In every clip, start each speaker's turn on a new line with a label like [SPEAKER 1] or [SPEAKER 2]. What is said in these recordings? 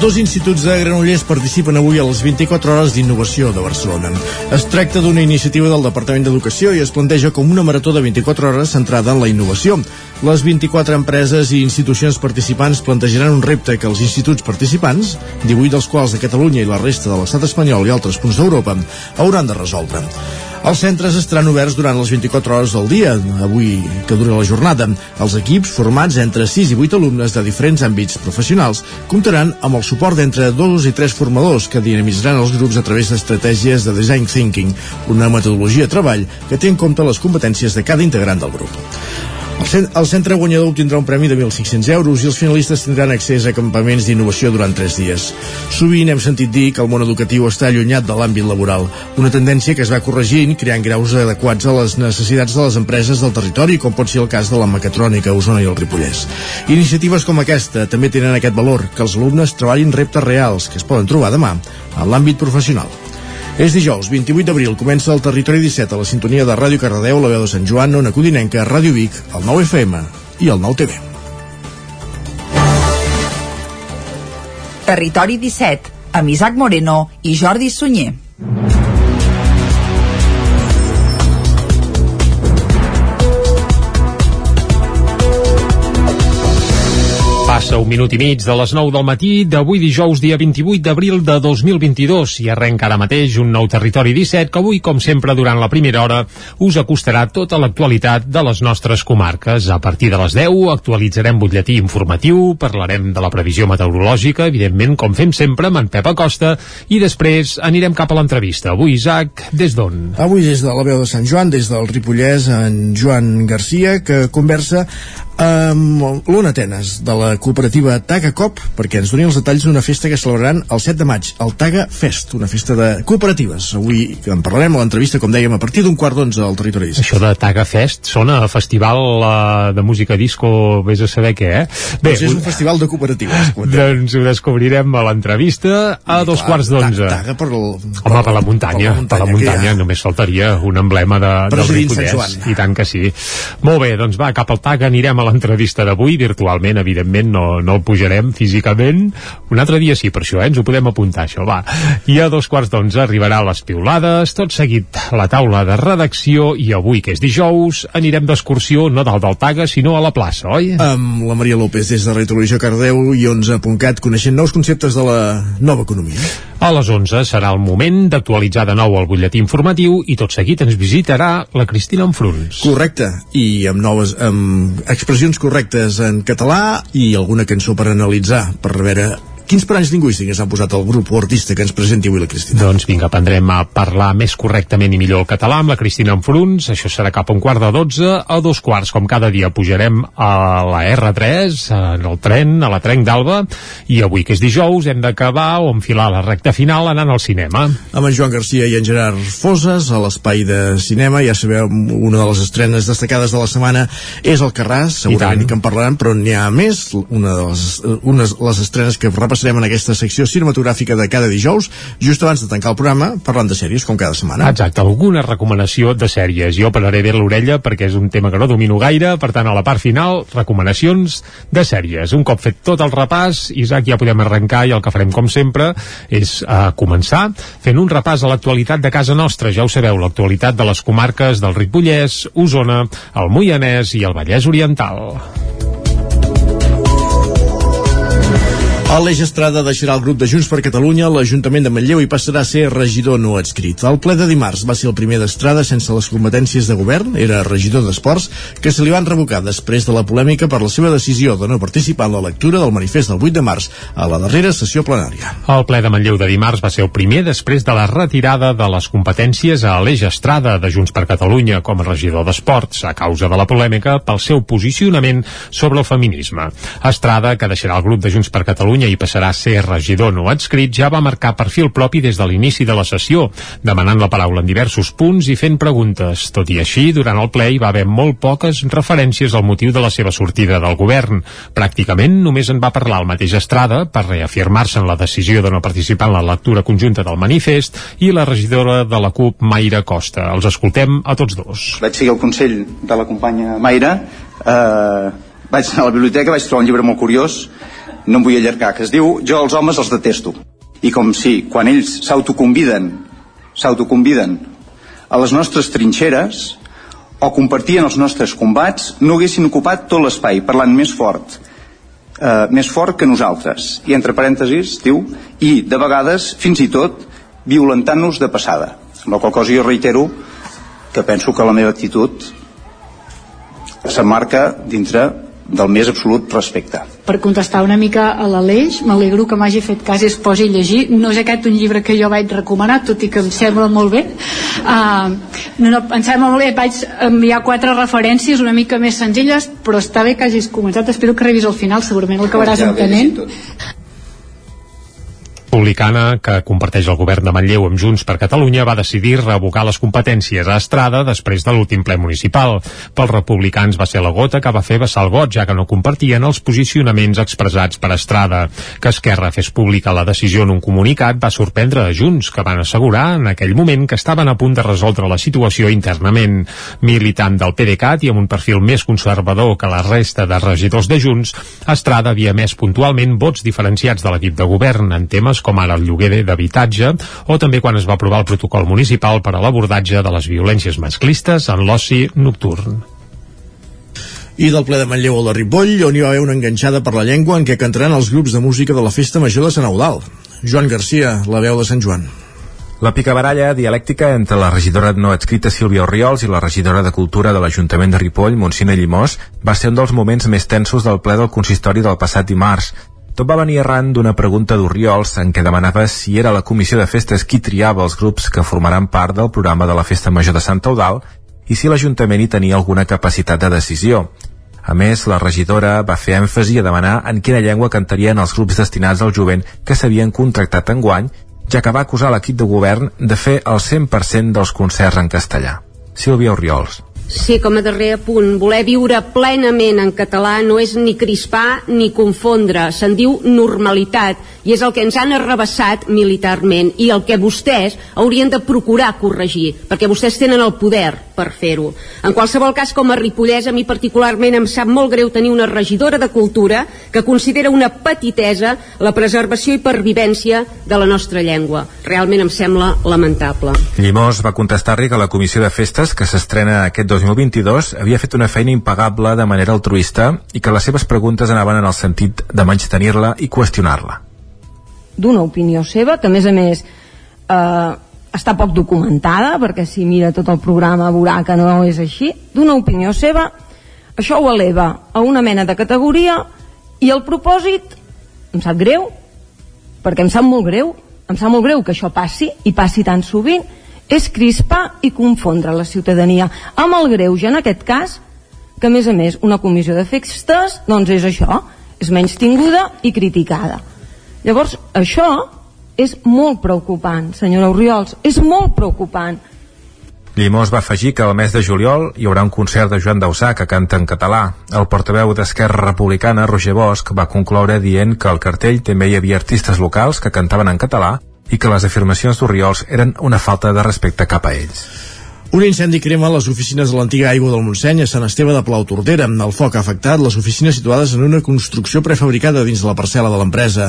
[SPEAKER 1] Dos instituts de Granollers participen avui a les 24 hores d'innovació de Barcelona. Es tracta d'una iniciativa del Departament d'Educació i es planteja com una marató de 24 hores centrada en la innovació. Les 24 empreses i institucions participants plantejaran un repte que els instituts participants, 18 dels quals de Catalunya i la resta de l'estat espanyol i altres punts d'Europa, hauran de resoldre. Els centres estaran oberts durant les 24 hores del dia, avui que dura la jornada. Els equips, formats entre 6 i 8 alumnes de diferents àmbits professionals, comptaran amb el suport d'entre dos i tres formadors que dinamitzaran els grups a través d'estratègies de design thinking, una metodologia de treball que té en compte les competències de cada integrant del grup. El, centre guanyador obtindrà un premi de 1.500 euros i els finalistes tindran accés a campaments d'innovació durant 3 dies. Sovint hem sentit dir que el món educatiu està allunyat de l'àmbit laboral, una tendència que es va corregint creant graus adequats a les necessitats de les empreses del territori, com pot ser el cas de la mecatrònica, Osona i el Ripollès. Iniciatives com aquesta també tenen aquest valor, que els alumnes treballin reptes reals que es poden trobar demà en l'àmbit professional. És dijous, 28 d'abril, comença el Territori 17 a la sintonia de Ràdio Cardedeu, la veu de Sant Joan, Ona Codinenca, Ràdio Vic, el 9 FM i el 9 TV.
[SPEAKER 2] Territori 17, amb Isaac Moreno i Jordi Sunyer.
[SPEAKER 3] Passa un minut i mig de les 9 del matí d'avui dijous, dia 28 d'abril de 2022 i arrenca ara mateix un nou territori 17 que avui, com sempre, durant la primera hora us acostarà tota l'actualitat de les nostres comarques. A partir de les 10 actualitzarem butlletí informatiu, parlarem de la previsió meteorològica, evidentment, com fem sempre, amb en Pep Acosta, i després anirem cap a l'entrevista. Avui, Isaac, des d'on?
[SPEAKER 1] Avui des de la veu de Sant Joan, des del Ripollès, en Joan Garcia, que conversa amb l'Ona Atenes, de la cooperativa Taga Cop, perquè ens doni els detalls d'una festa que celebraran el 7 de maig, el Taga Fest, una festa de cooperatives. Avui en parlarem a l'entrevista, com dèiem, a partir d'un quart d'onze al territori 17.
[SPEAKER 3] Això de Taga Fest sona a festival uh, de música disco, vés a saber què, eh?
[SPEAKER 1] Bé, doncs és un festival de cooperatives.
[SPEAKER 3] Doncs ho descobrirem a l'entrevista a dos
[SPEAKER 1] clar,
[SPEAKER 3] quarts d'onze.
[SPEAKER 1] Taga per, el,
[SPEAKER 3] Home, per la muntanya, per la muntanya, per la muntanya
[SPEAKER 1] ha.
[SPEAKER 3] només faltaria un emblema de, del Ripollès. I tant que sí. Molt bé, doncs va, cap al TAC anirem a l'entrevista d'avui, virtualment, evidentment, no, no el pujarem físicament. Un altre dia sí, per això, eh? ens ho podem apuntar, això, va. I a dos quarts d'onze arribarà les piulades, tot seguit la taula de redacció, i avui, que és dijous, anirem d'excursió no dalt del Taga, sinó a la plaça, oi?
[SPEAKER 1] Amb la Maria López des de Retrovisió Cardeu i 11.cat coneixent nous conceptes de la nova economia.
[SPEAKER 3] A les 11 serà el moment d'actualitzar de nou el butlletí informatiu i tot seguit ens visitarà la Cristina Enfruns.
[SPEAKER 1] Correcte, i amb noves amb expressions correctes en català i alguna cançó per analitzar, per veure quins paranys lingüístics han posat el grup o artista que ens presenti avui la Cristina.
[SPEAKER 3] Doncs vinga, aprendrem a parlar més correctament i millor el català amb la Cristina Enfruns. Això serà cap a un quart de dotze. A dos quarts, com cada dia, pujarem a la R3, en el tren, a la Trenc d'Alba, i avui, que és dijous, hem d'acabar o enfilar la recta final anant al cinema.
[SPEAKER 1] Amb en Joan Garcia i en Gerard Foses, a l'espai de cinema, ja sabeu, una de les estrenes destacades de la setmana és el Carràs, segurament que en parlaran, però n'hi ha més, una de les, unes, les estrenes que repassarem en aquesta secció cinematogràfica de cada dijous, just abans de tancar el programa, parlant de sèries, com cada setmana.
[SPEAKER 3] Exacte, alguna recomanació de sèries. Jo pararé bé l'orella perquè és un tema que no domino gaire, per tant, a la part final, recomanacions de sèries. Un cop fet tot el repàs, Isaac, ja podem arrencar i el que farem, com sempre, és uh, començar fent un repàs a l'actualitat de casa nostra. Ja ho sabeu, l'actualitat de les comarques del Ripollès, Osona, el Moianès i el Vallès Oriental.
[SPEAKER 1] Aleix Estrada deixarà el grup de Junts per Catalunya l'Ajuntament de Manlleu i passarà a ser regidor no adscrit. El ple de dimarts va ser el primer d'Estrada sense les competències de govern, era regidor d'Esports, que se li van revocar després de la polèmica per la seva decisió de no participar en la lectura del manifest del 8 de març a la darrera sessió plenària.
[SPEAKER 3] El ple de Manlleu de dimarts va ser el primer després de la retirada de les competències a Aleix Estrada de Junts per Catalunya com a regidor d'Esports a causa de la polèmica pel seu posicionament sobre el feminisme. Estrada, que deixarà el grup de Junts per Catalunya Catalunya i passarà a ser regidor no adscrit, ja va marcar perfil propi des de l'inici de la sessió, demanant la paraula en diversos punts i fent preguntes. Tot i així, durant el ple hi va haver molt poques referències al motiu de la seva sortida del govern. Pràcticament només en va parlar el mateix Estrada per reafirmar-se en la decisió de no participar en la lectura conjunta del manifest i la regidora de la CUP, Mayra Costa. Els escoltem a tots dos.
[SPEAKER 4] Vaig seguir el consell de la companya Mayra eh, vaig anar a la biblioteca, vaig trobar un llibre molt curiós, no em vull allargar, que es diu Jo els homes els detesto. I com si, quan ells s'autoconviden, s'autoconviden a les nostres trinxeres, o compartien els nostres combats, no haguessin ocupat tot l'espai, parlant més fort, eh, més fort que nosaltres. I entre parèntesis diu, i de vegades, fins i tot, violentant-nos de passada. Amb la qual cosa jo reitero que penso que la meva actitud s'emmarca dintre del més absolut respecte.
[SPEAKER 5] Per contestar una mica a l'Aleix, m'alegro que m'hagi fet cas i es posi a llegir. No és aquest un llibre que jo vaig recomanar, tot i que em sembla molt bé. Uh, no, no, em sembla molt bé, vaig enviar quatre referències una mica més senzilles, però està bé que hagis comentat, espero que revis al final, segurament l'acabaràs ja entenent
[SPEAKER 3] republicana que comparteix el govern de Manlleu amb Junts per Catalunya va decidir revocar les competències a Estrada després de l'últim ple municipal. Pels republicans va ser la gota que va fer vessar el got, ja que no compartien els posicionaments expressats per Estrada. Que Esquerra fes pública la decisió en un comunicat va sorprendre a Junts, que van assegurar en aquell moment que estaven a punt de resoldre la situació internament. Militant del PDeCAT i amb un perfil més conservador que la resta de regidors de Junts, Estrada havia més puntualment vots diferenciats de l'equip de govern en temes temes com ara el lloguer d'habitatge o també quan es va aprovar el protocol municipal per a l'abordatge de les violències masclistes en l'oci nocturn
[SPEAKER 1] i del ple de Manlleu a la Ripoll, on hi va haver una enganxada per la llengua en què cantaran els grups de música de la Festa Major de Sant Eudal. Joan Garcia, la veu de Sant Joan.
[SPEAKER 6] La picabaralla dialèctica entre la regidora no adscrita Sílvia Oriols i la regidora de Cultura de l'Ajuntament de Ripoll, Montsina Llimós, va ser un dels moments més tensos del ple del consistori del passat dimarts. Tot va venir arran d'una pregunta d'Oriols en què demanava si era la comissió de festes qui triava els grups que formaran part del programa de la Festa Major de Sant Eudal i si l'Ajuntament hi tenia alguna capacitat de decisió. A més, la regidora va fer èmfasi a demanar en quina llengua cantarien els grups destinats al jovent que s'havien contractat en guany, ja que va acusar l'equip de govern de fer el 100% dels concerts en castellà. Sílvia Oriols.
[SPEAKER 7] Sí, com a darrer punt, voler viure plenament en català no és ni crispar ni confondre, se'n diu normalitat i és el que ens han arrabassat militarment i el que vostès haurien de procurar corregir, perquè vostès tenen el poder per fer-ho. En qualsevol cas, com a Ripollès, a mi particularment em sap molt greu tenir una regidora de cultura que considera una petitesa la preservació i pervivència de la nostra llengua. Realment em sembla lamentable.
[SPEAKER 6] Llimós va contestar-li que la Comissió de Festes, que s'estrena aquest 2022 havia fet una feina impagable de manera altruista i que les seves preguntes anaven en el sentit de menys tenir-la i qüestionar-la.
[SPEAKER 8] D'una opinió seva, que a més a més eh, està poc documentada, perquè si mira tot el programa veurà que no és així, d'una opinió seva, això ho eleva a una mena de categoria i el propòsit em sap greu, perquè em sap molt greu, em sap molt greu que això passi i passi tan sovint és crispar i confondre la ciutadania amb el greuge en aquest cas que a més a més una comissió de festes doncs és això, és menys tinguda i criticada llavors això és molt preocupant senyora Oriols, és molt preocupant
[SPEAKER 6] Llimós va afegir que el mes de juliol hi haurà un concert de Joan Dausà que canta en català. El portaveu d'Esquerra Republicana, Roger Bosch, va concloure dient que al cartell també hi havia artistes locals que cantaven en català i que les afirmacions d'Oriols eren una falta de respecte cap a ells.
[SPEAKER 1] Un incendi crema les oficines de l'antiga aigua del Montseny a Sant Esteve de Plau Tordera. El foc ha afectat les oficines situades en una construcció prefabricada dins de la parcel·la de l'empresa.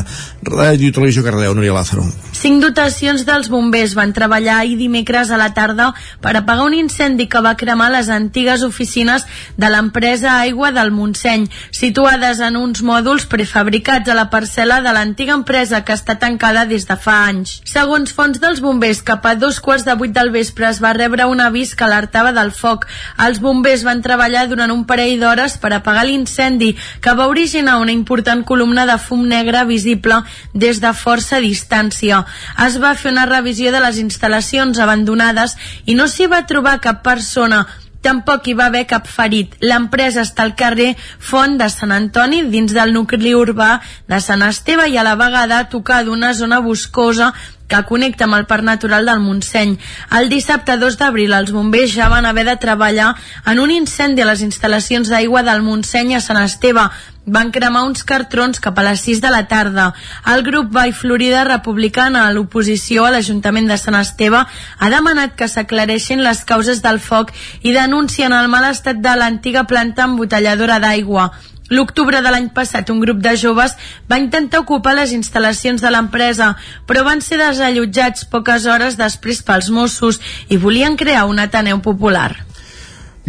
[SPEAKER 1] Ràdio Televisió Cardeu, Núria Lázaro.
[SPEAKER 9] Cinc dotacions dels bombers van treballar ahir dimecres a la tarda per apagar un incendi que va cremar les antigues oficines de l'empresa Aigua del Montseny, situades en uns mòduls prefabricats a la parcel·la de l'antiga empresa que està tancada des de fa anys. Segons fons dels bombers, cap a dos quarts de vuit del vespre es va rebre una avís que alertava del foc. Els bombers van treballar durant un parell d'hores per apagar l'incendi que va originar una important columna de fum negre visible des de força distància. Es va fer una revisió de les instal·lacions abandonades i no s'hi va trobar cap persona Tampoc hi va haver cap ferit. L'empresa està al carrer Font de Sant Antoni, dins del nucli urbà de Sant Esteve i a la vegada tocar d'una zona boscosa que connecta amb el Parc Natural del Montseny. El dissabte 2 d'abril els bombers ja van haver de treballar en un incendi a les instal·lacions d'aigua del Montseny a Sant Esteve. Van cremar uns cartrons cap a les 6 de la tarda. El grup Vall Florida Republicana a l'oposició a l'Ajuntament de Sant Esteve ha demanat que s'aclareixin les causes del foc i denuncien el mal estat de l'antiga planta embotelladora d'aigua. L'octubre de l'any passat, un grup de joves va intentar ocupar les instal·lacions de l'empresa, però van ser desallotjats poques hores després pels Mossos i volien crear un Ateneu Popular.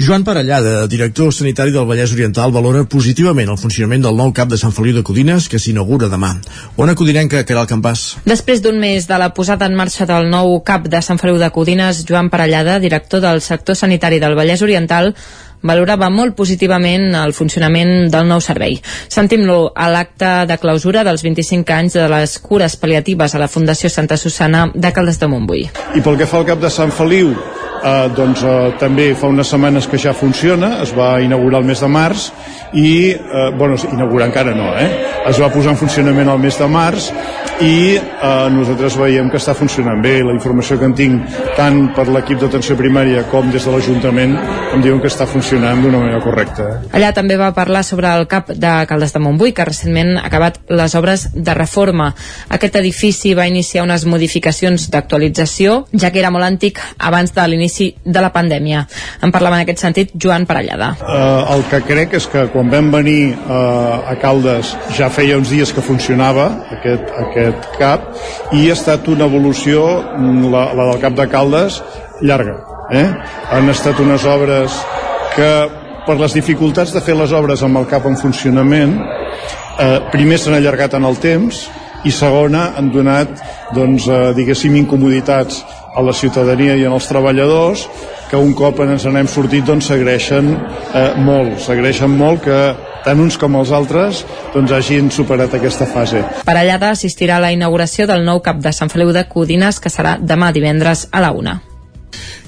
[SPEAKER 1] Joan Parellada, director sanitari del Vallès Oriental, valora positivament el funcionament del nou CAP de Sant Feliu de Codines que s'inaugura demà. Ona Codinenca, que era el campàs.
[SPEAKER 10] Després d'un mes de la posada en marxa del nou CAP de Sant Feliu de Codines, Joan Parellada, director del sector sanitari del Vallès Oriental, valorava molt positivament el funcionament del nou servei. Sentim-lo a l'acte de clausura dels 25 anys de les cures paliatives a la Fundació Santa Susana de Caldes de Montbui.
[SPEAKER 11] I pel que fa al cap de Sant Feliu, eh, doncs eh, també fa unes setmanes que ja funciona, es va inaugurar el mes de març i, eh, bueno, inaugurar encara no, eh? es va posar en funcionament el mes de març i eh, nosaltres veiem que està funcionant bé la informació que en tinc tant per l'equip d'atenció primària com des de l'Ajuntament em diuen que està funcionant d'una manera correcta. Eh?
[SPEAKER 10] Allà també va parlar sobre el CAP de Caldes de Montbui que recentment ha acabat les obres de reforma. Aquest edifici va iniciar unes modificacions d'actualització ja que era molt antic abans de l'inici de la pandèmia. En parlava en aquest sentit Joan Parellada.
[SPEAKER 11] Eh, el que crec és que quan vam venir eh, a Caldes ja feia uns dies que funcionava aquest, aquest CAP i ha estat una evolució, mm, la, la del CAP de Caldes, llarga. Eh? Han estat unes obres que per les dificultats de fer les obres amb el CAP en funcionament eh, primer s'han allargat en el temps i segona han donat doncs, eh, diguéssim incomoditats a la ciutadania i als treballadors que un cop ens n'hem sortit doncs s'agreixen eh, molt, s'agreixen molt que tant uns com els altres doncs hagin superat aquesta fase.
[SPEAKER 10] Parellada assistirà a la inauguració del nou cap de Sant Feliu de Codines que serà demà divendres a la una.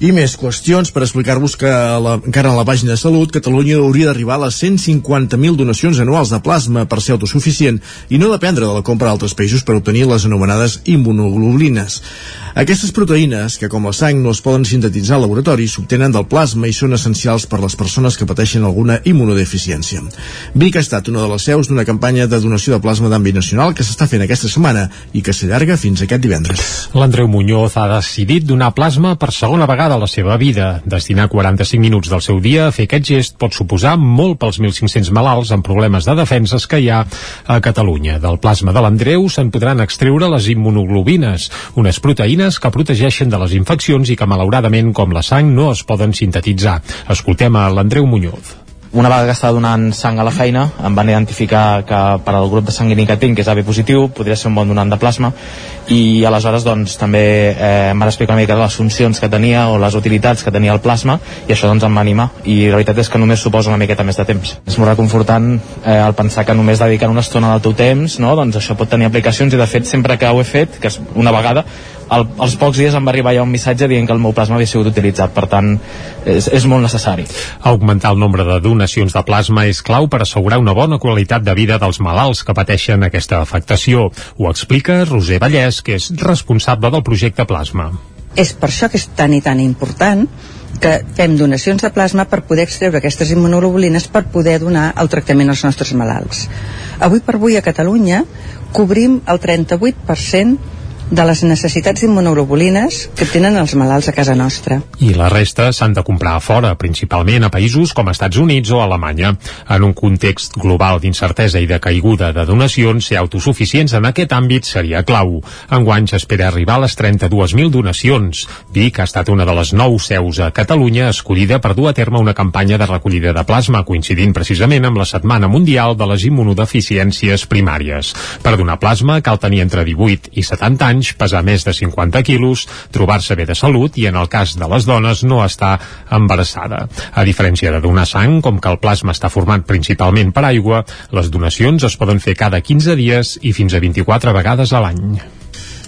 [SPEAKER 1] I més qüestions per explicar-vos que la, encara a la pàgina de Salut, Catalunya hauria d'arribar a les 150.000 donacions anuals de plasma per ser autosuficient i no dependre de la compra d'altres països per obtenir les anomenades immunoglobulines. Aquestes proteïnes, que com la sang no es poden sintetitzar al laboratori, s'obtenen del plasma i són essencials per les persones que pateixen alguna immunodeficiència. Vic ha estat una de les seus d'una campanya de donació de plasma d'àmbit nacional que s'està fent aquesta setmana i que s'allarga fins aquest divendres.
[SPEAKER 3] L'Andreu Muñoz ha decidit donar plasma per segona vegada a la seva vida. Destinar 45 minuts del seu dia a fer aquest gest pot suposar molt pels 1.500 malalts amb problemes de defenses que hi ha a Catalunya. Del plasma de l'Andreu se'n podran extreure les immunoglobines, unes proteïnes que protegeixen de les infeccions i que malauradament, com la sang, no es poden sintetitzar. Escoltem a l'Andreu Muñoz
[SPEAKER 12] una vegada que estava donant sang a la feina em van identificar que per al grup de sanguini que tinc, que és AB positiu, podria ser un bon donant de plasma i aleshores doncs també eh, em van explicar una mica les funcions que tenia o les utilitats que tenia el plasma i això doncs em va animar i la veritat és que només suposa una miqueta més de temps. És molt reconfortant eh, el pensar que només dedicant una estona del teu temps no? doncs això pot tenir aplicacions i de fet sempre que ho he fet, que és una vegada, al, als pocs dies em va arribar ja un missatge dient que el meu plasma havia sigut utilitzat, per tant és, és molt necessari.
[SPEAKER 3] Augmentar el nombre de donacions de plasma és clau per assegurar una bona qualitat de vida dels malalts que pateixen aquesta afectació. Ho explica Roser Vallès, que és responsable del projecte Plasma.
[SPEAKER 13] És per això que és tan i tan important que fem donacions de plasma per poder extreure aquestes immunoglobulines per poder donar el tractament als nostres malalts. Avui per avui a Catalunya cobrim el 38% de les necessitats d'immunoglobulines que tenen els malalts a casa nostra.
[SPEAKER 3] I la resta s'han de comprar a fora, principalment a països com Estats Units o Alemanya. En un context global d'incertesa i de caiguda de donacions, ser autosuficients en aquest àmbit seria clau. Enguany s'espera arribar a les 32.000 donacions. Vic ha estat una de les nou seus a Catalunya escollida per dur a terme una campanya de recollida de plasma, coincidint precisament amb la Setmana Mundial de les Immunodeficiències Primàries. Per donar plasma cal tenir entre 18 i 70 anys anys, pesar més de 50 quilos, trobar-se bé de salut i, en el cas de les dones, no estar embarassada. A diferència de donar sang, com que el plasma està format principalment per aigua, les donacions es poden fer cada 15 dies i fins a 24 vegades a l'any.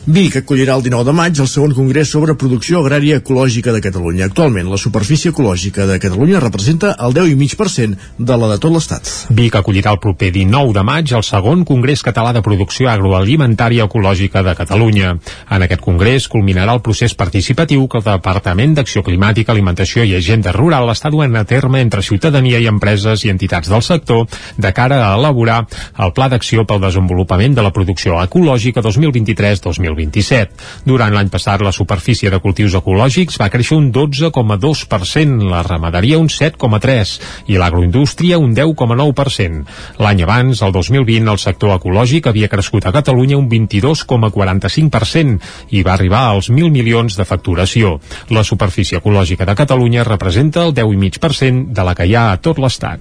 [SPEAKER 1] Vic acollirà el 19 de maig el segon congrés sobre producció agrària ecològica de Catalunya. Actualment, la superfície ecològica de Catalunya representa el 10,5% de la de tot l'Estat.
[SPEAKER 3] Vic acollirà el proper 19 de maig el segon Congrés Català de Producció Agroalimentària Ecològica de Catalunya. En aquest congrés culminarà el procés participatiu que el Departament d'Acció Climàtica, Alimentació i Agenda Rural està duent a terme entre ciutadania i empreses i entitats del sector de cara a elaborar el Pla d'Acció pel Desenvolupament de la Producció Ecològica 2023-2027. 2027. Durant l'any passat, la superfície de cultius ecològics va créixer un 12,2%, la ramaderia un 7,3% i l'agroindústria un 10,9%. L'any abans, el 2020, el sector ecològic havia crescut a Catalunya un 22,45% i va arribar als 1.000 milions de facturació. La superfície ecològica de Catalunya representa el 10,5% de la que hi ha a tot l'Estat.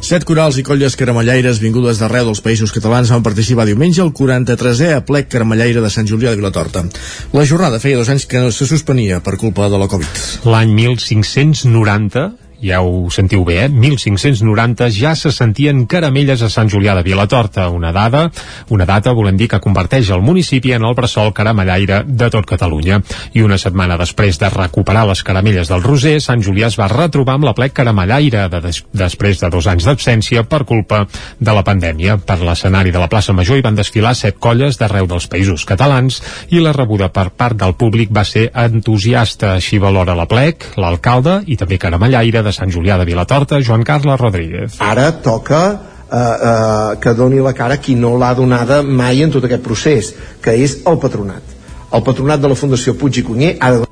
[SPEAKER 1] Set corals i colles caramellaires vingudes d'arreu dels països catalans van participar diumenge al 43è aplec caramellaire de Sant Julià de Vilatorta. La jornada feia dos anys que no se suspenia per culpa de la Covid.
[SPEAKER 3] L'any 1590 ja ho sentiu bé, eh? 1590 ja se sentien caramelles a Sant Julià de Vilatorta, una dada, una data volem dir que converteix el municipi en el bressol caramellaire de tot Catalunya. I una setmana després de recuperar les caramelles del Roser, Sant Julià es va retrobar amb la plec caramellaire de des després de dos anys d'absència per culpa de la pandèmia. Per l'escenari de la plaça Major hi van desfilar set colles d'arreu dels països catalans i la rebuda per part del públic va ser entusiasta. Així valora la plec, l'alcalde i també caramellaire de Sant Julià de Vilatorta, Joan Carles Rodríguez.
[SPEAKER 14] Ara toca eh, eh, que doni la cara qui no l'ha donada mai en tot aquest procés, que és el patronat. El patronat de la Fundació Puig i Cunyer ha de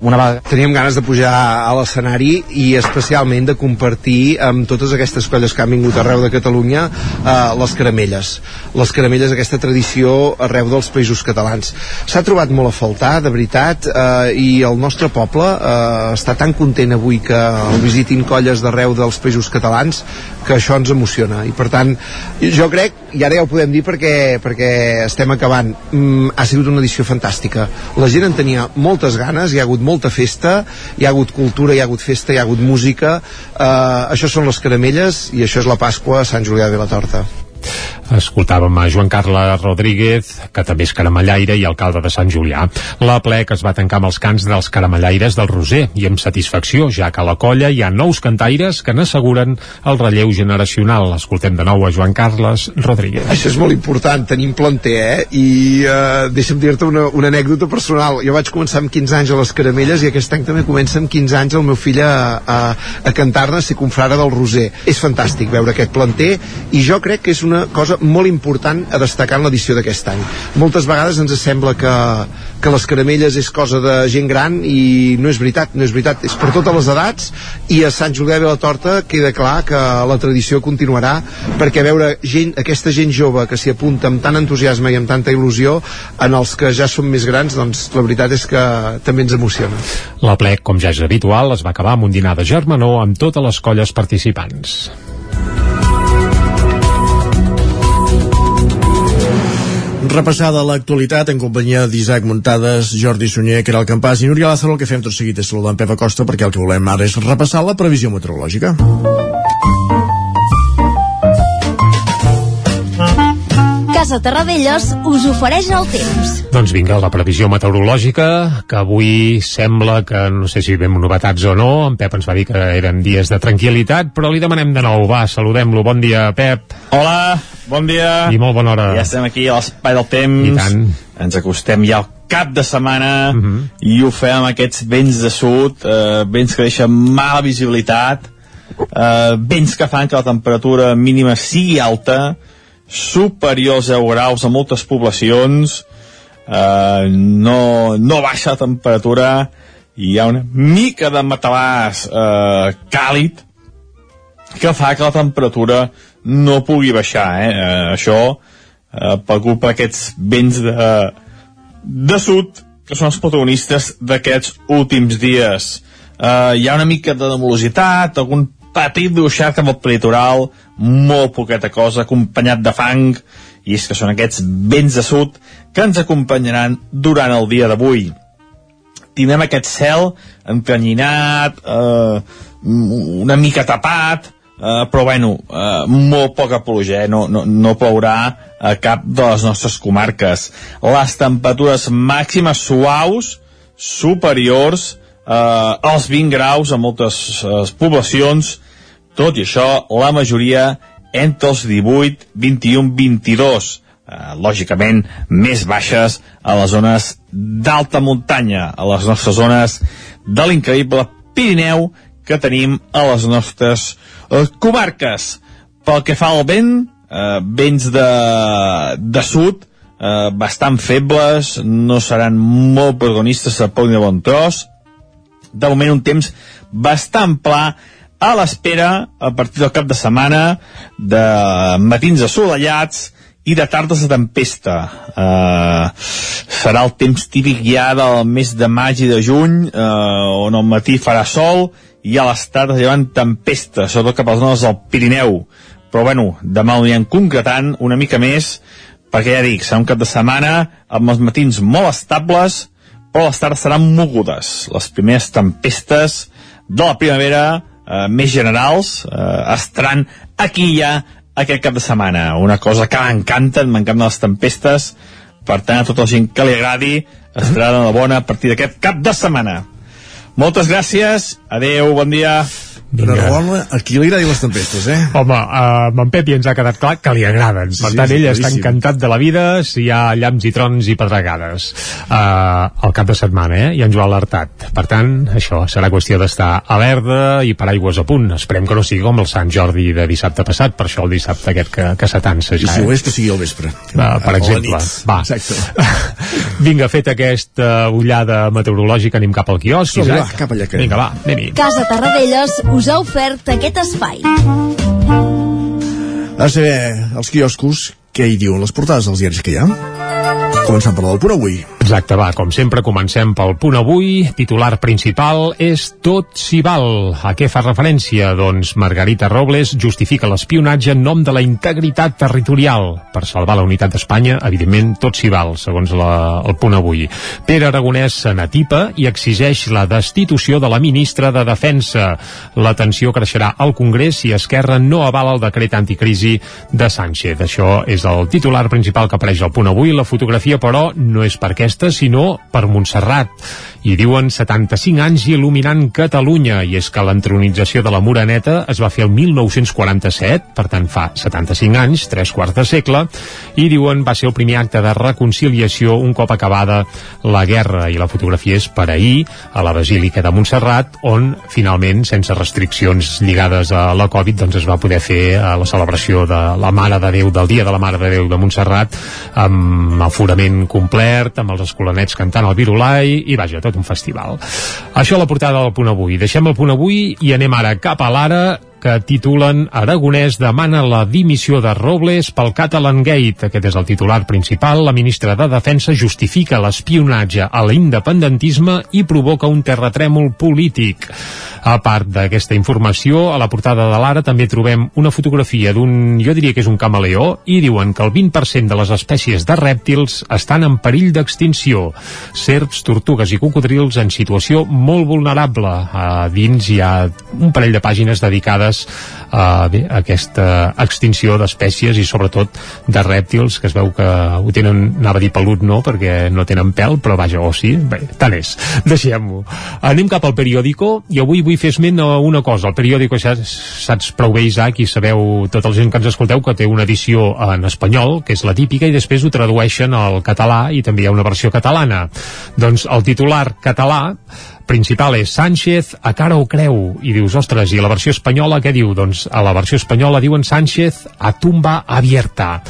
[SPEAKER 14] una vegada teníem ganes de pujar a l'escenari i especialment de compartir amb totes aquestes colles que han vingut arreu de Catalunya eh, les caramelles. Les caramelles, aquesta tradició arreu dels països catalans. S'ha trobat molt a faltar, de veritat eh, i el nostre poble eh, està tan content avui que el visitin colles d'arreu dels països catalans que això ens emociona. I per tant jo crec, i ara ja ho podem dir perquè, perquè estem acabant mm, ha sigut una edició fantàstica. La gent en tenia moltes ganes, hi ha hagut molta festa, hi ha hagut cultura, hi ha hagut festa, hi ha hagut música, eh, això són les caramelles i això és la Pasqua a Sant Julià de la Torta.
[SPEAKER 3] Escoltàvem a Joan Carles Rodríguez, que també és caramellaire i alcalde de Sant Julià. La plec es va tancar amb els cants dels caramellaires del Roser i amb satisfacció, ja que a la colla hi ha nous cantaires que n'asseguren el relleu generacional. Escoltem de nou a Joan Carles Rodríguez.
[SPEAKER 14] Això és molt important, tenim planter, eh? I eh, deixa'm dir-te una, una anècdota personal. Jo vaig començar amb 15 anys a les caramelles i aquest any també comença amb 15 anys el meu fill a, a, a cantar-ne, a ser confrare del Roser. És fantàstic veure aquest planter i jo crec que és una cosa molt important a destacar en l'edició d'aquest any. Moltes vegades ens sembla que, que les caramelles és cosa de gent gran i no és veritat, no és veritat, és per totes les edats i a Sant Julià de la Torta queda clar que la tradició continuarà perquè veure gent, aquesta gent jove que s'hi apunta amb tant entusiasme i amb tanta il·lusió en els que ja són més grans, doncs la veritat és que també ens emociona.
[SPEAKER 3] La plec, com ja és habitual, es va acabar amb un dinar de germanor amb totes les colles participants.
[SPEAKER 1] Repassada l'actualitat en companyia d'Isaac Muntades, Jordi Sunyer, que era el campàs i Núria Lázaro, el que fem tot seguit és saludar en Pep Acosta perquè el que volem ara és repassar la previsió meteorològica.
[SPEAKER 15] Casa Terradellos us ofereix el temps.
[SPEAKER 3] Doncs vinga, la previsió meteorològica, que avui sembla que, no sé si vam novetats o no, en Pep ens va dir que eren dies de tranquil·litat, però li demanem de nou, va, saludem-lo, bon dia, Pep.
[SPEAKER 16] Hola, bon dia.
[SPEAKER 3] I molt bona hora.
[SPEAKER 16] Ja estem aquí a l'espai del temps.
[SPEAKER 3] I tant.
[SPEAKER 16] Ens acostem ja al cap de setmana
[SPEAKER 3] Uh -huh.
[SPEAKER 16] i ho fem amb aquests vents de sud, eh, vents que deixen mala visibilitat, eh, vents que fan que la temperatura mínima sigui alta, superior als 10 graus a moltes poblacions, eh, no, no baixa la temperatura, hi ha una mica de matalàs eh, càlid que fa que la temperatura no pugui baixar. Eh? Eh, això eh, per culpa d'aquests vents de, de sud que són els protagonistes d'aquests últims dies. Eh, hi ha una mica de nemolositat, algun petit dibuixat cap al litoral, molt poqueta cosa, acompanyat de fang, i és que són aquests vents de sud que ens acompanyaran durant el dia d'avui. Tindrem aquest cel encanyinat, eh, una mica tapat, eh, però bueno, eh, molt poca pluja, eh? no, no, no plourà a cap de les nostres comarques. Les temperatures màximes suaus superiors eh, als 20 graus a moltes eh, poblacions, tot i això, la majoria entre els 18, 21, 22, eh, lògicament més baixes a les zones d'alta muntanya, a les nostres zones de l'increïble Pirineu que tenim a les nostres eh, comarques. Pel que fa al vent, eh, vents de, de sud, eh, bastant febles, no seran molt protagonistes a poc de bon tros. De moment un temps bastant pla, a l'espera, a partir del cap de setmana, de matins assolellats i de tardes de tempesta. Uh, serà el temps típic ja del mes de maig i de juny, uh, on al matí farà sol i a les tardes hi haurà tempesta, sobretot cap a les zones del Pirineu. Però bueno, demà ho anirem concretant una mica més, perquè ja dic, serà un cap de setmana amb els matins molt estables, però les tardes seran mogudes. Les primeres tempestes de la primavera eh, més generals eh, estaran aquí ja aquest cap de setmana. Una cosa que m'encanten, m'encanten les tempestes, per tant a tota la gent que li agradi estarà de bona a partir d'aquest cap de setmana. Moltes gràcies, adeu, bon dia.
[SPEAKER 1] Vinga. Rahola, a qui li agraden les tempestes, eh?
[SPEAKER 3] Home, uh, en Pepi ens ha quedat clar que li agraden. Per
[SPEAKER 1] sí,
[SPEAKER 3] tant, ell està
[SPEAKER 1] claríssim.
[SPEAKER 3] encantat de la vida si hi ha llamps i trons i pedregades. Uh, al cap de setmana, eh? I ens ho ha alertat. Per tant, això, serà qüestió d'estar alerta i paraigües a punt. Esperem que no sigui com el Sant Jordi de dissabte passat, per això el dissabte aquest que, que s'atansa
[SPEAKER 1] I
[SPEAKER 3] ja.
[SPEAKER 1] si ho
[SPEAKER 3] eh?
[SPEAKER 1] és, que sigui al vespre.
[SPEAKER 3] Uh, per
[SPEAKER 1] O a
[SPEAKER 3] exemple.
[SPEAKER 1] nit.
[SPEAKER 3] Va.
[SPEAKER 1] Exacte.
[SPEAKER 3] Vinga, fet aquesta ullada meteorològica, anem cap al quiosc, Isaac.
[SPEAKER 1] va, cap allà que-
[SPEAKER 3] Vinga, va, anem-hi.
[SPEAKER 15] Casa Tarradellas us ha ofert aquest espai.
[SPEAKER 1] A saber, els quioscos, què hi diuen les portades dels diaris que hi ha? Començant per del punt avui.
[SPEAKER 3] Exacte, va, com sempre comencem pel punt avui. Titular principal és Tot s'hi val. A què fa referència? Doncs Margarita Robles justifica l'espionatge en nom de la integritat territorial. Per salvar la unitat d'Espanya, evidentment, tot s'hi val, segons la, el punt avui. Pere Aragonès se n'atipa i exigeix la destitució de la ministra de Defensa. La tensió creixerà al Congrés si Esquerra no avala el decret anticrisi de Sánchez. Això és el titular principal que apareix al punt avui. La fotografia, però, no és per aquesta, sinó per Montserrat. I diuen 75 anys il·luminant Catalunya, i és que l'entronització de la Moreneta es va fer el 1947, per tant fa 75 anys, tres quarts de segle, i diuen va ser el primer acte de reconciliació un cop acabada la guerra, i la fotografia és per ahir a la Basílica de Montserrat, on finalment, sense restriccions lligades a la Covid, doncs es va poder fer eh, la celebració de la Mare de Déu, del Dia de la Mare de Déu de Montserrat, amb aforament complet, amb els escolanets cantant el virulai, i vaja, tot un festival. Això a la portada del punt avui. Deixem el punt avui i anem ara cap a l'ara que titulen Aragonès demana la dimissió de Robles pel Catalan Gate. Aquest és el titular principal. La ministra de Defensa justifica l'espionatge a l'independentisme i provoca un terratrèmol polític. A part d'aquesta informació, a la portada de l'Ara també trobem una fotografia d'un, jo diria que és un camaleó, i diuen que el 20% de les espècies de rèptils estan en perill d'extinció. Serps, tortugues i cocodrils en situació molt vulnerable. A dins hi ha un parell de pàgines dedicades a, bé, a aquesta extinció d'espècies i sobretot de rèptils que es veu que ho tenen, anava a dir pelut no, perquè no tenen pèl, però vaja, o sí, bé, tant és, deixem-ho. Anem cap al periòdico i avui vull fer esment a una cosa. El periòdico, ja saps prou bé, Isaac, i sabeu, tota la gent que ens escolteu, que té una edició en espanyol, que és la típica, i després ho tradueixen al català i també hi ha una versió catalana. Doncs el titular català principal és Sánchez a cara o creu i dius, ostres, i la versió espanyola què diu? Doncs a la versió espanyola diuen Sánchez a tumba abierta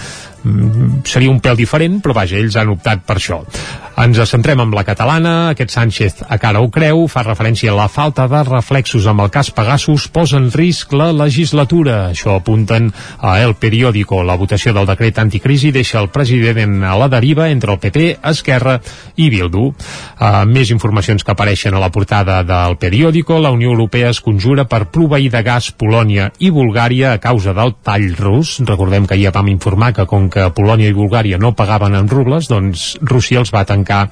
[SPEAKER 3] seria un pèl diferent, però vaja, ells han optat per això. Ens centrem amb la catalana, aquest Sánchez a cara o creu, fa referència a la falta de reflexos amb el cas Pegasus posa en risc la legislatura. Això apunten a El Periódico. La votació del decret anticrisi deixa el president a la deriva entre el PP, Esquerra i Bildu. Uh, més informacions que apareixen a la portada del Periódico. La Unió Europea es conjura per proveir de gas Polònia i Bulgària a causa del tall rus. Recordem que ja vam informar que com que Polònia i Bulgària no pagaven en rubles, doncs Rússia els va tancar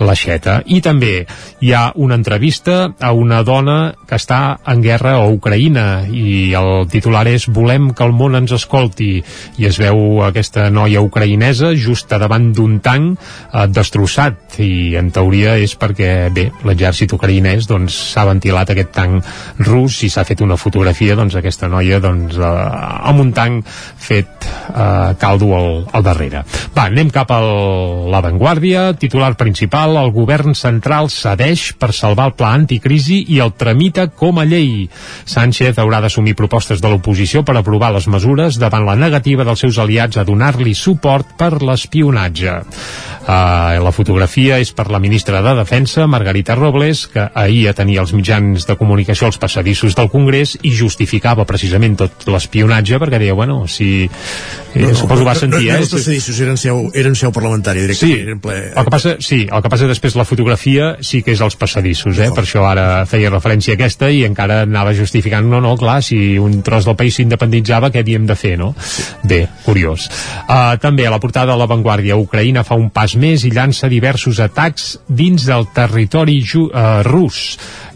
[SPEAKER 3] l'aixeta. I també hi ha una entrevista a una dona que està en guerra a Ucraïna i el titular és Volem que el món ens escolti i es veu aquesta noia ucraïnesa just davant d'un tanc eh, destrossat i en teoria és perquè bé, l'exèrcit ucraïnès doncs s'ha ventilat aquest tanc rus i s'ha fet una fotografia doncs aquesta noia doncs eh, amb un tanc fet eh, caldo al, al darrere. Va, anem cap a l'avantguàrdia, titular principal, el govern central cedeix per salvar el pla anticrisi i el tramita com a llei. Sánchez haurà d'assumir propostes de l'oposició per aprovar les mesures davant la negativa dels seus aliats a donar-li suport per l'espionatge. Uh, la fotografia és per la ministra de Defensa, Margarita Robles, que ahir tenia els mitjans de comunicació als passadissos del Congrés i justificava precisament tot l'espionatge perquè deia, bueno, si... Eh,
[SPEAKER 1] no, no,
[SPEAKER 3] suposo va sentir, eh?
[SPEAKER 1] no, els passadissos eren seu, eren seu parlamentari directe.
[SPEAKER 3] Sí,
[SPEAKER 1] eren ple...
[SPEAKER 3] el que passa, sí, el que passa després la fotografia sí que és als passadissos, eh? per això ara feia referència a aquesta i encara anava justificant, no, no, clar, si un tros del país s'independitzava, què havíem de fer, no? Bé, curiós. Uh, també a la portada de l'avantguàrdia, Ucraïna fa un pas més i llança diversos atacs dins del territori uh, rus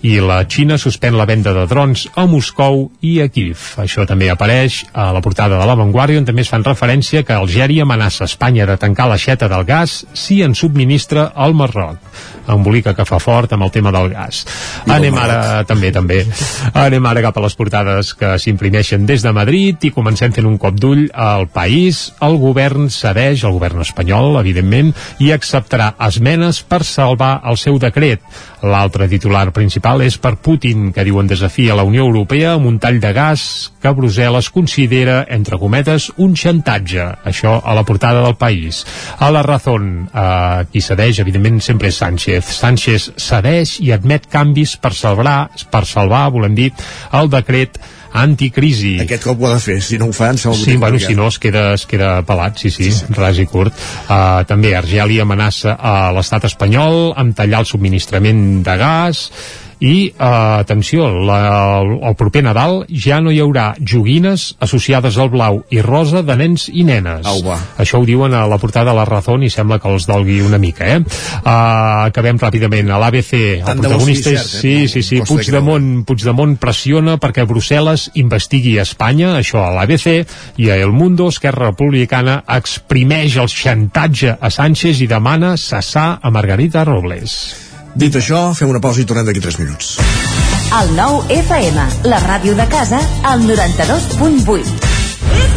[SPEAKER 3] i la Xina suspèn la venda de drons a Moscou i a Kiev. Això també apareix a la portada de l'avantguàrdia on també es fan referència que Algèria amenaça Espanya de tancar l'aixeta del gas si en subministra al Marroc embolica que fa fort amb el tema del gas. I Anem ara, també, també, anem ara cap a les portades que s'imprimeixen des de Madrid i comencem fent un cop d'ull al país. El govern cedeix, el govern espanyol, evidentment, i acceptarà esmenes per salvar el seu decret. L'altre titular principal és per Putin, que diuen desafia la Unió Europea amb un tall de gas que Brussel·les considera, entre cometes, un xantatge. Això a la portada del país. A la Razón, eh, qui cedeix, evidentment, sempre és Sánchez. Sánchez cedeix i admet canvis per salvar, per salvar, volem dir, el decret anticrisi.
[SPEAKER 1] Aquest cop ho ha de fer, si no ho fan...
[SPEAKER 3] Sí, bueno, si no es queda, es queda pelat, sí, sí, sí, sí. ras i curt. Uh, també Argèlia amenaça a l'estat espanyol amb tallar el subministrament de gas i, uh, atenció, la, el, el proper Nadal ja no hi haurà joguines associades al blau i rosa de nens i nenes.
[SPEAKER 1] Au, va.
[SPEAKER 3] Això ho diuen a la portada de la Razón i sembla que els dolgui una mica, eh? Uh, acabem ràpidament. A l'ABC, el protagonista és...
[SPEAKER 1] cert, eh?
[SPEAKER 3] Sí, sí, sí, Puigdemont, Puigdemont pressiona perquè Brussel·les investigui Espanya, això a l'ABC, i a El Mundo, Esquerra Republicana, exprimeix el xantatge a Sánchez i demana cessar a Margarita Robles.
[SPEAKER 1] Dit això, fem una pausa i tornem d'aquí 3 minuts.
[SPEAKER 15] El nou FM, la ràdio de casa, al 92.8.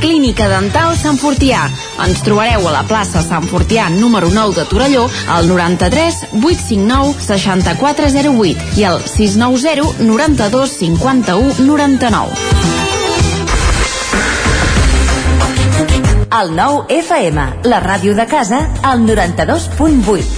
[SPEAKER 17] Clínica Dental Sant Fortià. Ens trobareu a la plaça Sant Fortià número 9 de Torelló al 93 859 6408 i al 690 92 51 99.
[SPEAKER 15] El nou FM, la ràdio de casa, al 92.8.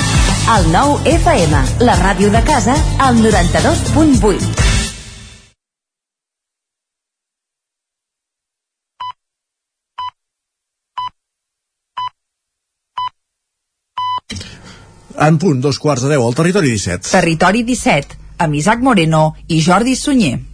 [SPEAKER 15] El 9 FM, la ràdio de casa, al 92.8.
[SPEAKER 1] En punt, dos quarts de deu, al territori 17.
[SPEAKER 2] Territori 17, amb Isaac Moreno i Jordi Sunyer.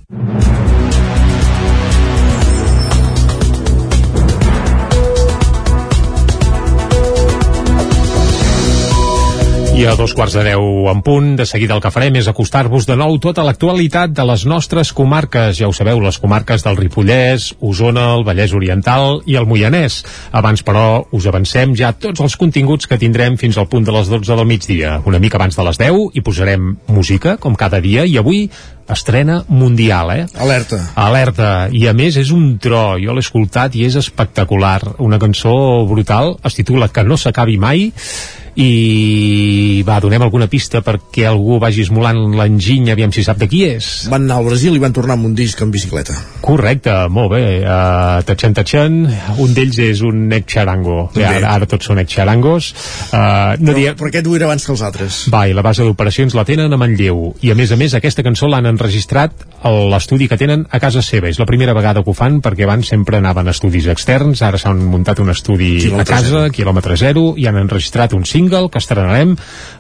[SPEAKER 3] I a dos quarts de deu en punt, de seguida el que farem és acostar-vos de nou tota l'actualitat de les nostres comarques. Ja ho sabeu, les comarques del Ripollès, Osona, el Vallès Oriental i el Moianès. Abans, però, us avancem ja tots els continguts que tindrem fins al punt de les 12 del migdia. Una mica abans de les 10 i posarem música, com cada dia, i avui estrena mundial, eh?
[SPEAKER 1] Alerta.
[SPEAKER 3] Alerta. I a més és un tro, jo l'he escoltat i és espectacular. Una cançó brutal, es titula Que no s'acabi mai, i va, donem alguna pista perquè algú vagi esmolant l'enginy aviam si sap de qui és
[SPEAKER 1] Van anar al Brasil i van tornar amb un disc en bicicleta.
[SPEAKER 3] correcte, molt bé uh, Tachan Tachan, un d'ells és un ex charango,
[SPEAKER 1] Bé.
[SPEAKER 3] ara, ara tots són ex charangos uh, no
[SPEAKER 1] Però,
[SPEAKER 3] dia...
[SPEAKER 1] però aquest ho era abans que els altres.
[SPEAKER 3] Va, i la base d'operacions la tenen a Manlleu i a més a més aquesta cançó l'han enregistrat l'estudi que tenen a casa seva és la primera vegada que ho fan perquè abans sempre anaven a estudis externs, ara s'han muntat un estudi
[SPEAKER 1] Quilòmetre
[SPEAKER 3] a casa,
[SPEAKER 1] zero.
[SPEAKER 3] quilòmetre zero i han enregistrat un single que estrenarem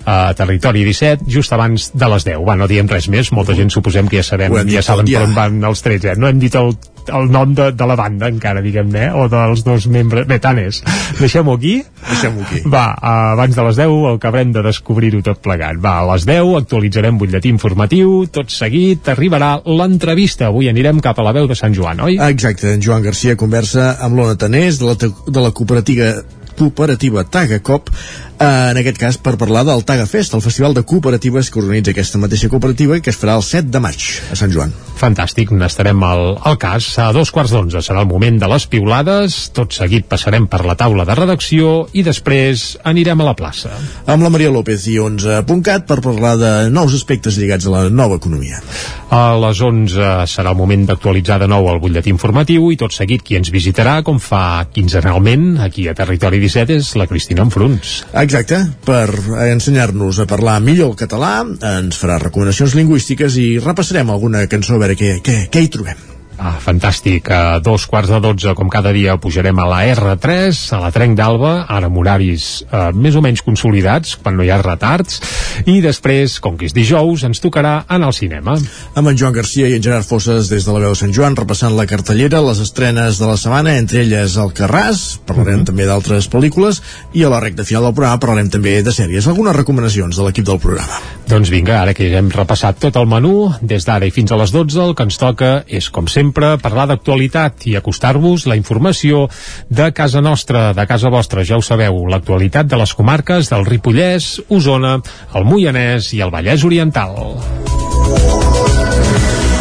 [SPEAKER 3] a Territori 17 just abans de les 10 va, no diem res més, molta gent suposem que ja sabem ja saben
[SPEAKER 1] ja.
[SPEAKER 3] per on van els trets, eh? no hem dit el, el nom de, de la banda encara, diguem-ne, eh? o dels dos membres bé, tant és, deixem-ho aquí
[SPEAKER 1] Deixem-ho aquí.
[SPEAKER 3] va, abans de les 10 el que haurem de descobrir-ho tot plegat. Va, a les 10 actualitzarem butlletí informatiu, tot seguit arribarà l'entrevista. Avui anirem cap a la veu de Sant Joan, oi?
[SPEAKER 1] Exacte, en Joan Garcia conversa amb l'Ona Tanés de la, de la cooperativa cooperativa Tagacop en aquest cas per parlar del Tagafest, el festival de cooperatives que organitza aquesta mateixa cooperativa i que es farà el 7 de maig a Sant Joan.
[SPEAKER 3] Fantàstic, n'estarem al, al cas. A dos quarts d'onze serà el moment de les piulades, tot seguit passarem per la taula de redacció i després anirem a la plaça.
[SPEAKER 1] Amb la Maria López i 11.cat per parlar de nous aspectes lligats a la nova economia.
[SPEAKER 3] A les 11 serà el moment d'actualitzar de nou el butlletí informatiu i tot seguit qui ens visitarà, com fa quinzenalment, aquí a Territori 17, és la Cristina Enfruns.
[SPEAKER 1] Exacte, per ensenyar-nos a parlar millor el català, ens farà recomanacions lingüístiques i repassarem alguna cançó a veure què, què, què hi trobem.
[SPEAKER 3] Ah, fantàstic. A dos quarts de dotze, com cada dia, pujarem a la R3, a la Trenc d'Alba, ara amb horaris eh, més o menys consolidats, quan no hi ha retards, i després, com que és dijous, ens tocarà anar al cinema.
[SPEAKER 1] Amb en Joan Garcia i en Gerard Fosses des de la veu de Sant Joan repassant la cartellera, les estrenes de la setmana, entre elles El Carràs, parlarem també d'altres pel·lícules, i a la recta final del programa parlarem també de sèries. Algunes recomanacions de l'equip del programa.
[SPEAKER 3] Doncs vinga, ara que ja hem repassat tot el menú, des d'ara i fins a les 12, el que ens toca és, com sempre, parlar d'actualitat i acostar-vos la informació de casa nostra, de casa vostra, ja ho sabeu, l'actualitat de les comarques del Ripollès, Osona, el Moianès i el Vallès Oriental.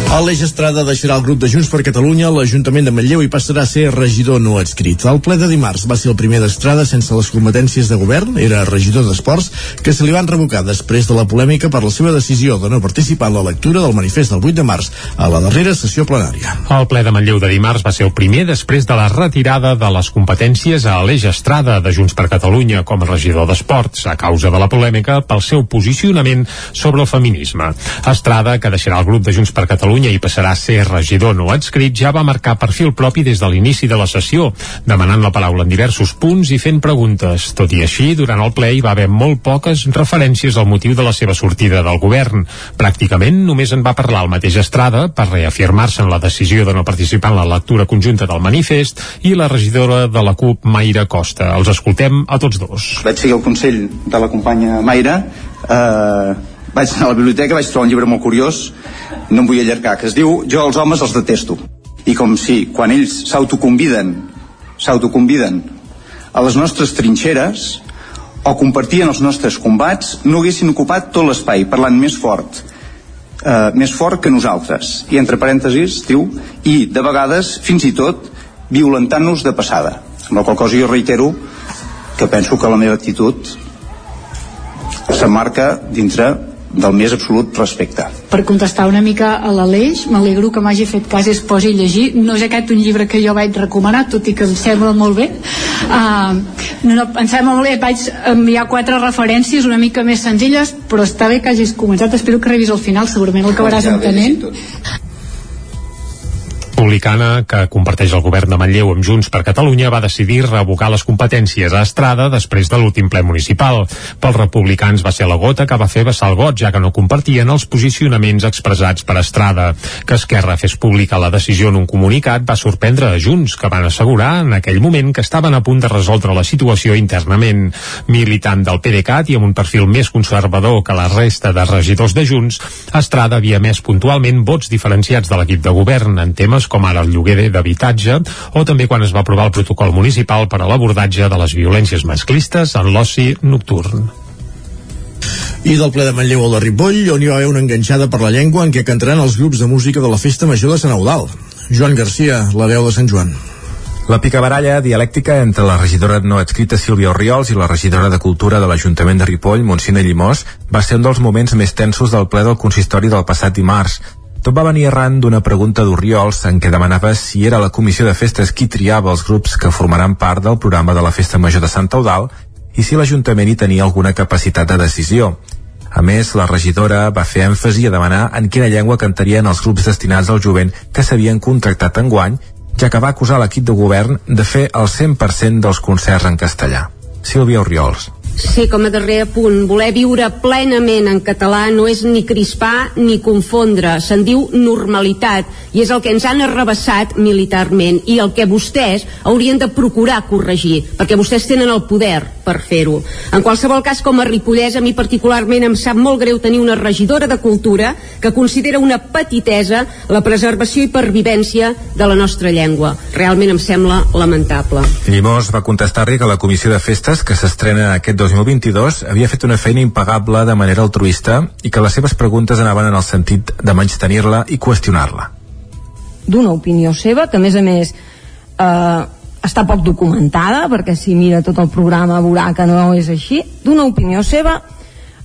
[SPEAKER 1] Aleix Estrada deixarà el grup de Junts per Catalunya a l'Ajuntament de Manlleu i passarà a ser regidor no adscrit. El ple de dimarts va ser el primer d'Estrada sense les competències de govern, era regidor d'Esports, que se li van revocar després de la polèmica per la seva decisió de no participar en la lectura del manifest del 8 de març a la darrera sessió plenària.
[SPEAKER 3] El ple de Manlleu de dimarts va ser el primer després de la retirada de les competències a Aleix Estrada de Junts per Catalunya com a regidor d'Esports a causa de la polèmica pel seu posicionament sobre el feminisme. Estrada, que deixarà el grup de Junts per Catalunya i passarà a ser regidor no adscrit, ja va marcar perfil propi des de l'inici de la sessió, demanant la paraula en diversos punts i fent preguntes. Tot i així, durant el ple hi va haver molt poques referències al motiu de la seva sortida del govern. Pràcticament només en va parlar el mateix Estrada per reafirmar-se en la decisió de no participar en la lectura conjunta del manifest i la regidora de la CUP, Mayra Costa. Els escoltem a tots dos.
[SPEAKER 4] Vaig seguir el consell de la companya Mayra, eh,
[SPEAKER 18] vaig anar a la biblioteca, vaig trobar un llibre molt curiós, no em vull allargar, que es diu Jo els homes els detesto. I com si, quan ells s'autoconviden, s'autoconviden a les nostres trinxeres, o compartien els nostres combats, no haguessin ocupat tot l'espai, parlant més fort, eh, més fort que nosaltres. I entre parèntesis, diu, i de vegades, fins i tot, violentant-nos de passada. Amb la qual cosa jo reitero que penso que la meva actitud s'emmarca dintre del més absolut respecte.
[SPEAKER 5] Per contestar una mica a l'Aleix, m'alegro que m'hagi fet cas i es posi a llegir. No és aquest un llibre que jo vaig recomanar, tot i que em sembla molt bé. Uh, no, no, em sembla molt bé, vaig enviar quatre referències una mica més senzilles, però està bé que hagis començat. Espero que revis al final, segurament el acabaràs entenent
[SPEAKER 3] republicana que comparteix el govern de Manlleu amb Junts per Catalunya va decidir revocar les competències a Estrada després de l'últim ple municipal. Pels republicans va ser la gota que va fer vessar el got, ja que no compartien els posicionaments expressats per Estrada. Que Esquerra fes pública la decisió en un comunicat va sorprendre a Junts, que van assegurar en aquell moment que estaven a punt de resoldre la situació internament. Militant del PDeCAT i amb un perfil més conservador que la resta de regidors de Junts, Estrada havia més puntualment vots diferenciats de l'equip de govern en temes com ara el lloguer d'habitatge o també quan es va aprovar el protocol municipal per a l'abordatge de les violències masclistes en l'oci nocturn.
[SPEAKER 1] I del ple de Manlleu al de Ripoll, on hi va haver una enganxada per la llengua en què cantaran els grups de música de la Festa Major de Sant Eudal. Joan Garcia, la veu de Sant Joan.
[SPEAKER 6] La picabaralla dialèctica entre la regidora no adscrita Sílvia Oriols i la regidora de Cultura de l'Ajuntament de Ripoll, Montsina Llimós, va ser un dels moments més tensos del ple del consistori del passat dimarts. Tot va venir arran d'una pregunta d'Oriols en què demanava si era la comissió de festes qui triava els grups que formaran part del programa de la Festa Major de Sant Eudal i si l'Ajuntament hi tenia alguna capacitat de decisió. A més, la regidora va fer èmfasi a demanar en quina llengua cantarien els grups destinats al jovent que s'havien contractat en guany, ja que va acusar l'equip de govern de fer el 100% dels concerts en castellà. Sílvia Oriols.
[SPEAKER 4] Sí, com a darrer punt, voler viure plenament en català no és ni crispar ni confondre, se'n diu normalitat, i és el que ens han arrabassat militarment, i el que vostès haurien de procurar corregir, perquè vostès tenen el poder per fer-ho. En qualsevol cas, com a ripollès, a mi particularment em sap molt greu tenir una regidora de cultura que considera una petitesa la preservació i pervivència de la nostra llengua. Realment em sembla lamentable.
[SPEAKER 6] Llimós va contestar-li que la comissió de festes, que s'estrena aquest 2022 havia fet una feina impagable de manera altruista i que les seves preguntes anaven en el sentit de menys tenir-la i qüestionar-la.
[SPEAKER 8] D'una opinió seva, que a més a més eh, està poc documentada, perquè si mira tot el programa veurà que no és així, d'una opinió seva,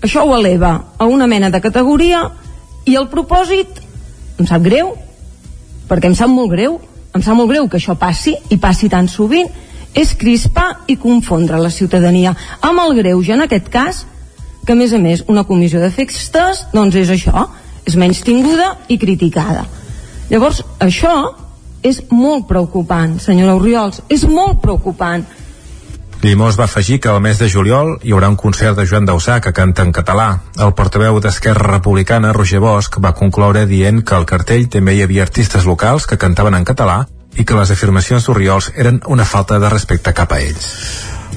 [SPEAKER 8] això ho eleva a una mena de categoria i el propòsit em sap greu, perquè em sap molt greu, em sap molt greu que això passi i passi tan sovint és crispar i confondre la ciutadania amb el greuge, en aquest cas, que a més a més una comissió de festes doncs és això, és menys tinguda i criticada. Llavors, això és molt preocupant, senyora Oriols, és molt preocupant.
[SPEAKER 6] Llimós va afegir que al mes de juliol hi haurà un concert de Joan Dausà que canta en català. El portaveu d'Esquerra Republicana, Roger Bosch, va concloure dient que al cartell també hi havia artistes locals que cantaven en català i que les afirmacions d'Oriols eren una falta de respecte cap a ells.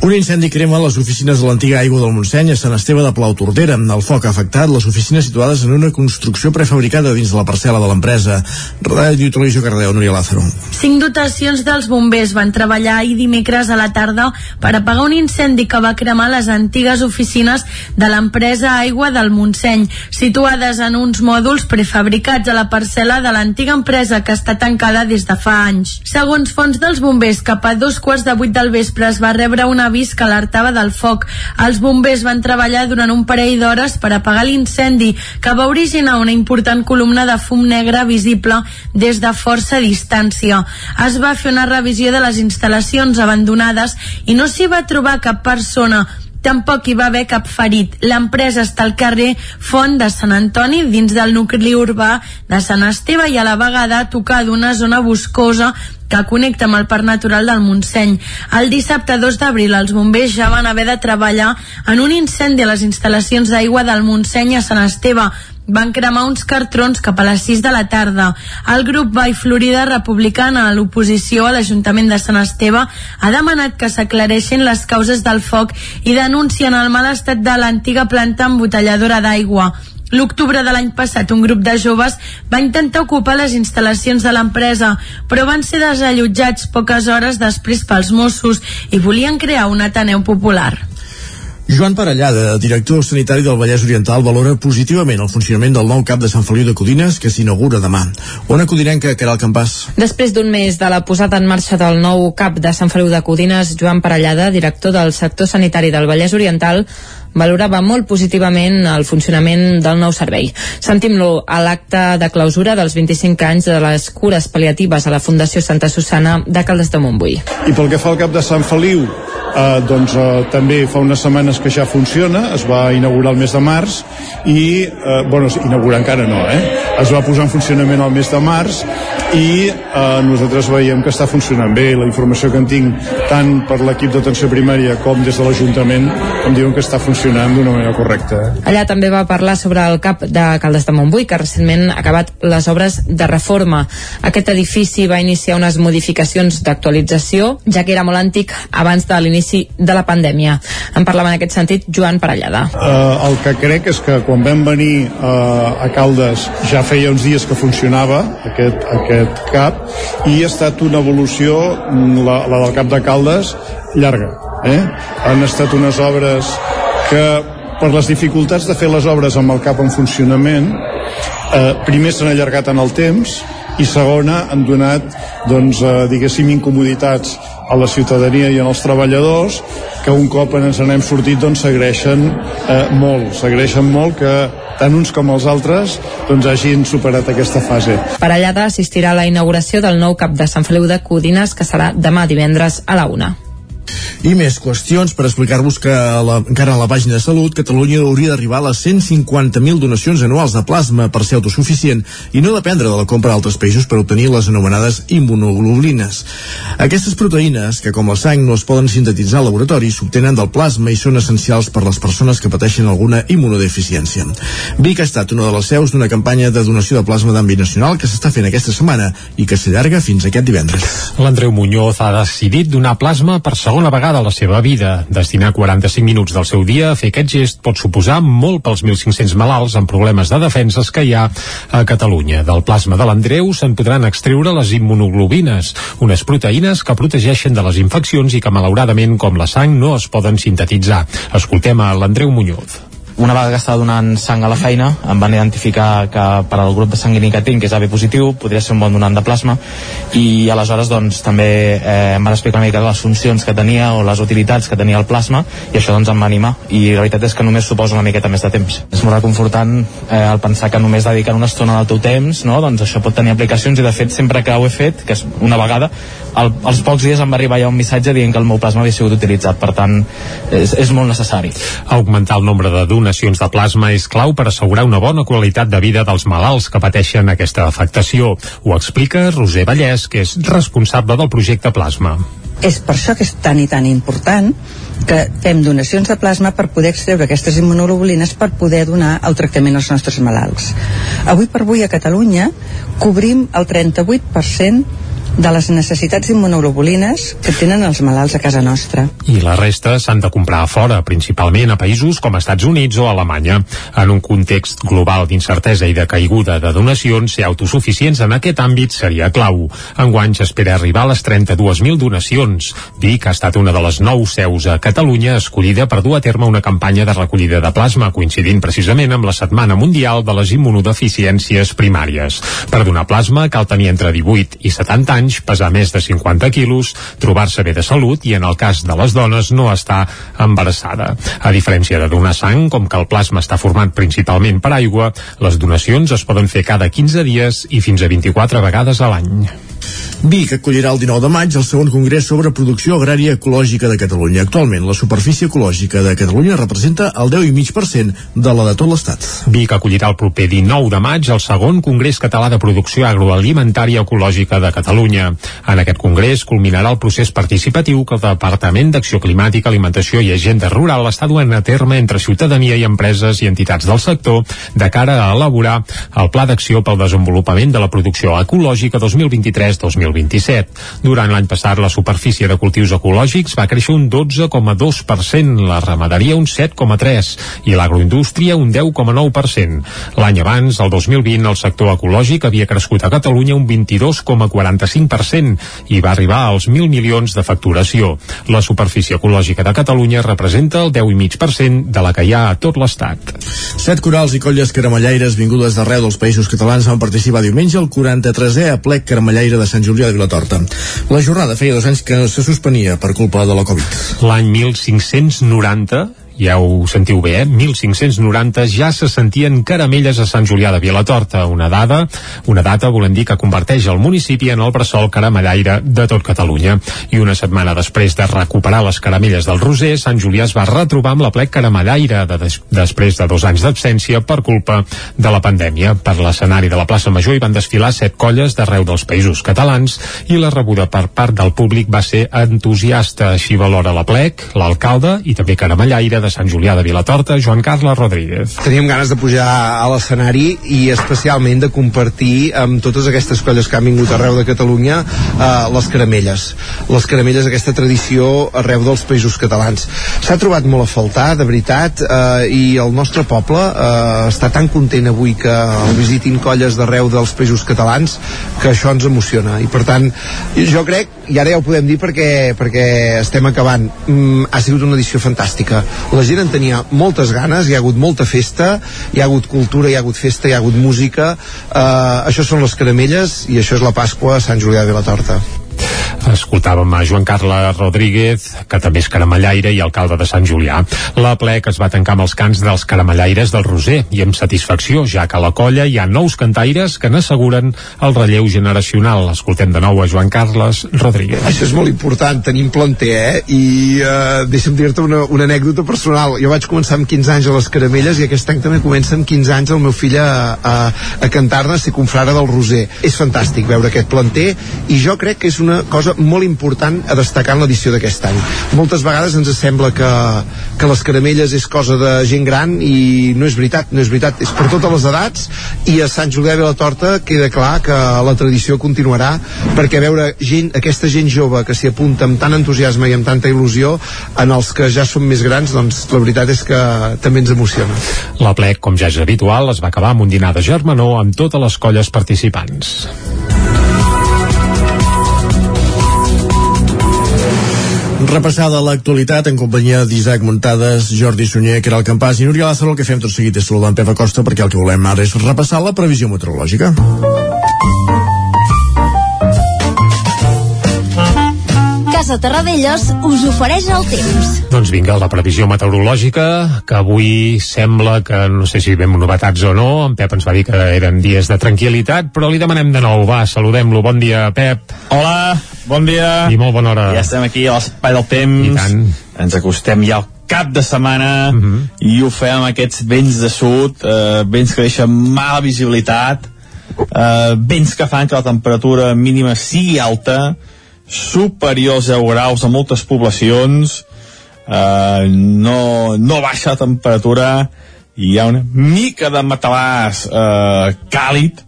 [SPEAKER 1] Un incendi crema les oficines de l'antiga aigua del Montseny a Sant Esteve de Plau Tordera. El foc ha afectat les oficines situades en una construcció prefabricada dins de la parcel·la de l'empresa. Ràdio Televisió Cardeu, Núria Lázaro.
[SPEAKER 9] Cinc dotacions dels bombers van treballar ahir dimecres a la tarda per apagar un incendi que va cremar les antigues oficines de l'empresa Aigua del Montseny, situades en uns mòduls prefabricats a la parcel·la de l'antiga empresa que està tancada des de fa anys. Segons fons dels bombers, cap a dos quarts de vuit del vespre es va rebre una avís que alertava del foc. Els bombers van treballar durant un parell d'hores per apagar l'incendi que va originar una important columna de fum negre visible des de força distància. Es va fer una revisió de les instal·lacions abandonades i no s'hi va trobar cap persona tampoc hi va haver cap ferit. L'empresa està al carrer Font de Sant Antoni, dins del nucli urbà de Sant Esteve i a la vegada tocar d'una zona boscosa que connecta amb el Parc Natural del Montseny. El dissabte 2 d'abril els bombers ja van haver de treballar en un incendi a les instal·lacions d'aigua del Montseny a Sant Esteve, van cremar uns cartrons cap a les 6 de la tarda. El grup Vall Florida Republicana a l'oposició a l'Ajuntament de Sant Esteve ha demanat que s'aclareixin les causes del foc i denuncien el mal estat de l'antiga planta embotelladora d'aigua. L'octubre de l'any passat, un grup de joves va intentar ocupar les instal·lacions de l'empresa, però van ser desallotjats poques hores després pels Mossos i volien crear un Ateneu Popular.
[SPEAKER 1] Joan Parellada, director sanitari del Vallès Oriental, valora positivament el funcionament del nou cap de Sant Feliu de Codines que s'inaugura demà. On acudirem que el Campàs?
[SPEAKER 10] Després d'un mes de la posada en marxa del nou cap de Sant Feliu de Codines, Joan Parellada, director del sector sanitari del Vallès Oriental, valorava molt positivament el funcionament del nou servei. Sentim-lo a l'acte de clausura dels 25 anys de les cures paliatives a la Fundació Santa Susana de Caldes de Montbui.
[SPEAKER 11] I pel que fa al cap de Sant Feliu, eh, doncs eh, també fa unes setmanes que ja funciona, es va inaugurar el mes de març i, eh, bueno, inaugurar encara no, eh? Es va posar en funcionament el mes de març i eh, nosaltres veiem que està funcionant bé. La informació que en tinc tant per l'equip d'atenció primària com des de l'Ajuntament em diuen que està funcionant d'una manera correcta.
[SPEAKER 10] Allà també va parlar sobre el CAP de Caldes de Montbui, que recentment ha acabat les obres de reforma. Aquest edifici va iniciar unes modificacions d'actualització, ja que era molt antic abans de l'inici de la pandèmia. En parlava en aquest sentit Joan Parellada.
[SPEAKER 11] Uh, el que crec és que quan vam venir uh, a Caldes ja feia uns dies que funcionava aquest, aquest CAP i ha estat una evolució, la, la del CAP de Caldes, llarga. Eh? Han estat unes obres que per les dificultats de fer les obres amb el CAP en funcionament eh, primer s'han allargat en el temps i segona han donat doncs, eh, diguéssim incomoditats a la ciutadania i als treballadors que un cop ens n'hem sortit doncs s'agreixen eh, molt, s'agreixen molt que tant uns com els altres doncs hagin superat aquesta fase.
[SPEAKER 10] Parellada assistirà a la inauguració del nou cap de Sant Feliu de Codines que serà demà divendres a la una.
[SPEAKER 1] I més qüestions per explicar-vos que a la, encara a la pàgina de Salut, Catalunya hauria d'arribar a les 150.000 donacions anuals de plasma per ser autosuficient i no dependre de la compra d'altres països per obtenir les anomenades immunoglobulines. Aquestes proteïnes, que com la sang no es poden sintetitzar al laboratori, s'obtenen del plasma i són essencials per les persones que pateixen alguna immunodeficiència. Vic ha estat una de les seus d'una campanya de donació de plasma d'àmbit nacional que s'està fent aquesta setmana i que s'allarga fins aquest divendres.
[SPEAKER 3] L'Andreu Muñoz ha decidit donar plasma per segona vegada de la seva vida. Destinar 45 minuts del seu dia a fer aquest gest pot suposar molt pels 1.500 malalts amb problemes de defenses que hi ha a Catalunya. Del plasma de l'Andreu se'n podran extreure les immunoglobines, unes proteïnes que protegeixen de les infeccions i que malauradament, com la sang, no es poden sintetitzar. Escoltem a l'Andreu Muñoz
[SPEAKER 12] una vegada que estava donant sang a la feina em van identificar que per al grup de sanguini que tinc, que és AB positiu, podria ser un bon donant de plasma i aleshores doncs també eh, em van explicar una mica les funcions que tenia o les utilitats que tenia el plasma i això doncs em va animar i la veritat és que només suposa una miqueta més de temps. És molt reconfortant eh, el pensar que només dedicar una estona del teu temps, no? doncs això pot tenir aplicacions i de fet sempre que ho he fet, que és una vegada, al, als pocs dies em va arribar ja un missatge dient que el meu plasma havia sigut utilitzat, per tant és, és molt necessari.
[SPEAKER 3] Augmentar el nombre de donacions de plasma és clau per assegurar una bona qualitat de vida dels malalts que pateixen aquesta afectació. Ho explica Roser Vallès, que és responsable del projecte Plasma.
[SPEAKER 13] És per això que és tan i tan important que fem donacions de plasma per poder extreure aquestes immunoglobulines per poder donar el tractament als nostres malalts. Avui per avui a Catalunya cobrim el 38% de les necessitats d'immunoglobulines que tenen els malalts a casa nostra.
[SPEAKER 3] I la resta s'han de comprar a fora, principalment a països com Estats Units o Alemanya. En un context global d'incertesa i de caiguda de donacions, ser autosuficients en aquest àmbit seria clau. Enguany s'espera arribar a les 32.000 donacions. Vic ha estat una de les nou seus a Catalunya escollida per dur a terme una campanya de recollida de plasma, coincidint precisament amb la Setmana Mundial de les Immunodeficiències Primàries. Per donar plasma cal tenir entre 18 i 70 anys anys, pesar més de 50 quilos, trobar-se bé de salut i, en el cas de les dones, no estar embarassada. A diferència de donar sang, com que el plasma està format principalment per aigua, les donacions es poden fer cada 15 dies i fins a 24 vegades a l'any.
[SPEAKER 1] Vic acollirà el 19 de maig el segon congrés sobre producció agrària ecològica de Catalunya. Actualment, la superfície ecològica de Catalunya representa el 10,5% de la de tot l'Estat.
[SPEAKER 3] Vic acollirà el proper 19 de maig el segon Congrés Català de Producció Agroalimentària Ecològica de Catalunya. En aquest congrés culminarà el procés participatiu que el Departament d'Acció Climàtica, Alimentació i Agenda Rural està duent a terme entre ciutadania i empreses i entitats del sector de cara a elaborar el Pla d'Acció pel Desenvolupament de la Producció Ecològica 2023-2027 2027. Durant l'any passat, la superfície de cultius ecològics va créixer un 12,2%, la ramaderia un 7,3% i l'agroindústria un 10,9%. L'any abans, el 2020, el sector ecològic havia crescut a Catalunya un 22,45% i va arribar als 1.000 milions de facturació. La superfície ecològica de Catalunya representa el 10,5% de la que hi ha a tot l'Estat.
[SPEAKER 1] Set corals i colles caramellaires vingudes d'arreu dels països catalans van participar diumenge al 43è aplec caramellaire de Sant Julià de Vilatorta. La jornada feia dos anys que se suspenia per culpa de la Covid.
[SPEAKER 3] L'any 1590 ja ho sentiu bé, eh? 1590 ja se sentien caramelles a Sant Julià de Vilatorta, una dada, una data volem dir que converteix el municipi en el bressol caramellaire de tot Catalunya. I una setmana després de recuperar les caramelles del Roser, Sant Julià es va retrobar amb la plec caramellaire de des després de dos anys d'absència per culpa de la pandèmia. Per l'escenari de la plaça Major hi van desfilar set colles d'arreu dels països catalans i la rebuda per part del públic va ser entusiasta. Així valora la plec, l'alcalde i també caramellaire de Sant Julià de Vilatorta, Joan Carles Rodríguez.
[SPEAKER 14] Teníem ganes de pujar a l'escenari i especialment de compartir amb totes aquestes colles que han vingut arreu de Catalunya eh, les caramelles. Les caramelles, aquesta tradició arreu dels països catalans. S'ha trobat molt a faltar, de veritat, eh, i el nostre poble eh, està tan content avui que el visitin colles d'arreu dels països catalans que això ens emociona. I per tant, jo crec, i ara ja ho podem dir perquè, perquè estem acabant, mm, ha sigut una edició fantàstica la gent en tenia moltes ganes, hi ha hagut molta festa, hi ha hagut cultura, hi ha hagut festa, hi ha hagut música, eh, això són les caramelles i això és la Pasqua a Sant Julià de la Torta.
[SPEAKER 3] Escoltàvem a Joan Carles Rodríguez, que també és caramellaire i alcalde de Sant Julià. La plec es va tancar amb els cants dels caramellaires del Roser i amb satisfacció, ja que a la colla hi ha nous cantaires que n'asseguren el relleu generacional. Escoltem de nou a Joan Carles Rodríguez.
[SPEAKER 14] Això és molt important, tenim planter, eh? I eh, deixa'm dir-te una, una anècdota personal. Jo vaig començar amb 15 anys a les caramelles i aquest any també comença amb 15 anys el meu fill a, a, a cantar-ne, ser confrare del Roser. És fantàstic veure aquest planter i jo crec que és una cosa molt important a destacar en l'edició d'aquest any. Moltes vegades ens sembla que, que les caramelles és cosa de gent gran i no és veritat, no és veritat, és per totes les edats i a Sant Julià de la Torta queda clar que la tradició continuarà perquè veure gent, aquesta gent jove que s'hi apunta amb tant entusiasme i amb tanta il·lusió en els que ja són més grans, doncs la veritat és que també ens emociona.
[SPEAKER 3] La plec, com ja és habitual, es va acabar amb un dinar de germanor amb totes les colles participants.
[SPEAKER 1] Repassada l'actualitat en companyia d'Isaac Muntades, Jordi Sunyer, que era el campàs i Núria Lázaro, el que fem tot seguit és saludar en Pep Acosta perquè el que volem ara és repassar la previsió meteorològica.
[SPEAKER 15] Casa Terradellos us ofereix el temps.
[SPEAKER 3] Doncs vinga, la previsió meteorològica, que avui sembla que, no sé si vam novetats o no, en Pep ens va dir que eren dies de tranquil·litat, però li demanem de nou, va, saludem-lo, bon dia, Pep.
[SPEAKER 16] Hola, bon dia.
[SPEAKER 3] I molt bona hora.
[SPEAKER 16] Ja estem aquí a l'espai del temps.
[SPEAKER 3] I tant.
[SPEAKER 16] Ens acostem ja al cap de setmana
[SPEAKER 3] Uh -huh.
[SPEAKER 16] i ho fem amb aquests vents de sud, eh, vents que deixen mala visibilitat, eh, vents que fan que la temperatura mínima sigui alta, superior als 10 graus a moltes poblacions, eh, no, no baixa la temperatura, i hi ha una mica de matalàs eh, càlid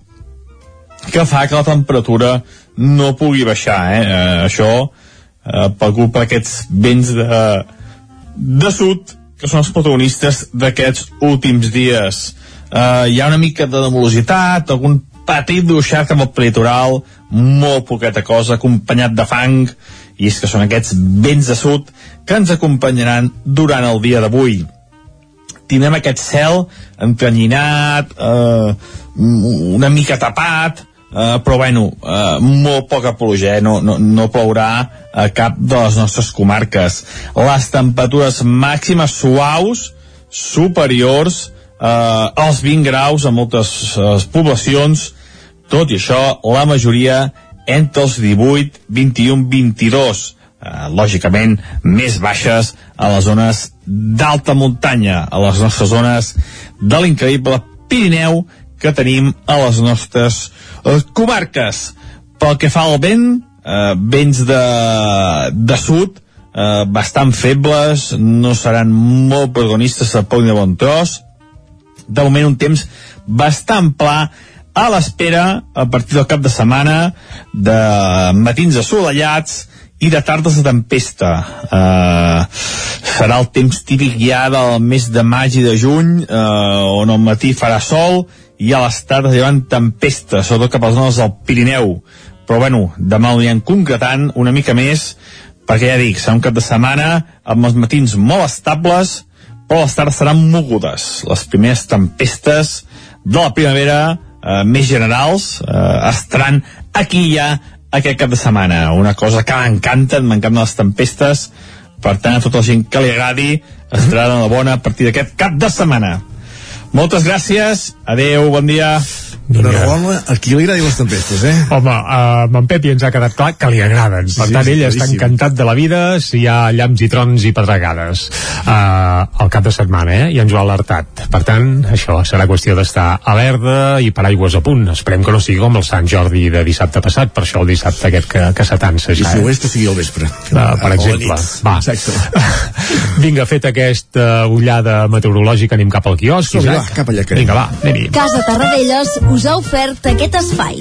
[SPEAKER 16] que fa que la temperatura no pugui baixar. Eh? Eh, això eh, per culpa d'aquests vents de, de sud que són els protagonistes d'aquests últims dies. Eh, hi ha una mica de nebulositat, algun petit bruixat amb el litoral, molt poqueta cosa, acompanyat de fang, i és que són aquests vents de sud que ens acompanyaran durant el dia d'avui. Tindrem aquest cel entrenyinat, eh, una mica tapat, Uh, però bueno, uh, molt poca pluja, eh? no, no, no plourà a cap de les nostres comarques. Les temperatures màximes suaus superiors uh, als 20 graus a moltes uh, poblacions, tot i això, la majoria entre els 18, 21, 22, uh, lògicament més baixes a les zones d'alta muntanya, a les nostres zones de l'increïble Pirineu que tenim a les nostres eh, comarques. Pel que fa al vent, eh, vents de, de sud, eh, bastant febles, no seran molt protagonistes a poc de bon tros. De moment un temps bastant pla a l'espera, a partir del cap de setmana, de matins assolellats i de tardes de tempesta. Uh, serà el temps típic ja del mes de maig i de juny, uh, on al matí farà sol i a les tardes hi haurà tempesta, sobretot cap a les zones del Pirineu. Però bueno, demà ho anirem concretant una mica més, perquè ja dic, serà un cap de setmana amb els matins molt estables, però les tardes seran mogudes. Les primeres tempestes de la primavera eh, més generals eh, estaran aquí ja aquest cap de setmana. Una cosa que m'encanten, m'encanten les tempestes, per tant, a tota la gent que li agradi, estarà la bona partir d'aquest cap de setmana. Moltes gràcies, adeu, bon dia.
[SPEAKER 1] Enhorabona, a qui li agraden les tempestes, eh?
[SPEAKER 3] Home, uh, amb en Pepi ens ha quedat clar que li agraden.
[SPEAKER 1] Sí,
[SPEAKER 3] per
[SPEAKER 1] sí,
[SPEAKER 3] tant,
[SPEAKER 1] sí,
[SPEAKER 3] ell està
[SPEAKER 1] claríssim.
[SPEAKER 3] encantat de la vida si hi ha llamps i trons i pedregades uh, al cap de setmana, eh? I ens ho ha alertat. Per tant, això serà qüestió d'estar alerta i paraigües a punt. Esperem que no sigui com el Sant Jordi de dissabte passat, per això el dissabte aquest que, que s'atansa
[SPEAKER 1] I
[SPEAKER 3] ja.
[SPEAKER 1] si ho
[SPEAKER 3] eh?
[SPEAKER 1] és, que sigui al vespre.
[SPEAKER 3] Uh, per
[SPEAKER 1] a la
[SPEAKER 3] exemple. Va.
[SPEAKER 1] Exacte.
[SPEAKER 3] Vinga, fet aquesta ullada meteorològica, anem cap al quiosc, Isaac.
[SPEAKER 1] va, cap allà que anem.
[SPEAKER 3] Vinga, va, anem-hi.
[SPEAKER 15] Casa Tarradellas us ha ofert aquest espai.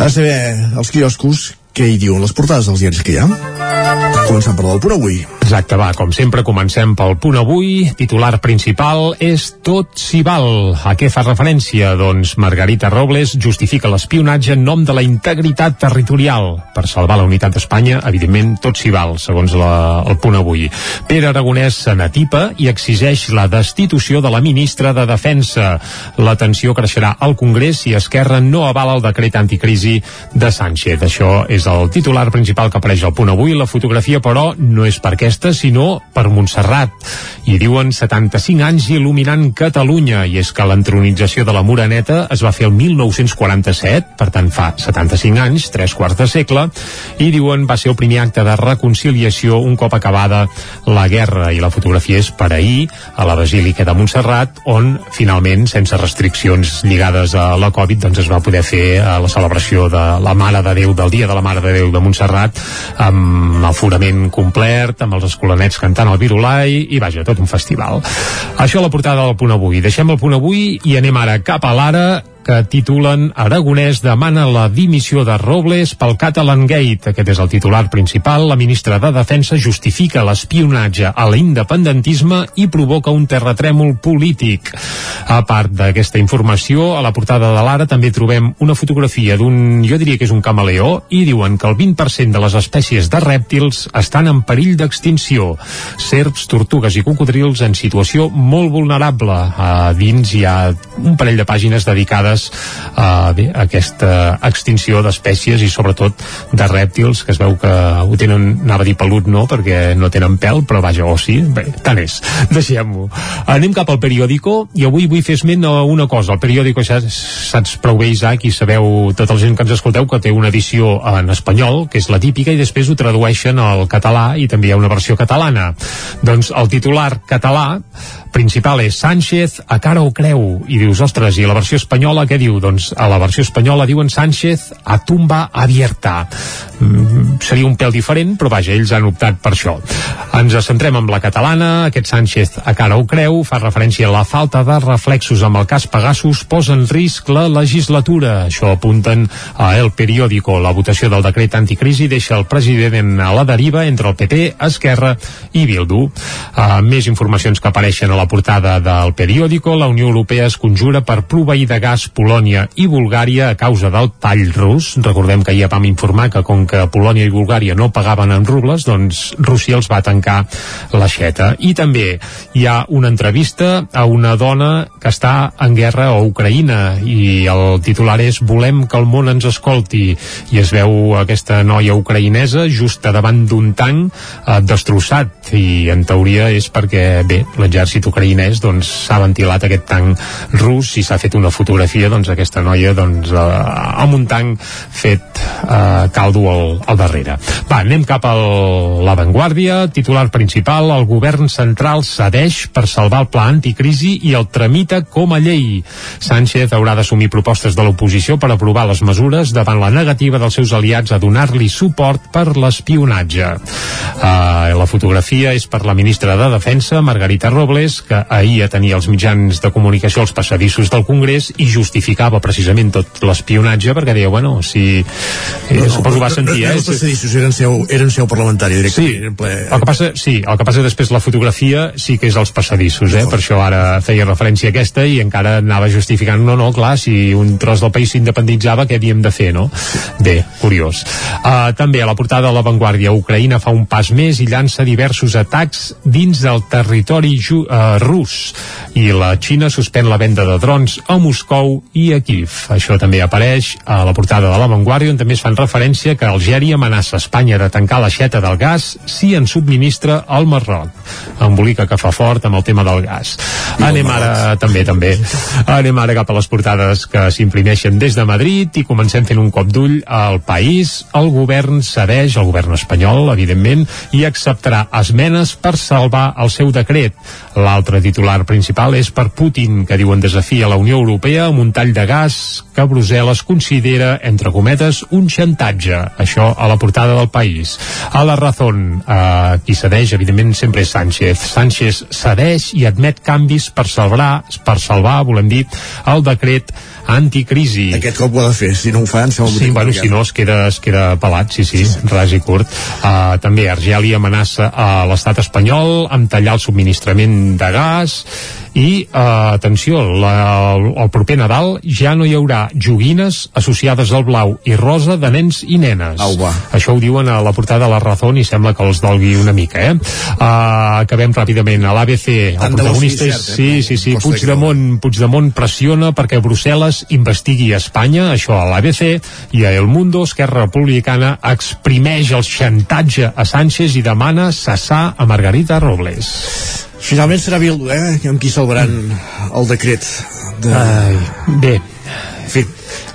[SPEAKER 1] A saber, els quioscos, què hi diuen les portades dels diaris que hi ha? Començant per del punt avui.
[SPEAKER 3] Exacte, va, com sempre comencem pel punt avui. Titular principal és Tot s'hi val. A què fa referència? Doncs Margarita Robles justifica l'espionatge en nom de la integritat territorial. Per salvar la unitat d'Espanya, evidentment, tot s'hi val, segons la, el punt avui. Pere Aragonès se n'atipa i exigeix la destitució de la ministra de Defensa. La tensió creixerà al Congrés si Esquerra no avala el decret anticrisi de Sánchez. Això és el titular principal que apareix al punt avui. La fotografia, però, no és per aquesta, sinó per Montserrat. I diuen 75 anys il·luminant Catalunya, i és que l'entronització de la Moreneta es va fer el 1947, per tant fa 75 anys, tres quarts de segle, i diuen va ser el primer acte de reconciliació un cop acabada la guerra, i la fotografia és per ahir a la Basílica de Montserrat, on finalment, sense restriccions lligades a la Covid, doncs es va poder fer eh, la celebració de la Mare de Déu, del Dia de la Mare de Déu de Montserrat, amb aforament complet, amb els escolanets cantant el Virulai, i vaja, tot un festival. Això a la portada del punt avui. Deixem el punt avui i anem ara cap a l'ara, que titulen Aragonès demana la dimissió de Robles pel Catalan Gate. Aquest és el titular principal. La ministra de Defensa justifica l'espionatge a l'independentisme i provoca un terratrèmol polític. A part d'aquesta informació, a la portada de l'Ara també trobem una fotografia d'un, jo diria que és un camaleó, i diuen que el 20% de les espècies de rèptils estan en perill d'extinció. Serps, tortugues i cocodrils en situació molt vulnerable. A dins hi ha un parell de pàgines dedicades a, bé, a aquesta extinció d'espècies i sobretot de rèptils que es veu que ho tenen, anava a dir pelut no, perquè no tenen pèl, però vaja, o sí, bé, tant és, deixem-ho. Anem cap al periòdico i avui vull fer esment a una cosa. El periòdico ja saps prou bé, Isaac, i sabeu tota la gent que ens escolteu que té una edició en espanyol, que és la típica, i després ho tradueixen al català i també hi ha una versió catalana. Doncs el titular català principal és Sánchez a cara o creu i dius, ostres, i la versió espanyola què diu? Doncs a la versió espanyola diuen Sánchez a tumba abierta. Mm, seria un pèl diferent però vaja, ells han optat per això. Ens centrem amb la catalana. Aquest Sánchez a cara o creu fa referència a la falta de reflexos amb el cas Pegasus posa en risc la legislatura. Això apunten a El Periódico. La votació del decret anticrisi deixa el president a la deriva entre el PP, Esquerra i Bildu. Uh, més informacions que apareixen a la portada del periòdico, la Unió Europea es conjura per proveir de gas Polònia i Bulgària a causa del tall rus. Recordem que ja vam informar que com que Polònia i Bulgària no pagaven en rubles, doncs Rússia els va tancar l'aixeta. I també hi ha una entrevista a una dona que està en guerra a Ucraïna i el titular és Volem que el món ens escolti i es veu aquesta noia ucraïnesa just davant d'un tanc eh, destrossat i en teoria és perquè bé, l'exèrcit ucraïnès doncs s'ha ventilat aquest tanc rus i s'ha fet una fotografia doncs aquesta noia doncs eh, amb un tanc fet eh, cal dur al, al darrere. Va, anem cap a l'avantguàrdia, titular principal, el govern central cedeix per salvar el pla anticrisi i el tramita com a llei. Sánchez haurà d'assumir propostes de l'oposició per aprovar les mesures davant la negativa dels seus aliats a donar-li suport per l'espionatge. Uh, la fotografia és per la ministra de Defensa, Margarita Robles, que ahir tenia els mitjans de comunicació als passadissos del Congrés i justificava precisament tot l'espionatge perquè deia, bueno, si... Eh, no, suposo que va sentir,
[SPEAKER 1] eh?
[SPEAKER 3] No,
[SPEAKER 1] els passadissos eren seu, eren seu parlamentari directament.
[SPEAKER 3] Sí, ple... el que passa, sí, el que passa després la fotografia sí que és als passadissos, eh? per això ara feia referència a aquesta i encara anava justificant, no, no, clar, si un tros del país s'independitzava, què havíem de fer, no? Bé, curiós. Uh, també a la portada de l'avantguàrdia, Ucraïna fa un pas més i llança diversos atacs dins del territori ju, uh, rus i la Xina suspèn la venda de drons a Moscou i a Kiev. Això també apareix a la portada de l'avantguàrdia on també es fan referència que Algèria amenaça Espanya de tancar l'aixeta del gas si en subministra al Marroc. Embolica que fa fort amb el tema del gas. Anem ara, també, també, anem ara cap a les portades que s'imprimeixen des de Madrid i comencem fent un cop d'ull al país. El govern cedeix, el govern espanyol, evidentment, i acceptarà esmenes per salvar el seu decret. L'altre titular principal és per Putin, que diuen desafia la Unió Europea amb un tall de gas que Brussel·les considera, entre cometes, un xantatge. Això a la portada del país. A la Razón, eh, qui cedeix, evidentment, sempre és Sánchez. Sánchez cedeix i admet canvis per salvar, per salvar, volem dir, el decret anticrisi.
[SPEAKER 1] Aquest cop ho ha de fer, si no ho fa, em sembla
[SPEAKER 3] Sí, bueno, si no es queda, es queda pelat, sí, sí, sí, sí. ras i curt. Uh, també Argèlia amenaça a l'estat espanyol amb tallar el subministrament de gas i, uh, atenció, la, el, el proper Nadal ja no hi haurà joguines associades al blau i rosa de nens i nenes.
[SPEAKER 1] Au, va.
[SPEAKER 3] Això ho diuen a la portada de la Razón i sembla que els dolgui una mica, eh? Uh, acabem ràpidament. A l'ABC, el protagonista és...
[SPEAKER 1] cert, eh?
[SPEAKER 3] Sí, sí, sí, Puigdemont, Puigdemont pressiona perquè Brussel·les investigui Espanya, això a l'ABC, i a El Mundo, Esquerra Republicana exprimeix el xantatge a Sánchez i demana cessar a Margarita Robles.
[SPEAKER 1] Finalment serà Bildu, eh? Amb qui salvaran el decret. De...
[SPEAKER 3] Ai, bé,
[SPEAKER 1] En fi,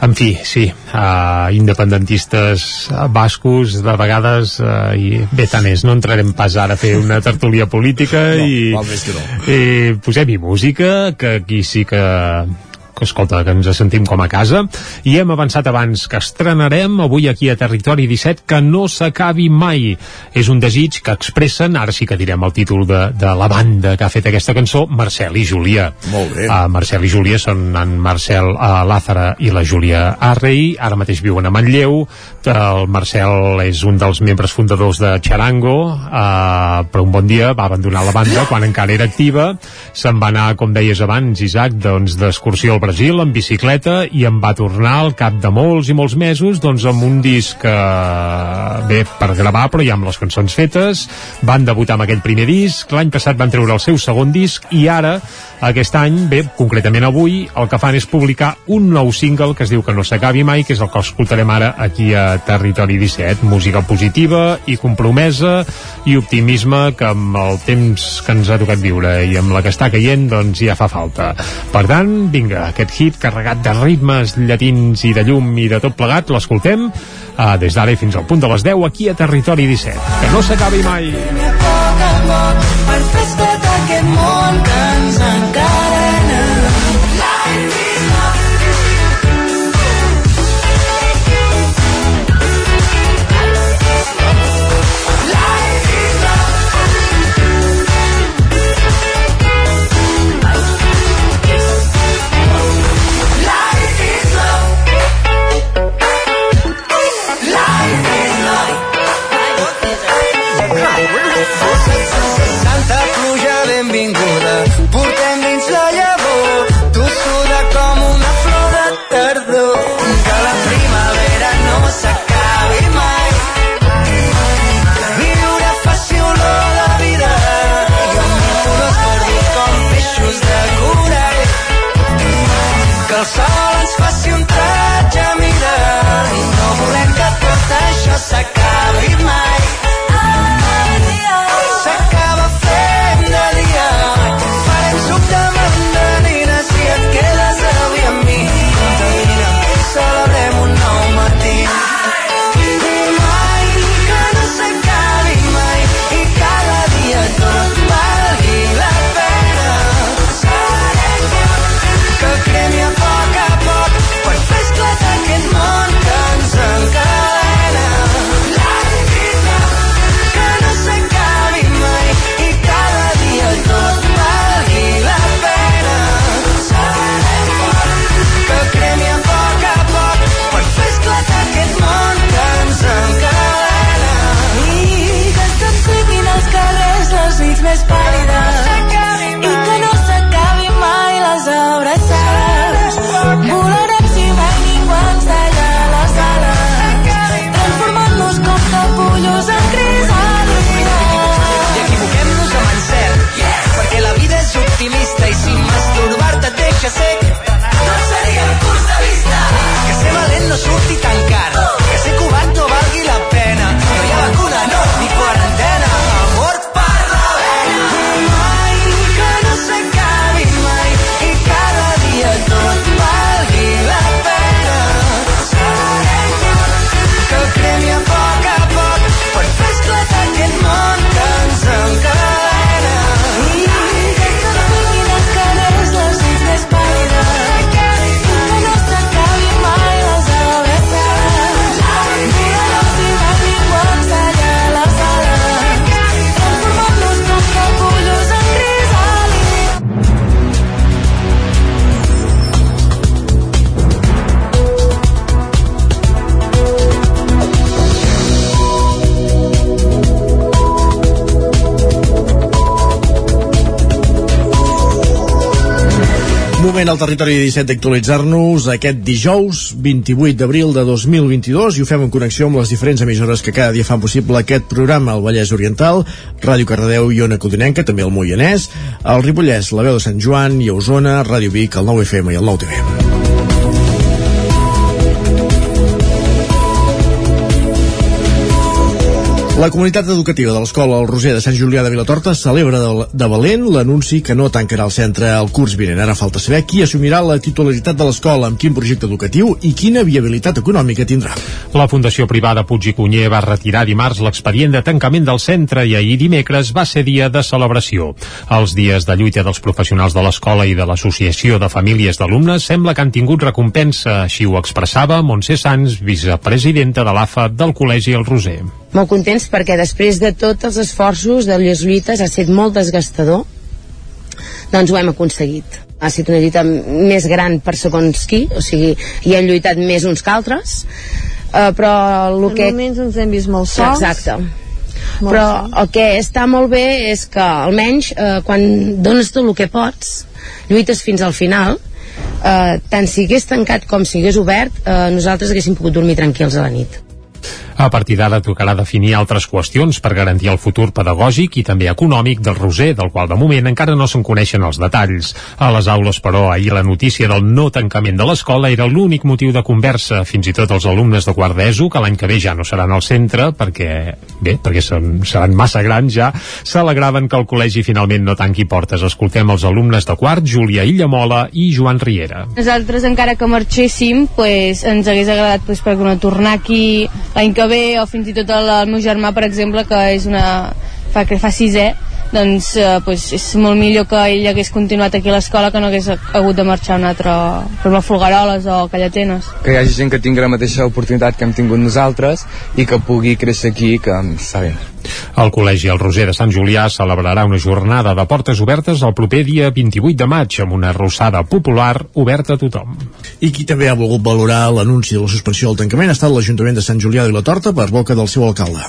[SPEAKER 3] en fi, sí, uh, independentistes bascos, de vegades, uh, i bé, tant és, no entrarem pas ara a fer una tertúlia política
[SPEAKER 1] No,
[SPEAKER 3] i,
[SPEAKER 1] val més que no.
[SPEAKER 3] i posem-hi música, que aquí sí que escolta, que ens sentim com a casa. I hem avançat abans que estrenarem avui aquí a Territori 17 que no s'acabi mai. És un desig que expressen, ara sí que direm el títol de, de la banda que ha fet aquesta cançó Marcel i Júlia.
[SPEAKER 1] Molt bé.
[SPEAKER 3] uh, Marcel i Júlia són en Marcel uh, Lázara i la Júlia Arrei ara mateix viuen a Manlleu. El Marcel és un dels membres fundadors de Charango. Uh, però un bon dia va abandonar la banda quan encara era activa. Se'n va anar, com deies abans Isaac, doncs d'excursió al Brasil en bicicleta i em va tornar al cap de molts i molts mesos doncs amb un disc que bé per gravar però ja amb les cançons fetes. Van debutar amb aquell primer disc. L'any passat van treure el seu segon disc i ara aquest any, bé, concretament avui el que fan és publicar un nou single que es diu que no s'acabi mai, que és el que escoltarem ara aquí a Territori 17 música positiva i compromesa i optimisme que amb el temps que ens ha tocat viure i amb la que està caient doncs ja fa falta. Per tant, vinga, aquest hit carregat de ritmes llatins i de llum i de tot plegat, l'escoltem uh, des d'ara i fins al punt de les 10 aquí a Territori 17 que no s'acabi mai
[SPEAKER 19] tot
[SPEAKER 1] Moment al territori 17 d'actualitzar-nos aquest dijous 28 d'abril de 2022 i ho fem en connexió amb les diferents emissores que cada dia fan possible aquest programa al Vallès Oriental, Ràdio Cardedeu i Ona Codinenca, també el Moianès, el Ripollès, la veu de Sant Joan i Osona, Ràdio Vic, el 9 FM i el 9 La comunitat educativa de l'Escola El Roser de Sant Julià de Vilatorta celebra de, valent l'anunci que no tancarà el centre el curs vinent. Ara falta saber qui assumirà la titularitat de l'escola, amb quin projecte educatiu i quina viabilitat econòmica tindrà.
[SPEAKER 3] La Fundació Privada Puig i Cunyer va retirar dimarts l'expedient de tancament del centre i ahir dimecres va ser dia de celebració. Els dies de lluita dels professionals de l'escola i de l'Associació de Famílies d'Alumnes sembla que han tingut recompensa, així ho expressava Montse Sans, vicepresidenta de l'AFA del Col·legi El Roser
[SPEAKER 20] molt contents perquè després de tots els esforços de les lluites ha estat molt desgastador. Doncs ho hem aconseguit. Ha estat una lluita més gran per segons qui o sigui, hi han lluitat més uns que altres uh, però el
[SPEAKER 8] en
[SPEAKER 20] que...
[SPEAKER 8] moments ens hem vist molt sols.
[SPEAKER 20] Exacte.
[SPEAKER 8] Molt
[SPEAKER 20] però
[SPEAKER 8] sols.
[SPEAKER 20] el que està molt bé és que almenys eh, quan dones tot el que pots lluites fins al final eh, tant si hagués tancat com si hagués obert eh, nosaltres haguéssim pogut dormir tranquils a la nit
[SPEAKER 3] A partir d'ara tocarà definir altres qüestions per garantir el futur pedagògic i també econòmic del Roser, del qual de moment encara no se'n coneixen els detalls. A les aules, però, ahir la notícia del no tancament de l'escola era l'únic motiu de conversa. Fins i tot els alumnes de quart d'ESO, que l'any que ve ja no seran al centre, perquè, bé, perquè són, seran massa grans ja, s'alegraven que el col·legi finalment no tanqui portes. Escoltem els alumnes de quart, Júlia Illamola i Joan Riera.
[SPEAKER 21] Nosaltres encara que marxéssim pues, ens hagués agradat pues, per no tornar aquí l'any que ve o fins i tot el, el meu germà per exemple que és una fa, que fa sisè doncs eh, pues, és molt millor que ell hagués continuat aquí a l'escola que no hagués hagut de marxar a un altre per exemple, a Folgueroles o Callatenes
[SPEAKER 22] que hi hagi gent que tingui la mateixa oportunitat que hem tingut nosaltres i que pugui créixer aquí que està bé
[SPEAKER 3] El Col·legi El Roser de Sant Julià celebrarà una jornada de portes obertes el proper dia 28 de maig amb una arrossada popular oberta a tothom.
[SPEAKER 1] I qui també ha volgut valorar l'anunci de la suspensió del tancament ha estat l'Ajuntament de Sant Julià de la Torta per boca del seu alcalde.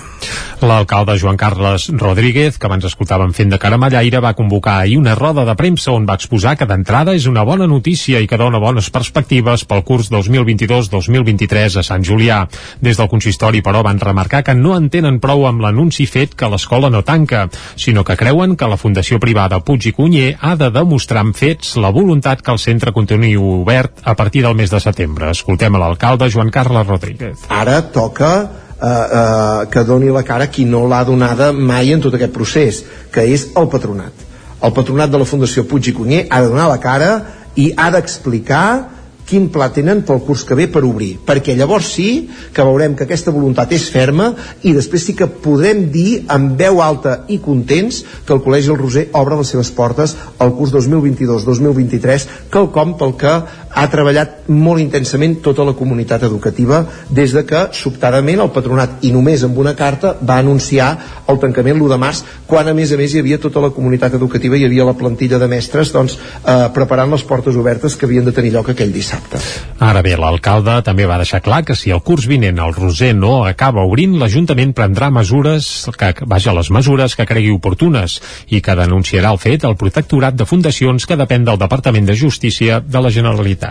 [SPEAKER 3] L'alcalde Joan Carles Rodríguez, que abans escoltàvem fent de caramellaire, va convocar ahir una roda de premsa on va exposar que d'entrada és una bona notícia i que dona bones perspectives pel curs 2022-2023 a Sant Julià. Des del consistori, però, van remarcar que no entenen prou amb l'anunci fet que l'escola no tanca, sinó que creuen que la Fundació Privada Puig i Cunyer ha de demostrar amb fets la voluntat que el centre continuï obert a partir del mes de setembre. Escoltem a l'alcalde Joan Carles Rodríguez.
[SPEAKER 14] Ara toca eh, eh, que doni la cara qui no l'ha donada mai en tot aquest procés, que és el patronat. El patronat de la Fundació Puig i Cunyer ha de donar la cara i ha d'explicar quin pla tenen pel curs que ve per obrir. Perquè llavors sí que veurem que aquesta voluntat és ferma i després sí que podrem dir amb veu alta i contents que el Col·legi El Roser obre les seves portes al curs 2022-2023 quelcom pel que ha treballat molt intensament tota la comunitat educativa des de que sobtadament el patronat i només amb una carta va anunciar el tancament l'1 de març quan a més a més hi havia tota la comunitat educativa hi havia la plantilla de mestres doncs, eh, preparant les portes obertes que havien de tenir lloc aquell dissabte
[SPEAKER 3] Ara bé, l'alcalde també va deixar clar que si el curs vinent el Roser no acaba obrint, l'Ajuntament prendrà mesures, que, vaja, les mesures que cregui oportunes i que denunciarà el fet al Protectorat de Fundacions que depèn del Departament de Justícia de la Generalitat.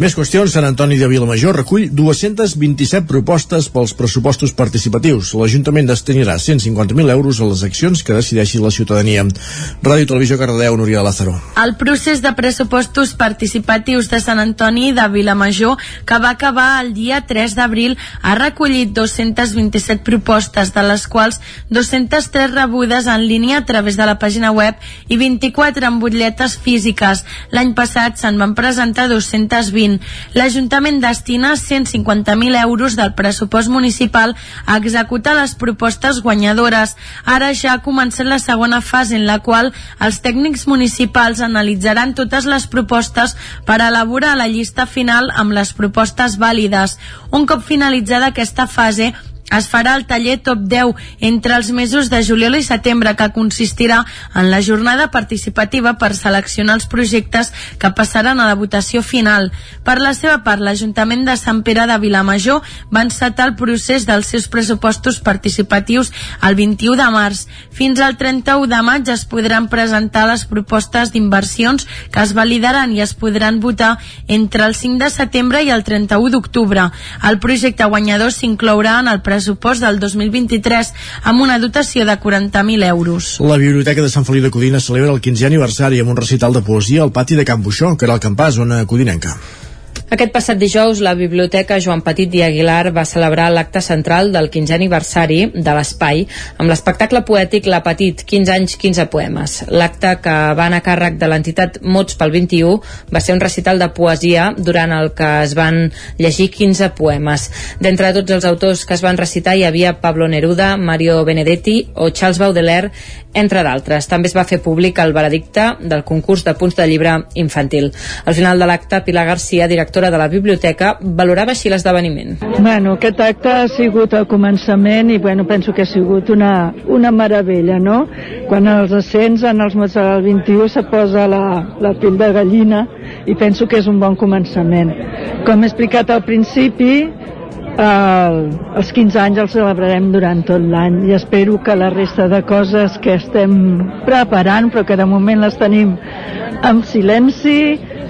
[SPEAKER 1] Més qüestions, Sant Antoni de Vilamajor recull 227 propostes pels pressupostos participatius. L'Ajuntament destinarà 150.000 euros a les accions que decideixi la ciutadania. Ràdio Televisió Cardedeu, Núria Lázaro.
[SPEAKER 9] El procés de pressupostos participatius de Sant Antoni de Vilamajor, que va acabar el dia 3 d'abril, ha recollit 227 propostes, de les quals 203 rebudes en línia a través de la pàgina web i 24 en butlletes físiques. L'any passat se'n van presentar 220. L'Ajuntament destina 150.000 euros del pressupost municipal a executar les propostes guanyadores. Ara ja ha començat la segona fase en la qual els tècnics municipals analitzaran totes les propostes per elaborar la llista final amb les propostes vàlides. Un cop finalitzada aquesta fase, es farà el taller Top 10 entre els mesos de juliol i setembre que consistirà en la jornada participativa per seleccionar els projectes que passaran a la votació final. Per la seva part, l'Ajuntament de Sant Pere de Vilamajor va encetar el procés dels seus pressupostos participatius el 21 de març. Fins al 31 de maig es podran presentar les propostes d'inversions que es validaran i es podran votar entre el 5 de setembre i el 31 d'octubre. El projecte guanyador s'inclourà en el pressupost del 2023 amb una dotació de 40.000 euros.
[SPEAKER 1] La Biblioteca de Sant Feliu de Codina celebra el 15è aniversari amb un recital de poesia al pati de Can Buixó, que era el campàs, zona codinenca.
[SPEAKER 10] Aquest passat dijous, la Biblioteca Joan Petit i Aguilar va celebrar l'acte central del 15è aniversari de l'Espai amb l'espectacle poètic La Petit, 15 anys, 15 poemes. L'acte, que va anar a càrrec de l'entitat Mots pel 21, va ser un recital de poesia durant el que es van llegir 15 poemes. D'entre tots els autors que es van recitar hi havia Pablo Neruda, Mario Benedetti o Charles Baudelaire, entre d'altres. També es va fer públic el veredicte del concurs de punts de llibre infantil. Al final de l'acte, Pilar Garcia, directora de la biblioteca, valorava així l'esdeveniment.
[SPEAKER 23] Bueno, aquest acte ha sigut el començament i bueno, penso que ha sigut una, una meravella, no? Quan els ascens en els mots del 21 se posa la, la pell de gallina i penso que és un bon començament. Com he explicat al principi, el, els 15 anys els celebrarem durant tot l'any i espero que la resta de coses que estem preparant però que de moment les tenim en silenci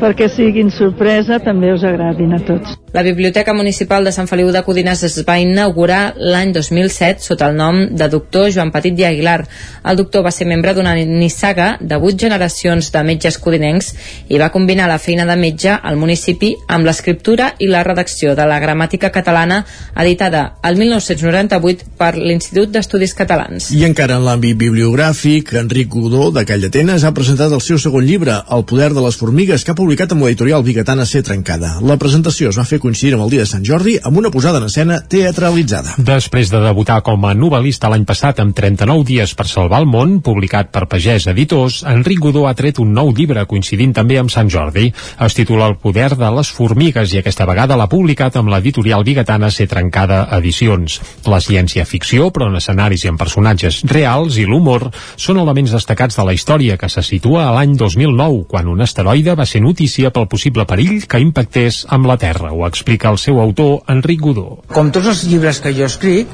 [SPEAKER 23] perquè siguin sorpresa també us agradin a tots.
[SPEAKER 10] La Biblioteca Municipal de Sant Feliu de Codines es va inaugurar l'any 2007 sota el nom de doctor Joan Petit i Aguilar. El doctor va ser membre d'una nissaga de vuit generacions de metges codinencs i va combinar la feina de metge al municipi amb l'escriptura i la redacció de la gramàtica catalana editada el 1998 per l'Institut d'Estudis Catalans.
[SPEAKER 1] I encara en l'àmbit bibliogràfic, Enric Godó, de Call d'Atenes, ha presentat el seu segon llibre, El poder de les formigues, que ha publicat amb l'editorial Bigatana Ser Trencada. La presentació es va fer coincidir amb el dia de Sant Jordi amb una posada en escena teatralitzada.
[SPEAKER 3] Després de debutar com a novel·lista l'any passat amb 39 dies per salvar el món, publicat per Pagès Editors, Enric Godó ha tret un nou llibre coincidint també amb Sant Jordi. Es titula El poder de les formigues i aquesta vegada l'ha publicat amb l'editorial Bigatana Ser Trencada Edicions. La ciència-ficció, però en escenaris i en personatges reals i l'humor són elements destacats de la història que se situa a l'any 2009, quan un asteroide va ser notícia pel possible perill que impactés amb la Terra. Ho explica el seu autor, Enric Godó.
[SPEAKER 24] Com tots els llibres que jo escric,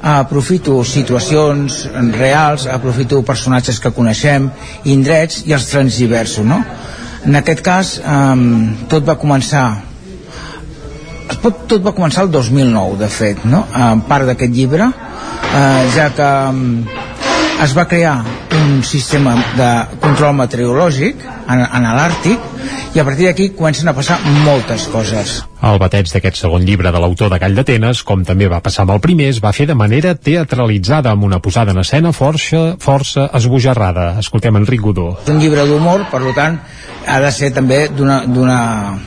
[SPEAKER 24] aprofito situacions reals, aprofito personatges que coneixem, indrets i els transverso, no? En aquest cas, um, tot va començar tot va començar el 2009, de fet, no? En part d'aquest llibre, eh, ja que um, es va crear un sistema de control meteorològic en, en l'Àrtic i a partir d'aquí comencen a passar moltes coses.
[SPEAKER 3] El bateig d'aquest segon llibre de l'autor de Call d'Atenes, com també va passar amb el primer, es va fer de manera teatralitzada amb una posada en escena força, força esbojarrada. Escoltem Enric Godó.
[SPEAKER 24] És un llibre d'humor, per tant, ha de ser també d'una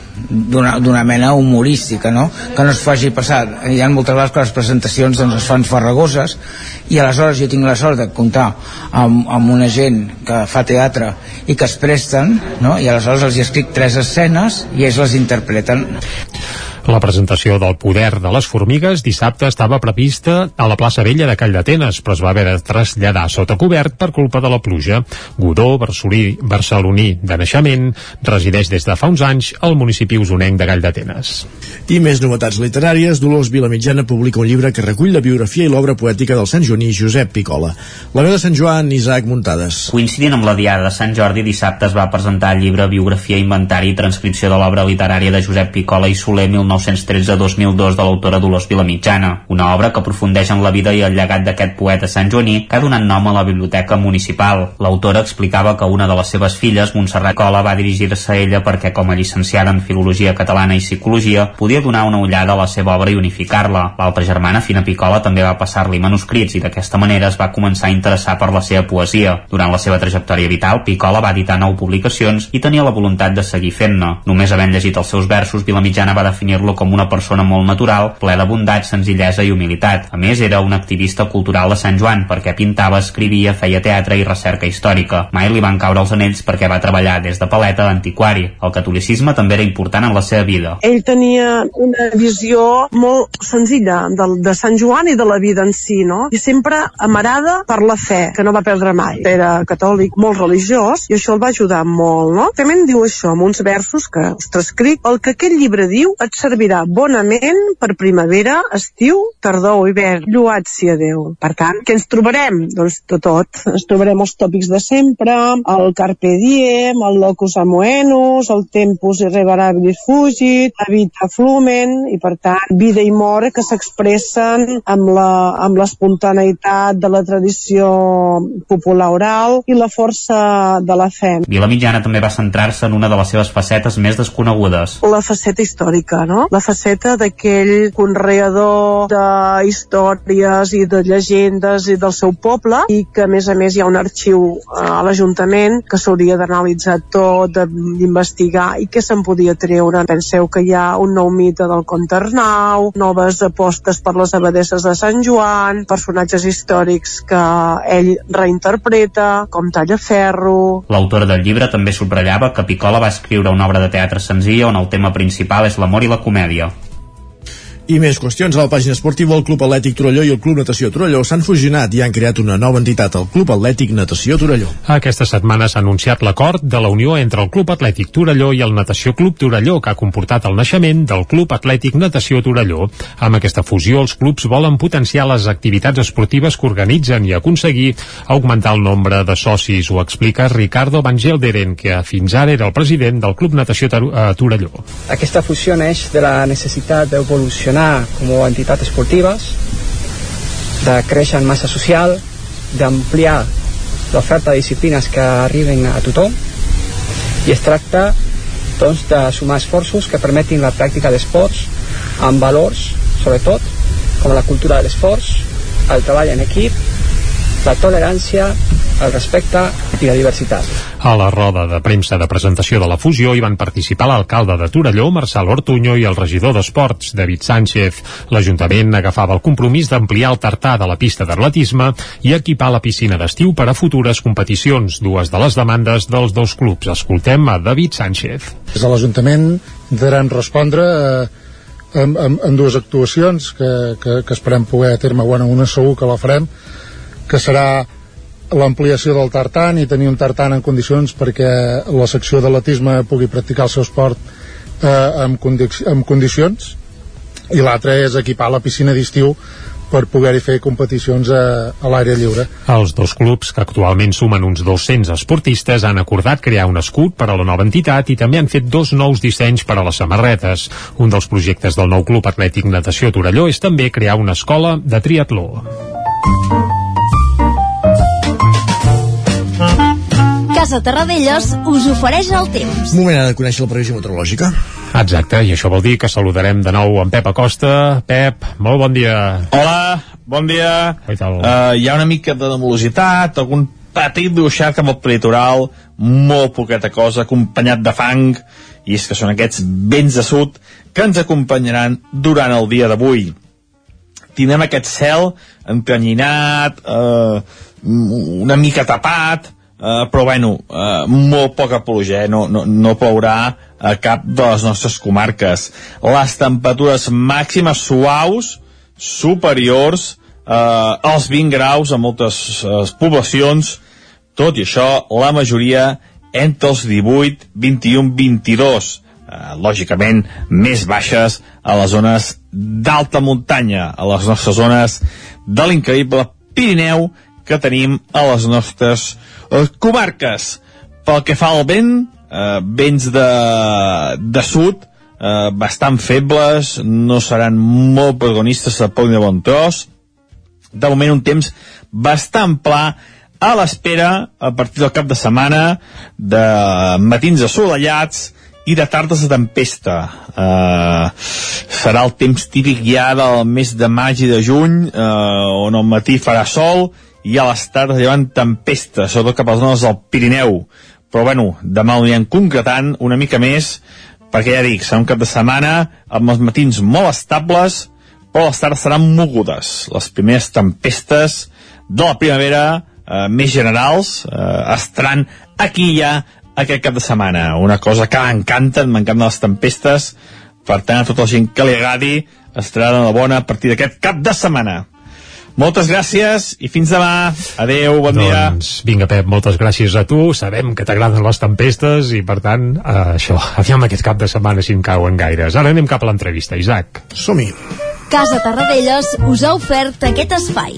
[SPEAKER 24] mena humorística, no? Que no es faci passar. Hi ha moltes vegades que les presentacions doncs, es fan farragoses i aleshores jo tinc la sort de comptar amb, amb una gent que fa teatre i que es presten, no? I aleshores els hi escric tres escenes i ells les interpreten.
[SPEAKER 3] La presentació del poder de les formigues dissabte estava prevista a la plaça Vella de Call d'Atenes, però es va haver de traslladar sota cobert per culpa de la pluja. Godó, barcelí, barceloní de naixement, resideix des de fa uns anys al municipi usonenc de Call d'Atenes.
[SPEAKER 1] I més novetats literàries, Dolors Vilamitjana publica un llibre que recull la biografia i l'obra poètica del Sant Joaní Josep Picola. La veu de Sant Joan, Isaac Muntades.
[SPEAKER 25] Coincidint amb la Diada de Sant Jordi, dissabte es va presentar el llibre Biografia, Inventari i Transcripció de l'obra literària de Josep Picola i Soler 1913-2002 de l'autora Dolors Vilamitjana, una obra que aprofundeix en la vida i el llegat d'aquest poeta sant Joaní que ha donat nom a la biblioteca municipal. L'autora explicava que una de les seves filles, Montserrat Cola, va dirigir-se a ella perquè com a llicenciada en Filologia Catalana i Psicologia podia donar una ullada a la seva obra i unificar-la. L'altra germana, Fina Picola, també va passar-li manuscrits i d'aquesta manera es va començar a interessar per la seva poesia. Durant la seva trajectòria vital, Picola va editar nou publicacions i tenia la voluntat de seguir fent-ne. Només havent llegit els seus versos, Vilamitjana va definir descriure-lo com una persona molt natural, ple de bondat, senzillesa i humilitat. A més, era un activista cultural de Sant Joan, perquè pintava, escrivia, feia teatre i recerca històrica. Mai li van caure els anells perquè va treballar des de paleta d'antiquari. El catolicisme també era important en la seva vida.
[SPEAKER 26] Ell tenia una visió molt senzilla de, de Sant Joan i de la vida en si, no? I sempre amarada per la fe, que no va perdre mai. Era catòlic, molt religiós, i això el va ajudar molt, no? També en diu això, amb uns versos que us transcric. El que aquest llibre diu et servirà bonament per primavera, estiu, tardor o hivern. Lluat sia Déu. Per tant, què ens trobarem? Doncs de tot. Ens trobarem els tòpics de sempre, el carpe diem, el locus amoenus, el tempus irreparabilis fugit, la vita flumen, i per tant, vida i mort que s'expressen amb l'espontaneïtat de la tradició popular oral i la força de la fe.
[SPEAKER 25] Vila Mitjana també va centrar-se en una de les seves facetes més desconegudes.
[SPEAKER 26] La faceta històrica, no? La faceta d'aquell conreador de històries i de llegendes i del seu poble i que a més a més hi ha un arxiu eh, a l'Ajuntament que s'hauria d'analitzar tot, d'investigar i què se'n podia treure. Penseu que hi ha un nou mite del Comte Arnau, noves apostes per les abadesses de Sant Joan, personatges històrics que ell reinterpreta, com Tallaferro...
[SPEAKER 25] L'autora del llibre també subratllava que Picola va escriure una obra de teatre senzilla on el tema principal és l'amor i la comedia.
[SPEAKER 1] I més qüestions a la pàgina esportiva, el Club Atlètic Torelló i el Club Natació Torelló s'han fusionat i han creat una nova entitat, el Club Atlètic Natació Torelló.
[SPEAKER 3] Aquesta setmana s'ha anunciat l'acord de la unió entre el Club Atlètic Torelló i el Natació Club Torelló, que ha comportat el naixement del Club Atlètic Natació Torelló. Amb aquesta fusió, els clubs volen potenciar les activitats esportives que organitzen i aconseguir augmentar el nombre de socis, ho explica Ricardo Van Gelderen, que fins ara era el president del Club Natació Torelló.
[SPEAKER 27] Aquesta fusió neix de la necessitat d'evolucionar com a entitats esportives, de créixer en massa social, d'ampliar l'oferta de disciplines que arriben a tothom. I es tracta doncs, de sumar esforços que permetin la pràctica d'esports amb valors, sobretot, com la cultura de l'esforç, el treball en equip, la tolerància, el respecte i la diversitat.
[SPEAKER 3] A la roda de premsa de presentació de la fusió hi van participar l'alcalde de Torelló, Marçal Ortuño, i el regidor d'Esports, David Sánchez. L'Ajuntament agafava el compromís d'ampliar el tartà de la pista d'atletisme i equipar la piscina d'estiu per a futures competicions, dues de les demandes dels dos clubs. Escoltem a David Sánchez.
[SPEAKER 28] Des de l'Ajuntament intentarem respondre eh, amb, amb, amb dues actuacions que, que, que esperem poder a terme, bueno, una segur que la farem, que serà l'ampliació del tartan i tenir un tartan en condicions perquè la secció d'atletisme pugui practicar el seu esport eh, amb, condi amb condicions i l'altre és equipar la piscina d'estiu per poder-hi fer competicions a, a l'aire lliure.
[SPEAKER 3] Els dos clubs, que actualment sumen uns 200 esportistes, han acordat crear un escut per a la nova entitat i també han fet dos nous dissenys per a les samarretes. Un dels projectes del nou Club Atlètic Natació Torelló és també crear una escola de triatló.
[SPEAKER 15] Casa Terradellos us ofereix el temps.
[SPEAKER 1] Moment ara de conèixer la previsió meteorològica.
[SPEAKER 3] Exacte, i això vol dir que saludarem de nou en Pep Acosta. Pep, molt bon dia.
[SPEAKER 16] Hola, bon dia. Uh, hi ha una mica de nebulositat, algun petit dibuixat cap al peritoral, molt poqueta cosa, acompanyat de fang, i és que són aquests vents de sud que ens acompanyaran durant el dia d'avui. Tindrem aquest cel encanyinat, eh, una mica tapat, Uh, però bueno, uh, molt poca pluja, eh? no, no, no plourà a cap de les nostres comarques. Les temperatures màximes suaus superiors uh, als 20 graus a moltes uh, poblacions, tot i això, la majoria entre els 18, 21, 22, uh, lògicament més baixes a les zones d'alta muntanya, a les nostres zones de l'increïble Pirineu que tenim a les nostres eh, comarques. Pel que fa al vent, eh, vents de, de sud, eh, bastant febles, no seran molt protagonistes a Pont de Bon Tros. De moment un temps bastant pla a l'espera, a partir del cap de setmana, de matins assolellats i de tardes de tempesta. Uh, serà el temps típic ja del mes de maig i de juny, uh, on al matí farà sol i a les tardes hi ha tempesta, sobretot cap a les zones del Pirineu. Però bueno, demà ho anirem concretant una mica més perquè ja dic, serà un cap de setmana amb els matins molt estables, però les tardes seran mogudes. Les primeres tempestes de la primavera, eh, més generals, eh, estaran aquí ja aquest cap de setmana. Una cosa que m'encanten, m'encanten les tempestes, per tant, a tota la gent que li agradi, estarà de la bona a partir d'aquest cap de setmana. Moltes gràcies i fins demà. Adeu, bon dia.
[SPEAKER 3] Doncs vinga, Pep, moltes gràcies a tu. Sabem que t'agraden les tempestes i, per tant, eh, això, aviam aquest cap de setmana si en cauen gaires. Ara anem cap a l'entrevista, Isaac.
[SPEAKER 1] Som-hi.
[SPEAKER 15] Casa Tarradellas us ha ofert aquest espai.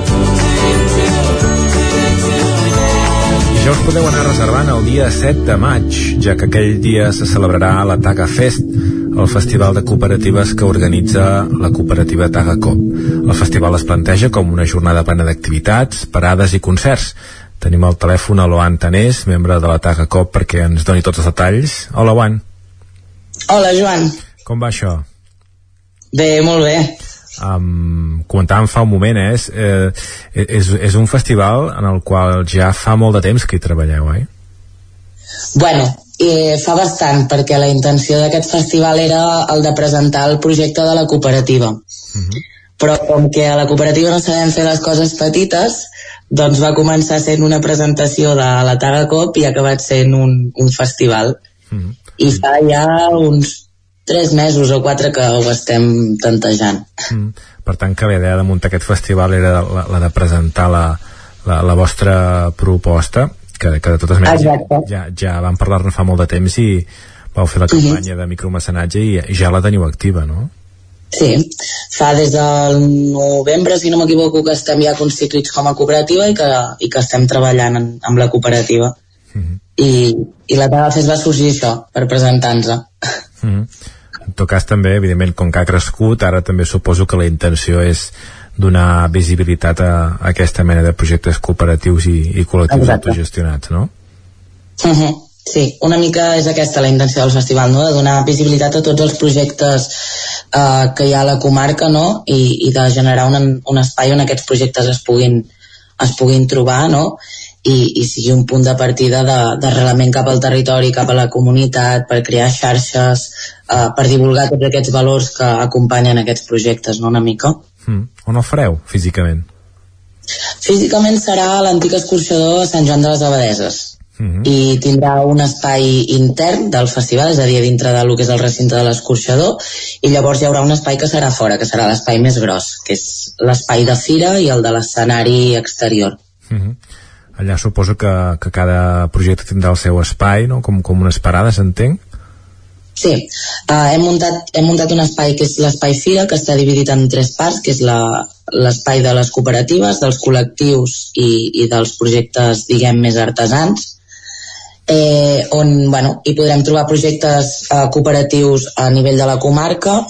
[SPEAKER 6] Ja us podeu anar reservant el dia 7 de maig, ja que aquell dia se celebrarà la Taga Fest, el festival de cooperatives que organitza la cooperativa Taga Cop. El festival es planteja com una jornada plena d'activitats, parades i concerts. Tenim al telèfon a l'Oan Tanés, membre de la Taga Cop, perquè ens doni tots els detalls. Hola, Oan.
[SPEAKER 29] Hola, Joan.
[SPEAKER 6] Com va això?
[SPEAKER 29] Bé, molt bé.
[SPEAKER 6] Um, comentàvem fa un moment, eh? És, eh, és, és un festival en el qual ja fa molt de temps que hi treballeu, eh?
[SPEAKER 29] Bueno, eh, fa bastant, perquè la intenció d'aquest festival era el de presentar el projecte de la cooperativa. Però com que a la cooperativa no sabem fer les coses petites, doncs va començar sent una presentació de la Taga Cop i ha acabat sent un, un festival. I fa ja uns tres mesos o quatre que ho estem tantejant.
[SPEAKER 6] Mm. Per tant, que la idea de muntar aquest festival era la, la de presentar la, la, la vostra proposta, que, que de totes maneres ja,
[SPEAKER 29] Exacte.
[SPEAKER 6] ja, ja vam parlar-ne fa molt de temps i vau fer la campanya de micromecenatge i, ja la teniu activa, no?
[SPEAKER 29] Sí, fa des del novembre, si no m'equivoco, que estem ja constituïts com a cooperativa i que, i que estem treballant en, amb la cooperativa. I, I la Taga Fest va sorgir això, per presentar-nos.
[SPEAKER 6] Mm. En tot cas també, evidentment, com que ha crescut, ara també suposo que la intenció és donar visibilitat a, a aquesta mena de projectes cooperatius i, i col·lectius
[SPEAKER 29] Exacte.
[SPEAKER 6] autogestionats, no?
[SPEAKER 29] Uh -huh. Sí, una mica és aquesta la intenció del festival, no? de donar visibilitat a tots els projectes eh, que hi ha a la comarca no? I, i de generar un, un espai on aquests projectes es puguin, es puguin trobar no? I, i sigui un punt de partida de- d'arrelament cap al territori, cap a la comunitat, per crear xarxes, eh, per divulgar tots aquests valors que acompanyen aquests projectes, no? una mica.
[SPEAKER 6] Mm. On el fareu, físicament?
[SPEAKER 29] Físicament serà a l'antic escorxador Sant Joan de les Abadeses
[SPEAKER 6] Mm
[SPEAKER 29] i tindrà un espai intern del festival, és a dir, dintre del que és el recinte de l'escorxador, i llavors hi haurà un espai que serà fora, que serà l'espai més gros, que és l'espai de fira i el de l'escenari exterior.
[SPEAKER 6] -hmm. Allà suposo que, que cada projecte tindrà el seu espai, no? com, com unes parades, entenc?
[SPEAKER 29] Sí, uh, hem, muntat, hem muntat un espai que és l'espai fira, que està dividit en tres parts, que és l'espai de les cooperatives, dels col·lectius i, i dels projectes, diguem, més artesans, eh, on bueno, hi podrem trobar projectes eh, cooperatius a nivell de la comarca,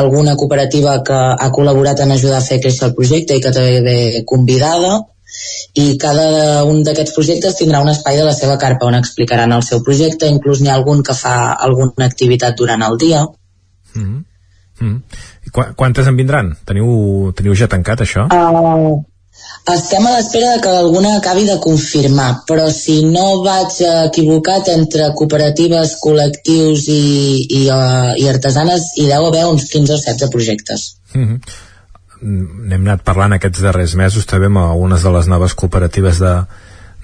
[SPEAKER 29] alguna cooperativa que ha col·laborat en ajudar a fer créixer el projecte i que també ve convidada, i cada un d'aquests projectes tindrà un espai de la seva carpa on explicaran el seu projecte, inclús n'hi ha algun que fa alguna activitat durant el dia.
[SPEAKER 6] Mm -hmm. Mm. I qu quantes en vindran? Teniu, teniu ja tancat això?
[SPEAKER 29] Uh, estem a l'espera de que alguna acabi de confirmar, però si no vaig equivocat entre cooperatives, col·lectius i, i, uh, i artesanes hi deu haver uns 15 o 16 projectes.
[SPEAKER 6] Mm -hmm. N'hem anat parlant aquests darrers mesos també amb algunes de les noves cooperatives de,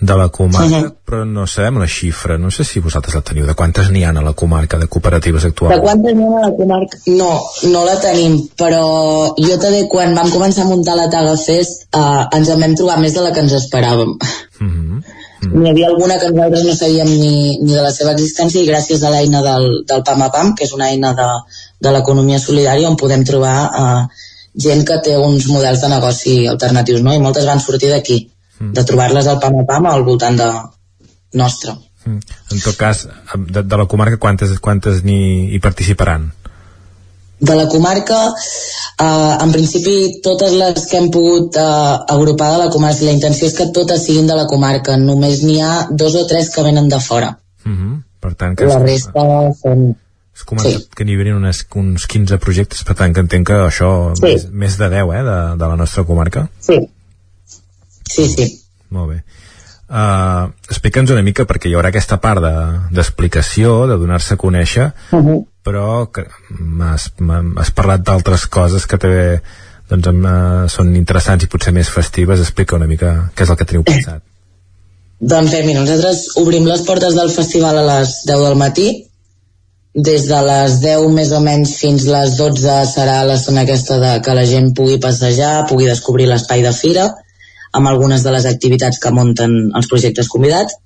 [SPEAKER 6] de la comarca,
[SPEAKER 29] Mhm.
[SPEAKER 6] però no sabem la xifra, no sé si vosaltres la teniu, de quantes n'hi ha a la comarca de cooperatives
[SPEAKER 29] De
[SPEAKER 6] actuals?
[SPEAKER 29] quantes n'hi ha a la comarca? No, no la tenim, però jo també quan vam començar a muntar la Taga Fest uh, ens en vam trobar més de la que ens esperàvem.
[SPEAKER 6] Mm -hmm.
[SPEAKER 29] N'hi havia alguna que nosaltres no sabíem ni, ni de la seva existència i gràcies a l'eina del, del PAM a PAM, que és una eina de, de l'economia solidària on podem trobar uh, gent que té uns models de negoci alternatius, no? I moltes van sortir d'aquí, de trobar-les al PAM a PAM al voltant de nostre.
[SPEAKER 6] Mm. En tot cas, de, de la comarca, quantes, quantes n'hi hi participaran?
[SPEAKER 29] De la comarca, eh, en principi, totes les que hem pogut eh, agrupar de la comarca, la intenció és que totes siguin de la comarca, només n'hi ha dos o tres que venen de fora.
[SPEAKER 6] Mm -hmm. Per tant, que
[SPEAKER 29] La resta són...
[SPEAKER 6] es comentat sí. que n'hi havien unes, uns 15 projectes, per tant que entenc que això
[SPEAKER 29] Sí.
[SPEAKER 6] més, més de 10, eh, de, de la nostra comarca.
[SPEAKER 29] Sí. Sí, sí.
[SPEAKER 6] Molt bé. Uh, Explica'ns una mica, perquè hi haurà aquesta part de- d'explicació, de, de donar-se a conèixer,
[SPEAKER 29] Uh -huh.
[SPEAKER 6] però que has parlat d'altres coses que també doncs, uh, són interessants i potser més festives. Explica una mica què és el que teniu pensat.
[SPEAKER 29] Doncs bé, mira, nosaltres obrim les portes del festival a les 10 del matí. Des de les 10 més o menys fins les 12 serà l'estona aquesta de que la gent pugui passejar, pugui descobrir l'espai de fira, amb algunes de les activitats que munten els projectes convidats.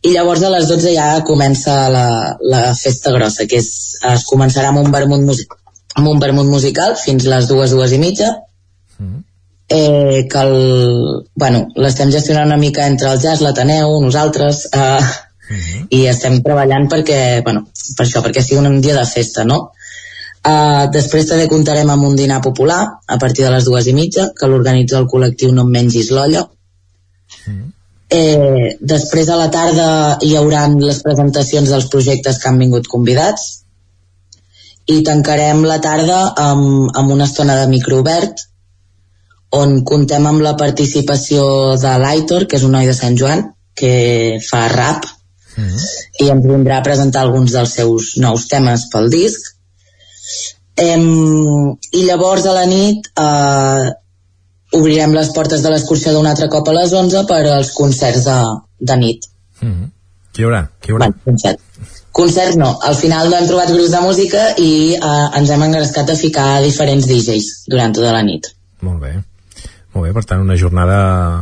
[SPEAKER 29] I llavors a les 12 ja comença la, la festa grossa, que és, es començarà amb un vermut, amb un vermut musical fins les dues, dues i mitja, eh, que el, bueno, l'estem gestionant una mica entre el jazz, l'Ateneu, nosaltres, eh, i estem treballant perquè, bueno, per això, perquè sigui un dia de festa, no? Uh, després també comptarem amb un dinar popular a partir de les dues i mitja que l'organitza el col·lectiu No em mengis l'olla. Eh, després a la tarda hi haurà les presentacions dels projectes que han vingut convidats. I tancarem la tarda amb, amb una estona de microobert on contem amb la participació de l'Aitor, que és un noi de Sant Joan, que fa rap, i ens vindrà a presentar alguns dels seus nous temes pel disc. Em, I llavors a la nit eh, obrirem les portes de l'excursió d'un altre cop a les 11 per als concerts de, de nit.
[SPEAKER 6] Qui hi haurà? Qui hi haurà?
[SPEAKER 29] Bueno, concert. Concerts no, al final no hem trobat grups de música i eh, ens hem engrescat a ficar diferents DJs durant tota la nit.
[SPEAKER 6] Molt bé. Molt bé, per tant, una jornada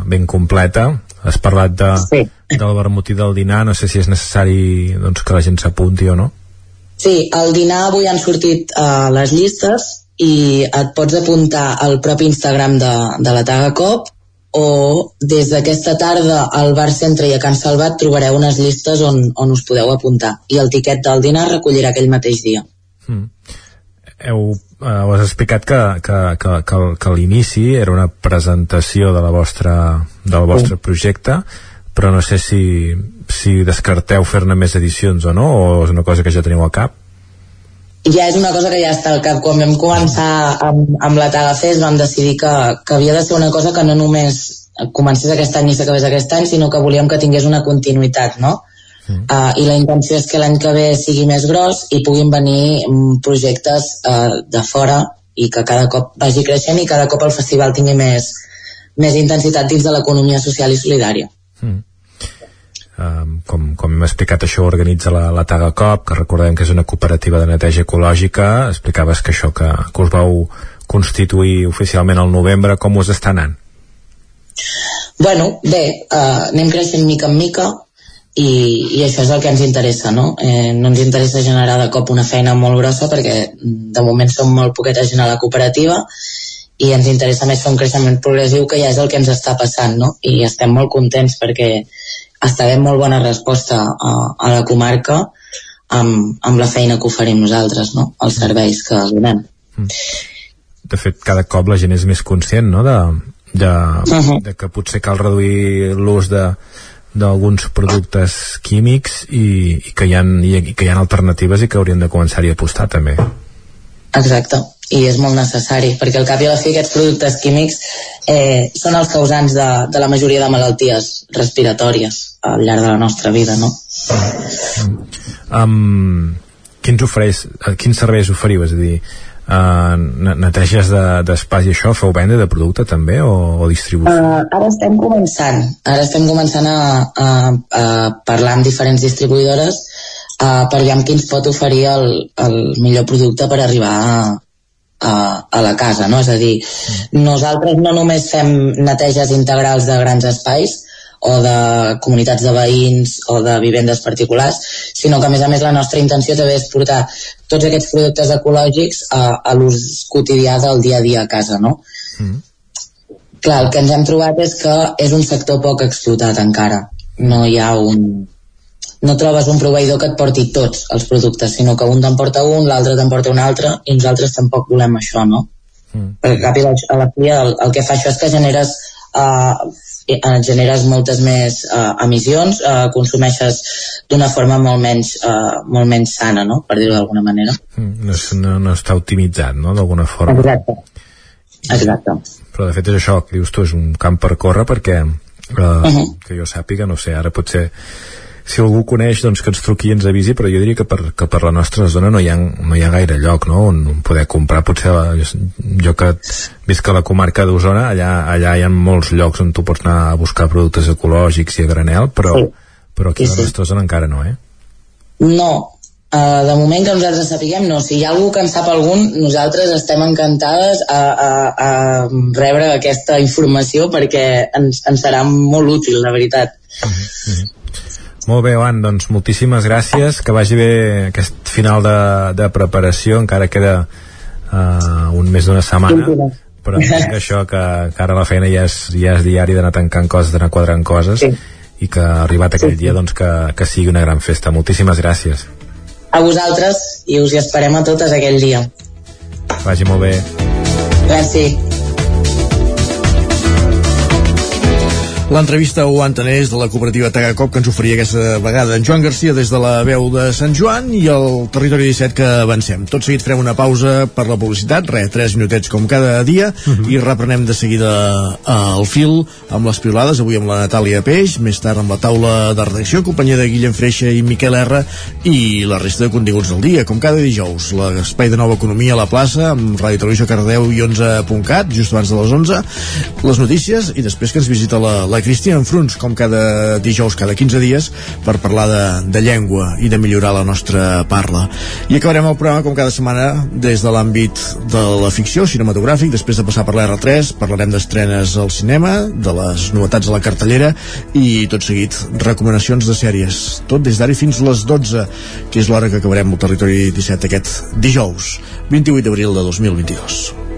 [SPEAKER 6] ben completa. Has parlat de,
[SPEAKER 29] sí.
[SPEAKER 6] del vermut i del dinar, no sé si és necessari doncs, que la gent s'apunti o no.
[SPEAKER 29] Sí, al dinar avui han sortit uh, les llistes i et pots apuntar al propi Instagram de, de la Taga Cop o des d'aquesta tarda al Bar Centre i a Can Salvat trobareu unes llistes on, on us podeu apuntar i el tiquet del dinar recollirà aquell mateix dia.
[SPEAKER 6] Mm. Heu, eh, ho has explicat que, que, que, que, que l'inici era una presentació de la vostra, del vostre
[SPEAKER 29] Sí.
[SPEAKER 6] projecte, però no sé si, si descarteu fer-ne més edicions o no, o és una cosa que ja teniu al cap?
[SPEAKER 29] ja és una cosa que ja està al cap. Quan vam començar amb, amb la Taga Fest vam decidir que, que havia de ser una cosa que no només comencés aquest any i s'acabés aquest any, sinó que volíem que tingués una continuïtat, no? Uh, I la intenció és que l'any que ve sigui més gros i puguin venir mm, projectes uh, de fora i que cada cop vagi creixent i cada cop el festival tingui més, més intensitat dins de l'economia social i solidària.
[SPEAKER 6] Um, com, com hem explicat això organitza la, la Taga Cop que recordem que és una cooperativa de neteja ecològica explicaves que això que, que us vau constituir oficialment al novembre com us està anant?
[SPEAKER 29] Bueno, bé, uh, anem creixent mica en mica i, i això és el que ens interessa, no? Eh, no ens interessa generar de cop una feina molt grossa perquè de moment som molt poqueta gent a la cooperativa i ens interessa més fer un creixement progressiu que ja és el que ens està passant, no? I estem molt contents perquè està havent molt bona resposta a, a la comarca amb, amb la feina que oferim nosaltres, no? Els serveis que donem.
[SPEAKER 6] De fet, cada cop la gent és més conscient no? de, de,
[SPEAKER 29] Mhm.
[SPEAKER 6] de que potser cal reduir l'ús de d'alguns productes químics i, i, que hi ha, i, i que hi ha alternatives i que haurien de començar-hi a apostar també.
[SPEAKER 29] Exacte, i és molt necessari, perquè al cap i a la fi aquests productes químics eh, són els causants de, de la majoria de malalties respiratòries al llarg de la nostra vida, no?
[SPEAKER 6] Um, quins ofereix, eh, quins serveis oferiu? És a dir, uh, neteges de- d'espais de, i això, feu venda de producte també o, o distribució?
[SPEAKER 29] Uh, ara estem començant, ara estem començant a, a, a parlar amb diferents distribuïdores uh, per veure qui ens pot oferir el, el millor producte per arribar a, a, a la casa, no? És a dir, nosaltres no només fem neteges integrals de grans espais o de comunitats de veïns o de vivendes particulars, sinó que a més a més la nostra intenció també és portar tots aquests productes ecològics a, a l'ús quotidià del dia a dia a casa, no? Clar, el que ens hem trobat és que és un sector poc explotat encara. No hi ha un, no trobes un proveïdor que et porti tots els productes, sinó que un t'emporta un, l'altre t'emporta un altre, i nosaltres tampoc volem això, no? Mm. Perquè cap i a la fi el, el que fa això és que generes uh, generes moltes més uh, emissions, uh, consumeixes d'una forma molt menys, uh, molt menys sana, no? per dir-ho d'alguna manera.
[SPEAKER 6] Mm, no, no, no està optimitzat, no?, d'alguna forma.
[SPEAKER 29] Exacte. Exacte.
[SPEAKER 6] Però de fet és això, que dius tu, és un camp per córrer perquè, uh, uh -huh. que jo sàpiga, no sé, ara potser si algú coneix doncs que ens truqui i ens avisi però jo diria que per, que per la nostra zona no hi ha, no hi ha gaire lloc no? on poder comprar potser jo que visc a la comarca d'Osona allà, allà hi ha molts llocs on tu pots anar a buscar productes ecològics i a granel però, sí. però aquí sí, a la nostra zona encara no eh?
[SPEAKER 29] No, Uh, de moment que nosaltres sapiguem, no. Si hi ha algú que en sap algun, nosaltres estem encantades a, a, a rebre aquesta informació perquè ens, ens serà molt útil, la veritat. Uh -huh.
[SPEAKER 6] Molt bé, Joan, doncs moltíssimes gràcies, que vagi bé aquest final de, de preparació, encara queda uh, un mes d'una setmana, però entenc això que, que ara la feina ja és, ja és diari d'anar tancant coses, d'anar quadrant coses, sí. i que ha arribat aquell sí, sí. dia doncs, que, que sigui una gran festa. Moltíssimes gràcies.
[SPEAKER 29] A vosaltres, i us hi esperem a totes aquell dia.
[SPEAKER 6] Vagi molt bé.
[SPEAKER 29] Gràcies.
[SPEAKER 1] L'entrevista ho entenés de la cooperativa Tagacop que ens oferia aquesta vegada en Joan Garcia des de la veu de Sant Joan i el territori 17 que avancem. Tot seguit farem una pausa per la publicitat, re, 3 minutets com cada dia, uh mhm. -huh. i reprenem de seguida al fil amb les piolades, avui amb la Natàlia Peix, més tard amb la taula de redacció, companyia de Guillem Freixa i Miquel R, i la resta de continguts del dia, com cada dijous. L'espai de nova economia a la plaça, amb Ràdio Televisió Cardeu i 11.cat, just abans de les 11, les notícies, i després que ens visita la, la la Cristina Fruns, com cada dijous, cada 15 dies, per parlar de, de llengua i de millorar la nostra parla. I acabarem el programa, com cada setmana, des de l'àmbit de la ficció cinematogràfic, després de passar per l'R3, parlarem d'estrenes al cinema, de les novetats a la cartellera i, tot seguit, recomanacions de sèries. Tot des d'ara fins les 12, que és l'hora que acabarem el Territori 17 aquest dijous, 28 d'abril de 2022.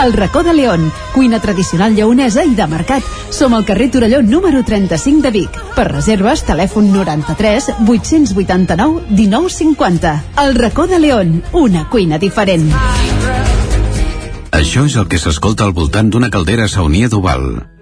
[SPEAKER 30] El racó de León, cuina tradicional lleonesa i de mercat. Som al carrer Torelló número 35 de Vic. Per reserves, telèfon 93 889 1950. El racó de León, una cuina diferent.
[SPEAKER 31] Això és el que s'escolta al voltant d'una caldera saunia d'Oval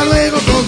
[SPEAKER 32] luego,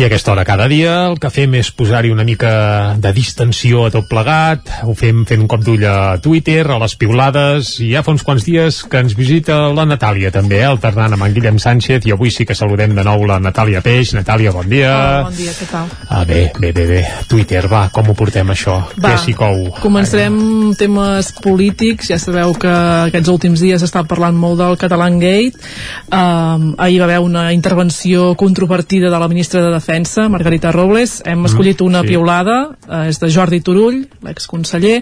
[SPEAKER 3] I a aquesta hora cada dia el que fem és posar-hi una mica de distensió a tot plegat, ho fem fent un cop d'ull a Twitter, a les piulades, i ja fa uns quants dies que ens visita la Natàlia també, eh, alternant amb en Guillem Sánchez, i avui sí que saludem de nou la Natàlia Peix. Natàlia, bon dia.
[SPEAKER 33] Hola, bon dia, què tal?
[SPEAKER 3] Ah, bé, bé, bé, bé. Twitter, va, com ho portem això?
[SPEAKER 33] Va,
[SPEAKER 3] Què s'hi cou?
[SPEAKER 33] Començarem amb temes polítics. Ja sabeu que aquests últims dies està parlant molt del Catalan Gate. Um, ahir va haver una intervenció controvertida de la ministra de Defensa, Margarita Robles. Hem escollit una
[SPEAKER 3] sí.
[SPEAKER 33] piulada, eh, és de Jordi Turull, l'exconseller.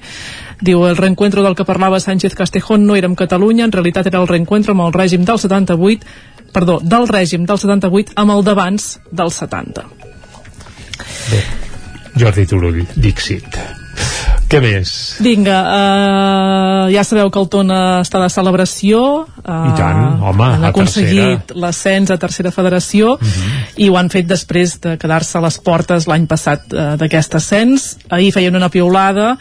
[SPEAKER 33] Diu, el reencuentro del que parlava Sánchez Castejón no era amb Catalunya, en realitat era el reencuentro amb el règim del 78, perdó, del règim del 78 amb el d'abans del 70.
[SPEAKER 3] Bé, Jordi Turull, Dixit. Què més?
[SPEAKER 33] Vinga, uh, ja sabeu que el Tona està de celebració. Uh,
[SPEAKER 3] I tant, home,
[SPEAKER 33] Han aconseguit l'ascens a tercera federació
[SPEAKER 3] Mhm.
[SPEAKER 33] uh -huh. i ho han fet després de quedar-se a les portes l'any passat uh, d'aquest ascens. Ahir feien una piulada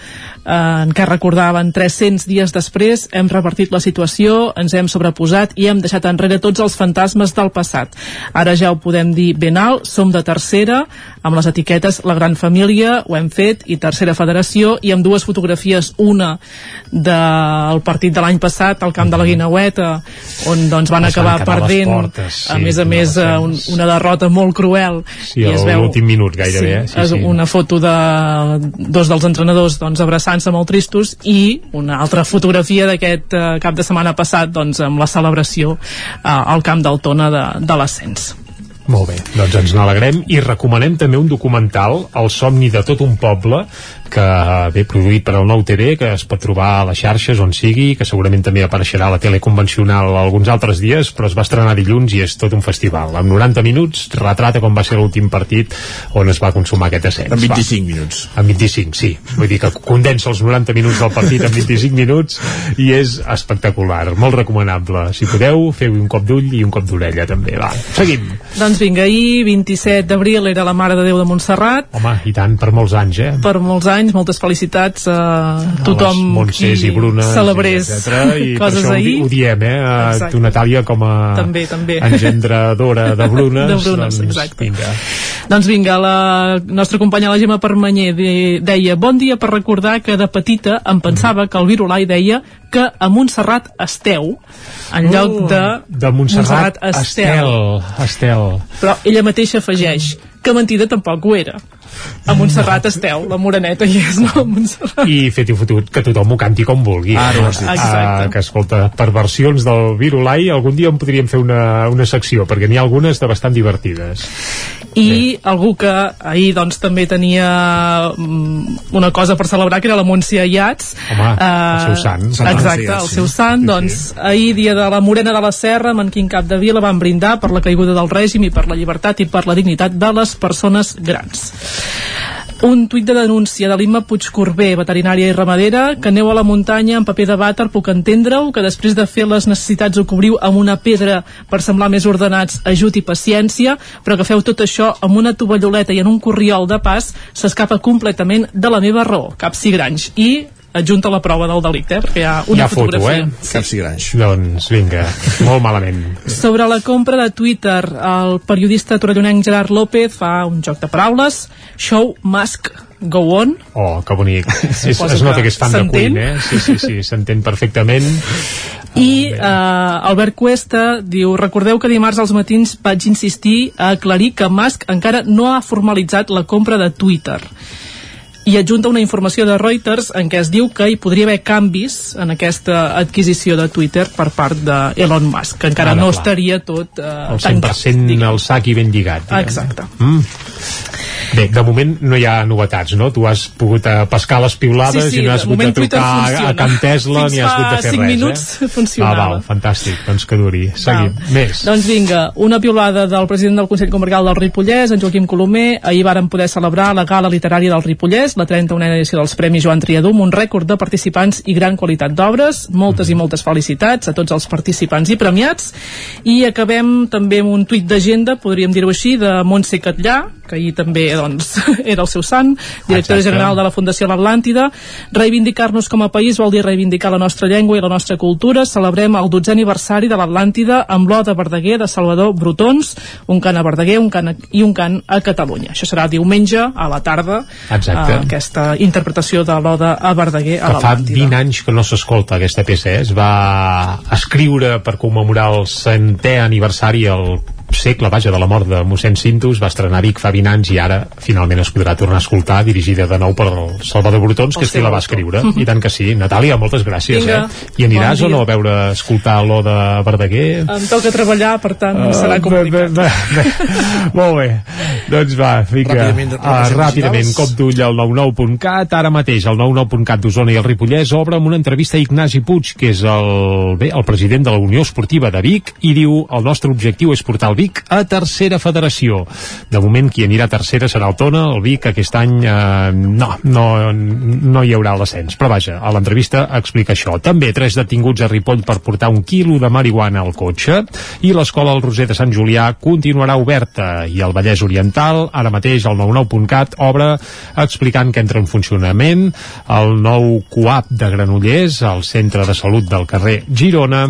[SPEAKER 33] en què recordaven 300 dies després hem revertit la situació, ens hem sobreposat i hem deixat enrere tots els fantasmes del passat. Ara ja ho podem dir ben alt, som de tercera, amb les etiquetes La Gran Família, ho hem fet, i Tercera Federació, i amb dues fotografies, una del partit de l'any passat al camp de la Guinaueta, on doncs van
[SPEAKER 3] Es van
[SPEAKER 33] acabar
[SPEAKER 3] quedar a
[SPEAKER 33] perdent,
[SPEAKER 3] portes, sí,
[SPEAKER 33] a més a
[SPEAKER 3] no
[SPEAKER 33] més, eh, un, una derrota molt cruel.
[SPEAKER 3] Sí, a l'últim minut gairebé, eh? Sí,
[SPEAKER 33] és
[SPEAKER 3] sí.
[SPEAKER 33] una foto de dos dels entrenadors doncs, abraçant-se molt tristos i una altra fotografia d'aquest eh, cap de setmana passat doncs, amb la celebració eh, al camp del Tona de, de l'ascens.
[SPEAKER 3] Molt bé, doncs ens n'alegrem i recomanem també un documental, El somni de tot un poble, que ve produït per al Nou TV, que es pot trobar a les xarxes on sigui, que segurament també apareixerà a la tele convencional alguns altres dies, però es va estrenar dilluns i és tot un festival. En 90 minuts retrata com va ser l'últim partit on es va consumar aquest ascens.
[SPEAKER 1] En 25
[SPEAKER 3] va.
[SPEAKER 1] minuts.
[SPEAKER 3] En 25, sí. Vull dir que condensa els 90 minuts del partit en 25 minuts i és espectacular, molt recomanable. Si podeu, feu un cop d'ull i un cop d'orella també. Va, seguim.
[SPEAKER 33] Doncs vinga, ahir, 27 d'abril, era la Mare de Déu de Montserrat,
[SPEAKER 3] Home, i tant, per molts anys, eh?
[SPEAKER 33] per molts anys, moltes felicitats a tothom
[SPEAKER 3] les Montsers i Brunes
[SPEAKER 33] celebrés
[SPEAKER 3] i, etcètera, i per
[SPEAKER 33] coses
[SPEAKER 3] això ho,
[SPEAKER 33] ahir.
[SPEAKER 3] di- ho diem, eh? A
[SPEAKER 33] Exacte.
[SPEAKER 3] tu, Natàlia, com a
[SPEAKER 33] També, també.
[SPEAKER 3] engendradora de Brunes,
[SPEAKER 33] De Brunes,
[SPEAKER 3] doncs,
[SPEAKER 33] exacte.
[SPEAKER 3] vinga.
[SPEAKER 33] Doncs vinga, la nostra companya la Gemma Permanyer de, deia Bon dia per recordar que de petita em pensava que el Virulai deia que a Montserrat esteu en lloc de,
[SPEAKER 3] De Montserrat, Estel. Estel.
[SPEAKER 33] Però ella mateixa afegeix que mentida tampoc ho era. A Montserrat esteu, la moreneta hi és, no? A Montserrat.
[SPEAKER 3] I fet i fotut, que tothom ho canti com vulgui.
[SPEAKER 33] Ara ho has dit. Exacte.
[SPEAKER 3] Ah, que escolta, per versions del Virulai, algun dia en podríem fer una, una secció, perquè n'hi ha algunes de bastant divertides.
[SPEAKER 33] i algú que ahir doncs també tenia mm, una cosa per celebrar que era la Montse Ayats
[SPEAKER 3] Home, el seu sant. Sant
[SPEAKER 33] exacte, el
[SPEAKER 3] sí.
[SPEAKER 33] seu sant doncs ahir dia de la Morena de la Serra amb en Quim Capdevila van brindar per la caiguda del règim i per la llibertat i per la dignitat de les persones grans un tuit de denúncia de l'Imma Puigcorbé, veterinària i ramadera, que aneu a la muntanya amb paper de vàter, puc entendre-ho, que després de fer les necessitats ho cobriu amb una pedra per semblar més ordenats, ajut i paciència, però que feu tot això amb una tovalloleta i en un corriol de pas, s'escapa completament de la meva raó, Capsi Grange. I adjunta la prova del delicte, eh, perquè hi ha una
[SPEAKER 3] hi ha foto,
[SPEAKER 33] fotografia.
[SPEAKER 3] eh? Grange. Doncs vinga, molt malament.
[SPEAKER 33] Sobre la compra de Twitter, el periodista torellonenc Gerard López fa un joc de paraules, show must go on,
[SPEAKER 3] Oh, que bonic. Es,
[SPEAKER 33] Suposo
[SPEAKER 3] es nota
[SPEAKER 33] que
[SPEAKER 3] és fan de. Queen, eh? Sí, sí, sí, s'entén perfectament.
[SPEAKER 33] I eh, Albert Cuesta diu recordeu que dimarts als matins vaig insistir a aclarir que Musk encara no ha formalitzat la compra de Twitter i adjunta una informació de Reuters en què es diu que hi podria haver canvis en aquesta adquisició de Twitter per part d'Elon Musk, que encara
[SPEAKER 3] Ara,
[SPEAKER 33] no
[SPEAKER 3] clar.
[SPEAKER 33] estaria tot eh,
[SPEAKER 3] el
[SPEAKER 33] tancat.
[SPEAKER 3] 100% al sac i ben lligat. diguem.
[SPEAKER 33] Exacte.
[SPEAKER 3] Mm. Bé, de moment no hi ha novetats, no? Tu has pogut eh, pescar les piulades
[SPEAKER 33] Sí, sí,
[SPEAKER 3] i no has hagut de trucar a. Can Tesla
[SPEAKER 33] Fins
[SPEAKER 3] ni has hagut de fer
[SPEAKER 33] cinc
[SPEAKER 3] res,
[SPEAKER 33] minuts
[SPEAKER 3] eh?
[SPEAKER 33] funcionava.
[SPEAKER 3] Ah, val, fantàstic, doncs que duri. Seguim. Més.
[SPEAKER 33] Doncs vinga, una piulada del president del Consell Comarcal del Ripollès, en Joaquim Colomer. Ahir varen poder celebrar la gala literària del Ripollès, la 31a edició dels Premis Joan Triadú, amb un rècord de participants i gran qualitat d'obres. Moltes i moltes felicitats a tots els participants i premiats. I acabem també amb un tuit d'agenda, podríem dir-ho així, de Montse Catllà, que ahir també doncs, era el seu sant, directora
[SPEAKER 3] Exacte.
[SPEAKER 33] general de la Fundació L'Atlàntida. Reivindicar-nos com a país vol dir reivindicar la nostra llengua i la nostra cultura. Celebrem el 12è aniversari de l'Atlàntida amb l'Oda Verdaguer de Salvador Brutons, un cant a Verdaguer un cant a, i un cant a Catalunya. Això serà diumenge a la tarda,
[SPEAKER 3] Exacte.
[SPEAKER 33] eh, aquesta interpretació de l'Oda a Verdaguer a
[SPEAKER 3] que fa
[SPEAKER 33] l'Atlàntida.
[SPEAKER 3] 20 anys que no s'escolta aquesta peça, eh? es va escriure per commemorar el centè aniversari el segle, vaja, de la mort de mossèn Cintus, va estrenar Vic fa 20 anys i ara finalment es podrà tornar a escoltar, dirigida de nou per el Salvador Brutons, que
[SPEAKER 33] El
[SPEAKER 3] és qui la va escriure. I tant que sí. Natàlia, moltes gràcies,
[SPEAKER 33] Vinga,
[SPEAKER 3] eh? I aniràs
[SPEAKER 33] bon
[SPEAKER 3] o no a veure, a escoltar l'Oda Verdaguer?
[SPEAKER 33] Em toca treballar, per tant,
[SPEAKER 3] Ah,
[SPEAKER 33] serà
[SPEAKER 3] bé,
[SPEAKER 33] complicat.
[SPEAKER 3] bé, bé, bé. Molt bé. Doncs va, vinga.
[SPEAKER 1] Ràpidament,
[SPEAKER 3] uh, ràpidament, cop d'ull al 99.cat. Ara mateix el 99.cat d'Osona i el Ripollès obre amb una entrevista a Ignasi Puig, que és el, bé, el president de la Unió Esportiva de Vic, i diu el nostre objectiu és portar el Vic a tercera federació. De moment, qui anirà a tercera serà el Tona, el Vic aquest any eh, no, no, no hi haurà l'ascens. Però vaja, a l'entrevista explica això. També tres detinguts a Ripoll per portar un quilo de marihuana al cotxe i l'escola El Roser de Sant Julià continuarà oberta i el Vallès Oriental, ara mateix el 99.cat obre explicant que entra en funcionament el nou CUAP de Granollers al centre de salut del carrer Girona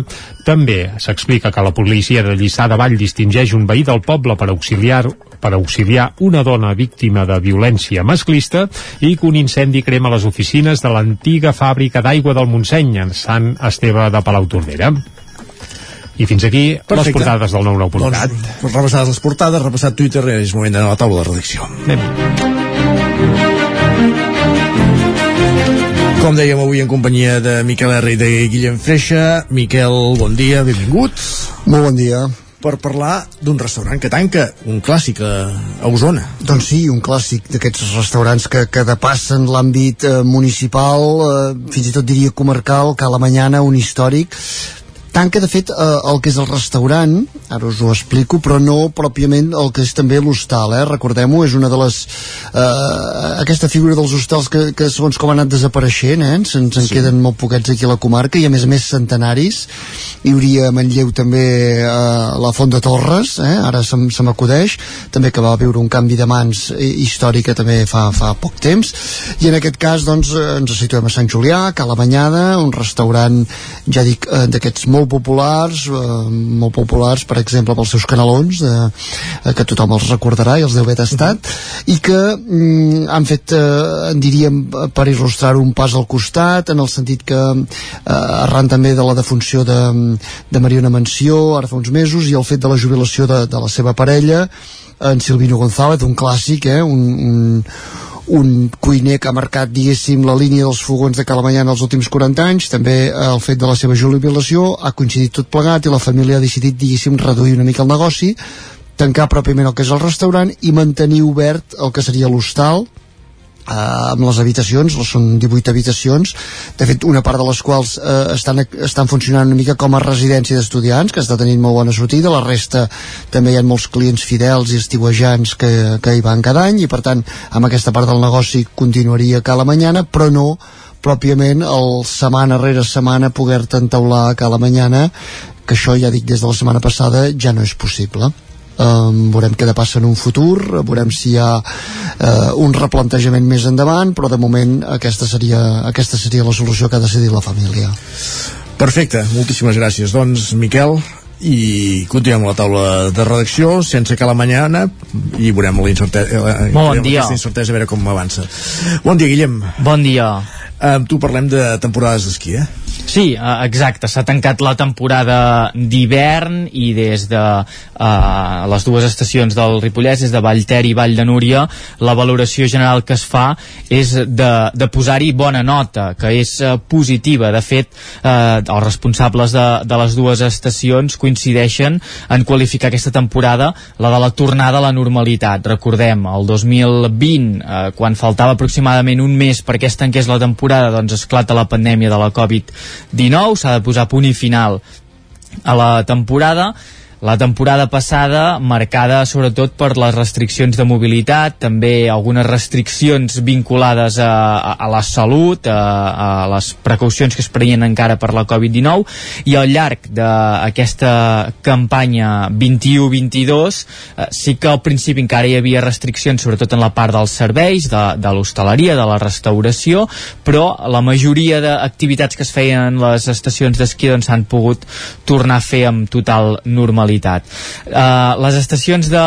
[SPEAKER 3] també s'explica que la policia de Lliçà de Vall distingeix un veí del poble per auxiliar per auxiliar una dona víctima de violència masclista i que un incendi crema les oficines de l'antiga fàbrica d'aigua del Montseny en Sant Esteve de Palautordera. I fins aquí les
[SPEAKER 1] Perfecte.
[SPEAKER 3] portades del 99.cat.
[SPEAKER 1] Doncs, repassades les portades, repassat Twitter, és moment d'anar a la taula de redacció.
[SPEAKER 3] Anem.
[SPEAKER 1] Com dèiem avui en companyia de Miquel R i de Guillem Freixa. Miquel, bon dia, benvingut.
[SPEAKER 14] Molt bon dia.
[SPEAKER 1] Per parlar d'un restaurant que tanca, un clàssic a, a Osona.
[SPEAKER 14] Doncs sí, un clàssic d'aquests restaurants que, que depassen l'àmbit eh, municipal, eh, fins i tot diria comarcal, Cala Mañana, un històric. Tanca, de fet, eh, el que és el restaurant, ara us ho explico, però no pròpiament el que és també l'hostal, eh? Recordem-ho, és una de les... Eh, aquesta figura dels hostals que, que segons com ha anat desapareixent, eh? Se'ns en
[SPEAKER 1] Sí.
[SPEAKER 14] queden molt poquets aquí a la comarca i a més a més centenaris. Hi hauria a Manlleu també eh, la Font de Torres, eh? ara se, se m'acudeix, també que va viure un canvi de mans històrica també fa, fa poc temps. I en aquest cas, doncs, eh, ens situem a Sant Julià, Cala Banyada, un restaurant, ja dic, eh, d'aquests molt populars, eh, molt populars, per exemple, pels seus canelons, de, eh, que tothom els recordarà i els deu haver tastat, i que mm, han fet, eh, en diríem, eh, per il·lustrar un pas al costat, en el sentit que eh, arran també de la defunció de, de Mariona Mansió, ara fa uns mesos, i el fet de la jubilació de, de la seva parella, en Silvino González, un clàssic, eh, un, un, un cuiner que ha marcat, diguéssim, la línia dels fogons de Calamanyana els últims 40 anys, també eh, el fet de la seva jubilació, ha coincidit tot plegat i la família ha decidit, diguéssim, reduir una mica el negoci, tancar pròpiament el que és el restaurant i mantenir obert el que seria l'hostal, eh, amb les habitacions, són 18 habitacions, de fet una part de les quals eh, estan, estan funcionant una mica com a residència d'estudiants, que està tenint molt bona sortida, la resta també hi ha molts clients fidels i estiuejants que, que hi van cada any, i per tant amb aquesta part del negoci continuaria a la Mañana, però no pròpiament el setmana rere setmana poder-te entaular a Cala Mañana, que això ja dic des de la setmana passada ja no és possible um, veurem què passa en un futur veurem si hi ha uh, un replantejament més endavant però de moment aquesta seria, aquesta seria la solució que ha decidit la família
[SPEAKER 1] Perfecte, moltíssimes gràcies. Doncs, Miquel, i continuem la taula de redacció sense que la mañana i veurem la incertesa,
[SPEAKER 34] Molt bon dia.
[SPEAKER 1] incertesa a veure com avança. Bon dia, Guillem.
[SPEAKER 34] Bon dia.
[SPEAKER 1] Amb tu parlem de temporades d'esquí, eh?
[SPEAKER 34] Sí, eh, exacte, s'ha tancat la temporada d'hivern i des de uh, les dues estacions del Ripollès, des de Vallter i Vall de Núria, la valoració general que es fa és de, de posar-hi bona nota, que és uh, positiva. De fet, uh, els responsables de, de les dues estacions coincideixen en qualificar aquesta temporada la de la tornada a la normalitat. Recordem, el 2020, uh, quan faltava aproximadament un mes perquè es tanqués la temporada, doncs esclata la pandèmia de la Covid-19, s'ha de posar punt i final a la temporada la temporada passada marcada sobretot per les restriccions de mobilitat, també algunes restriccions vinculades a, a, a la salut, a, a les precaucions que es prenien encara per la Covid-19 i al llarg d'aquesta campanya 21-22 eh, sí que al principi encara hi havia restriccions sobretot en la part dels serveis, de, de l'hostaleria, de la restauració, però la majoria d'activitats que es feien en les estacions d'esquí doncs s'han pogut tornar a fer amb total normalitat normalitat. Uh, les estacions de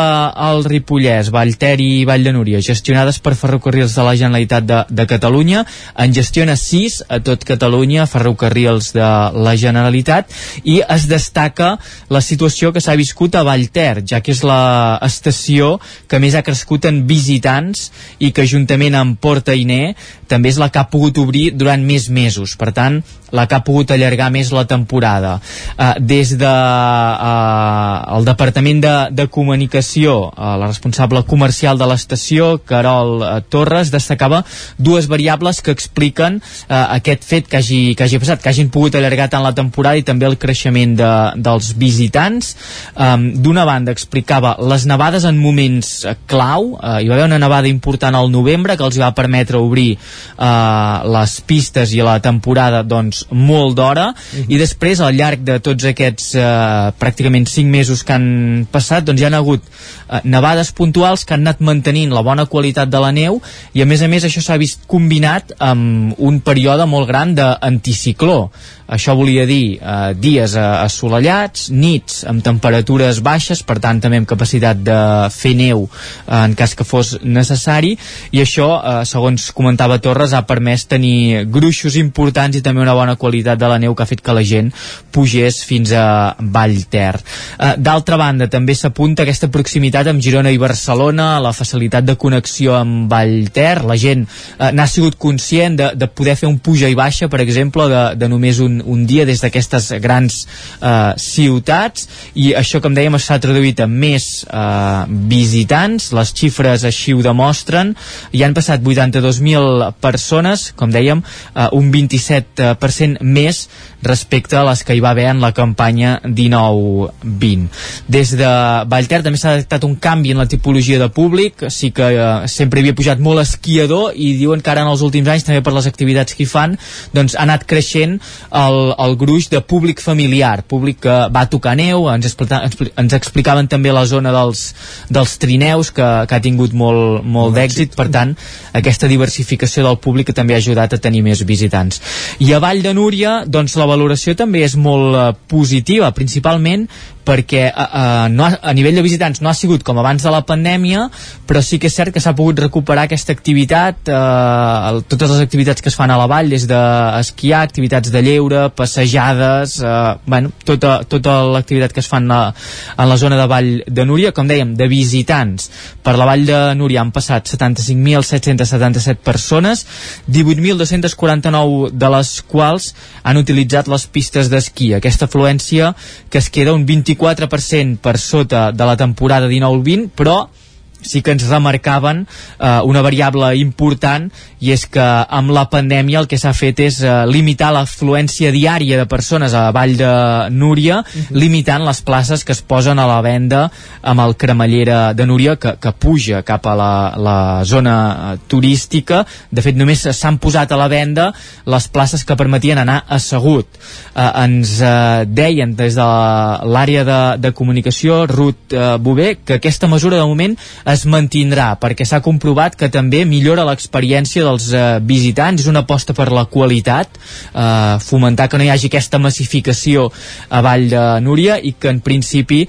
[SPEAKER 34] el Ripollès, Vallter i Vall de Núria, gestionades per ferrocarrils de la Generalitat de, de Catalunya, en gestiona 6 a tot Catalunya, ferrocarrils de la Generalitat, i es destaca la situació que s'ha viscut a Vallter, ja que és la estació que més ha crescut en visitants i que juntament amb Porta Iné també és la que ha pogut obrir durant més mesos. Per tant, la que ha pogut allargar més la temporada. Uh, des de uh, el Departament de, de Comunicació, uh, la responsable comercial de l'estació, Carol uh, Torres, destacava dues variables que expliquen uh, aquest fet que hagi, que hagi passat, que hagin pogut allargar tant la temporada i també el creixement de, dels visitants. Um, D'una banda, explicava les nevades en moments uh, clau, uh, hi va haver una nevada important al novembre que els va permetre obrir uh, les pistes i la temporada doncs molt d'hora uh -huh. i després al llarg de tots aquests eh, pràcticament 5 mesos que han passat doncs hi han hagut eh, nevades puntuals que han anat mantenint la bona qualitat de la neu i a més a més això s'ha vist combinat amb un període molt gran d'anticicló això volia dir eh, dies eh, assolellats, nits amb temperatures baixes, per tant també amb capacitat de fer neu eh, en cas que fos necessari i això, eh, segons comentava Torres, ha permès tenir gruixos importants i també una bona qualitat de la neu que ha fet que la gent pugés fins a Vallter. Eh, D'altra banda, també s'apunta aquesta proximitat amb Girona i Barcelona, la facilitat de connexió amb Vallter, la gent eh, n'ha sigut conscient de, de poder fer un puja i baixa, per exemple, de, de només un, un dia des d'aquestes grans eh, ciutats. I això, com dèiem, s'ha traduït en més eh, visitants, les xifres així ho demostren, hi han passat 82.000 persones, com dèiem, eh, un 27% més respecte a les que hi va haver en la campanya 19-20. Des de Vallter també s'ha detectat un canvi en la tipologia de públic, sí que eh, sempre havia pujat molt esquiador i diuen que ara en els últims anys, també per les activitats que hi fan, doncs ha anat creixent el, el gruix de públic familiar, públic que va tocar neu, ens, explica, ens explicaven també la zona dels, dels trineus que, que ha tingut molt, molt d'èxit, per tant aquesta diversificació del públic que també ha ajudat a tenir més visitants. I a Vall de Núria, doncs la valoració també és molt uh, positiva, principalment perquè uh, no ha, a nivell de visitants no ha sigut com abans de la pandèmia però sí que és cert que s'ha pogut recuperar aquesta activitat uh, el, totes les activitats que es fan a la vall des d'esquiar, activitats de lleure passejades uh, bueno, tota, tota l'activitat que es fan a, en la zona de Vall de Núria com dèiem, de visitants. Per la Vall de Núria han passat 75.777 persones 18.249 de les quals han utilitzat les pistes d'esquí. Aquesta afluència que es queda un 20 24% per sota de la temporada 19-20, però sí que ens remarcaven eh, una variable important i és que amb la pandèmia el que s'ha fet és eh, limitar l'afluència diària de persones a Vall de Núria, uh -huh. limitant les places que es posen a la venda amb el cremallera de Núria que, que puja cap a la, la zona eh, turística. De fet, només s'han posat a la venda les places que permetien anar assegut. Eh, ens eh, deien des de l'àrea de, de comunicació, Ruth eh, Bové, que aquesta mesura de moment es mantindrà perquè s'ha comprovat que també millora l'experiència dels eh, visitants, és una aposta per la qualitat, eh, fomentar que no hi hagi aquesta massificació a Vall de Núria i que en principi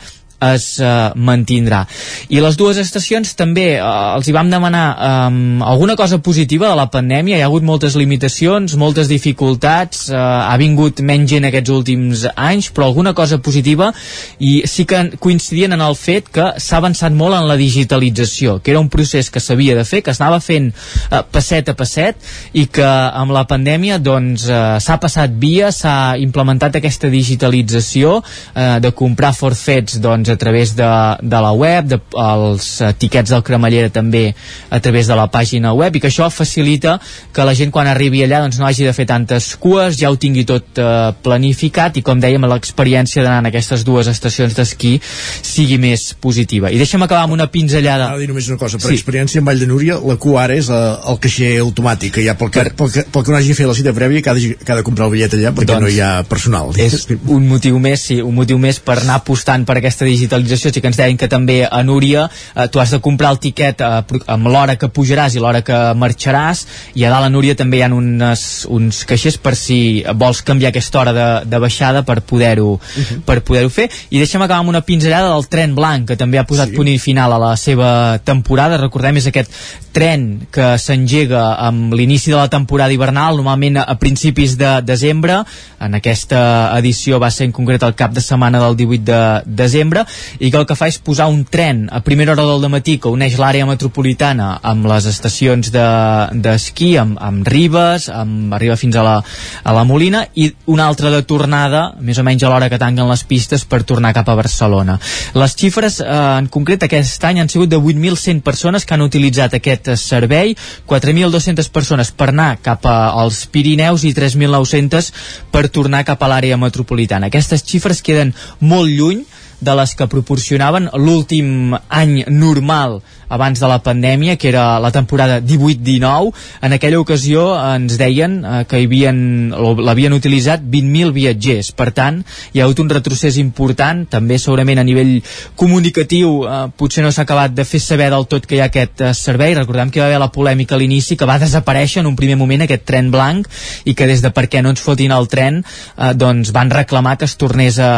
[SPEAKER 34] es eh, mantindrà. I les dues estacions també eh, els hi vam demanar eh, alguna cosa positiva de la pandèmia, hi ha hagut moltes limitacions, moltes dificultats, eh, ha vingut menys gent aquests últims anys, però alguna cosa positiva i sí que coincidien en el fet que s'ha avançat molt en la digitalització, que era un procés que s'havia de fer, que s'anava fent eh, passet a passet i que amb la pandèmia doncs eh, s'ha passat via, s'ha implementat aquesta digitalització eh, de comprar forfets doncs a través de, de la web, de, els tiquets del cremallera també a través de la pàgina web i que això facilita que la gent quan arribi allà doncs no hagi de fer tantes cues, ja ho tingui tot eh, planificat i com dèiem l'experiència d'anar en aquestes dues estacions d'esquí sigui més positiva. I deixa'm acabar amb una pinzellada.
[SPEAKER 1] Ara dir només una cosa, per sí. experiència en Vall de Núria, la cua ara és eh, el caixer automàtic, que ja pel que, pel que, pel que no hagi de fer la cita prèvia que ha de, que ha de comprar el bitllet allà perquè doncs, no hi ha personal.
[SPEAKER 34] És un motiu més, sí, un motiu més per anar apostant per aquesta digitalització. Sí que ens deien que també a Núria eh, tu has de comprar el tiquet eh, amb l'hora que pujaràs i l'hora que marxaràs i a dalt a Núria també hi ha unes, uns caixers per si vols canviar aquesta hora de, de baixada per poder-ho uh
[SPEAKER 1] Mhm.
[SPEAKER 34] -huh. per poder-ho fer. I deixa'm acabar amb una pinzellada del tren blanc que també ha posat sí. punt i final a la seva temporada. Recordem, és aquest tren que s'engega amb l'inici de la temporada hivernal, normalment a principis de desembre. En aquesta edició va ser en concret el cap de setmana del 18 de desembre i que el que fa és posar un tren a primera hora del matí que uneix l'àrea metropolitana amb les estacions d'esquí, de, amb, amb Ribes, amb, arriba fins a la, a la Molina i una altra de tornada, més o menys a l'hora que tanquen les pistes per tornar cap a Barcelona. Les xifres eh, en concret aquest any han sigut de 8.100 persones que han utilitzat aquest servei, 4.200 persones per anar cap als Pirineus i 3.900 per tornar cap a l'àrea metropolitana. Aquestes xifres queden molt lluny de les que proporcionaven l'últim any normal abans de la pandèmia, que era la temporada 18-19. En aquella ocasió ens deien eh, que l'havien utilitzat 20.000 viatgers. Per tant, hi ha hagut un retrocés important, també segurament a nivell comunicatiu eh, potser no s'ha acabat de fer saber del tot que hi ha aquest eh, servei. Recordem que hi va haver la polèmica a l'inici, que va desaparèixer en un primer moment aquest tren blanc i que des de per què no ens fotin el tren eh, doncs van reclamar que es tornés a,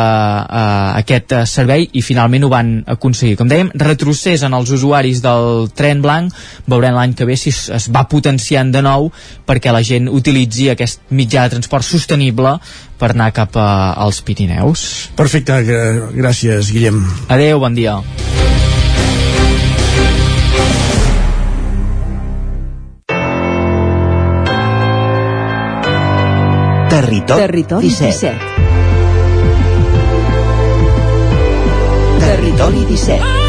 [SPEAKER 34] a aquest eh, servei i finalment ho van aconseguir. Com dèiem, retrocés en els usuaris del tren blanc, veurem l'any que ve si es, es va potenciant de nou perquè la gent utilitzi aquest mitjà de transport sostenible per anar cap a, als Pirineus.
[SPEAKER 1] Perfecte, gràcies Guillem.
[SPEAKER 34] Adeu, bon dia.
[SPEAKER 35] Territori,
[SPEAKER 30] Territori
[SPEAKER 35] 17.
[SPEAKER 30] 17.
[SPEAKER 35] Territori 17.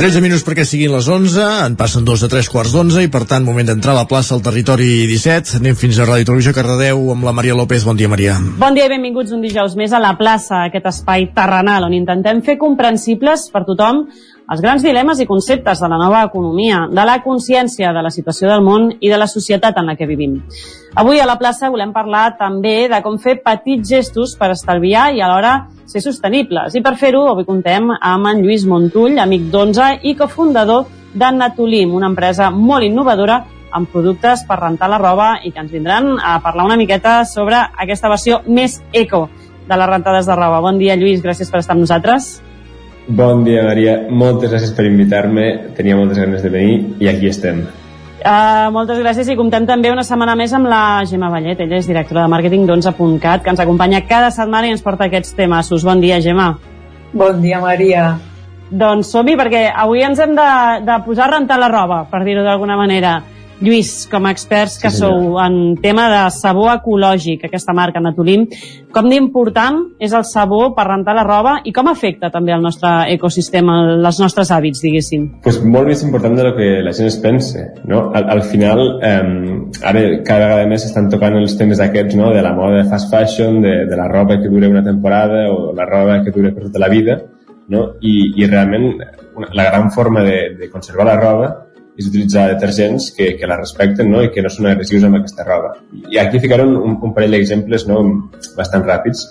[SPEAKER 1] 13 minuts perquè siguin les 11, en passen dos de tres quarts d'onze i per tant moment d'entrar a la plaça al territori 17. Anem fins a Ràdio Televisió Cardedeu amb la Maria López. Bon dia, Maria.
[SPEAKER 36] Bon dia i benvinguts un dijous més a la plaça, aquest espai terrenal on intentem fer comprensibles per tothom els grans dilemes i conceptes de la nova economia, de la consciència de la situació del món i de la societat en la que vivim. Avui a la plaça volem parlar també de com fer petits gestos per estalviar i alhora ser sostenibles. I per fer-ho avui contem amb en Lluís Montull, amic d'11 i cofundador de Natulim, una empresa molt innovadora amb productes per rentar la roba i que ens vindran a parlar una miqueta sobre aquesta versió més eco de les rentades de roba. Bon dia, Lluís, gràcies per estar amb nosaltres.
[SPEAKER 37] Bon dia, Maria. Moltes gràcies per invitar-me. Tenia moltes ganes de venir i aquí estem.
[SPEAKER 36] Uh, moltes gràcies i comptem també una setmana més amb la Gemma Vallet. Ella és directora de màrqueting d'11.cat, que ens acompanya cada setmana i ens porta aquests temes. Bon dia, Gemma.
[SPEAKER 38] Bon dia, Maria.
[SPEAKER 36] Doncs som-hi, perquè avui ens hem de, de posar a rentar la roba, per dir-ho d'alguna manera. Lluís, com a experts que sí, sou en tema de sabó ecològic, aquesta marca Natulim, com d'important és el sabó per rentar la roba i com afecta també el nostre ecosistema, els nostres hàbits, diguéssim?
[SPEAKER 37] Pues molt més important de lo que la gent es pensa, no? Al, al final, eh, ara cada vegada més estan tocant els temes aquests, no?, de la moda de fast fashion, de, de la roba que dura una temporada o la roba que dura per tota la vida, no? I, i realment una, la gran forma de, de conservar la roba és utilitzar detergents que, que la respecten no? i que no són agressius amb aquesta roba. I aquí ficaré un, un parell d'exemples no? bastant ràpids.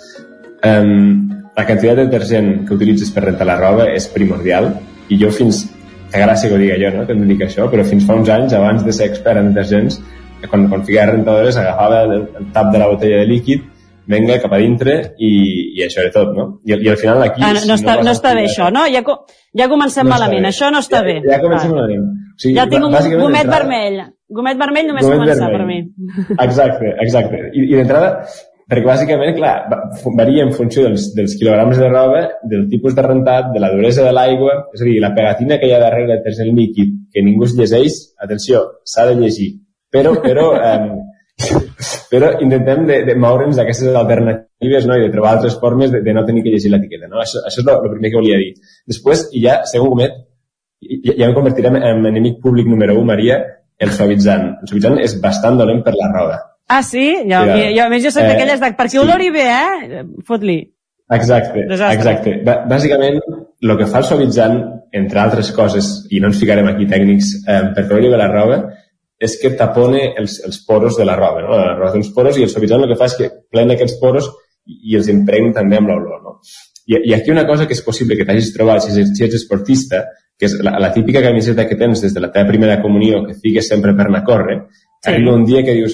[SPEAKER 37] Um, la quantitat de detergent que utilitzes per rentar la roba és primordial i jo fins té gràcia que ho digui jo, no? que em dedic a això, però fins fa uns anys, abans de ser expert en detergents, quan, quan ficava rentadores agafava el, el tap de la botella de líquid venga cap a dintre i, i això era tot, no? I, i al final aquí...
[SPEAKER 36] Ah, no, no,
[SPEAKER 37] si
[SPEAKER 36] està, no
[SPEAKER 37] a
[SPEAKER 36] està bé això, no? Ja, ja comencem
[SPEAKER 37] No
[SPEAKER 36] malament,
[SPEAKER 37] bé.
[SPEAKER 36] això no està
[SPEAKER 37] ja,
[SPEAKER 36] bé.
[SPEAKER 37] Ja comencem
[SPEAKER 36] Vale.
[SPEAKER 37] malament. O sigui,
[SPEAKER 36] ja tinc un gomet
[SPEAKER 37] d'entrada-
[SPEAKER 36] vermell. Gomet vermell només
[SPEAKER 37] Gomet
[SPEAKER 36] començar
[SPEAKER 37] vermell.
[SPEAKER 36] per mi.
[SPEAKER 37] Exacte, exacte. I, i d'entrada, perquè bàsicament, clar, varia en funció dels, dels quilograms de roba, del tipus de rentat, de la duresa de l'aigua, és a dir, la pegatina que hi ha darrere de detergent líquid, que ningú es llegeix, atenció, s'ha de llegir. Però, però, eh, però intentem de, de moure'ns d'aquestes alternatives no? i de trobar altres formes de, de no tenir que llegir l'etiqueta. No? Això, això és el primer que volia dir. Després, i ja, segon gomet, ja, ja em convertirem en enemic públic número 1, Maria, el suavitzant. El suavitzant és bastant dolent per la roba.
[SPEAKER 36] Ah, sí? Jo,
[SPEAKER 37] Mira,
[SPEAKER 36] jo, jo a més jo soc
[SPEAKER 37] eh,
[SPEAKER 36] d'aquelles de... Perquè
[SPEAKER 37] sí.
[SPEAKER 36] olori bé, eh? Fot-li.
[SPEAKER 37] Exacte,
[SPEAKER 36] Desastre.
[SPEAKER 37] exacte. Ba- Bàsicament, el que fa el suavitzant, entre altres coses, i no ens ficarem aquí tècnics, eh, per treure bé la roba, és que tapone els, els poros de la roba, no? La roba té uns poros i el suavitzant el que fa és que plena aquests poros i, els impregna també amb l'olor, no? I, I aquí una cosa que és possible que t'hagis trobat si ets, si ets esportista, que és la, la típica camiseta que tens des de la teva primera comunió que fiques sempre per anar a córrer,
[SPEAKER 36] Sí.
[SPEAKER 37] arriba un dia que dius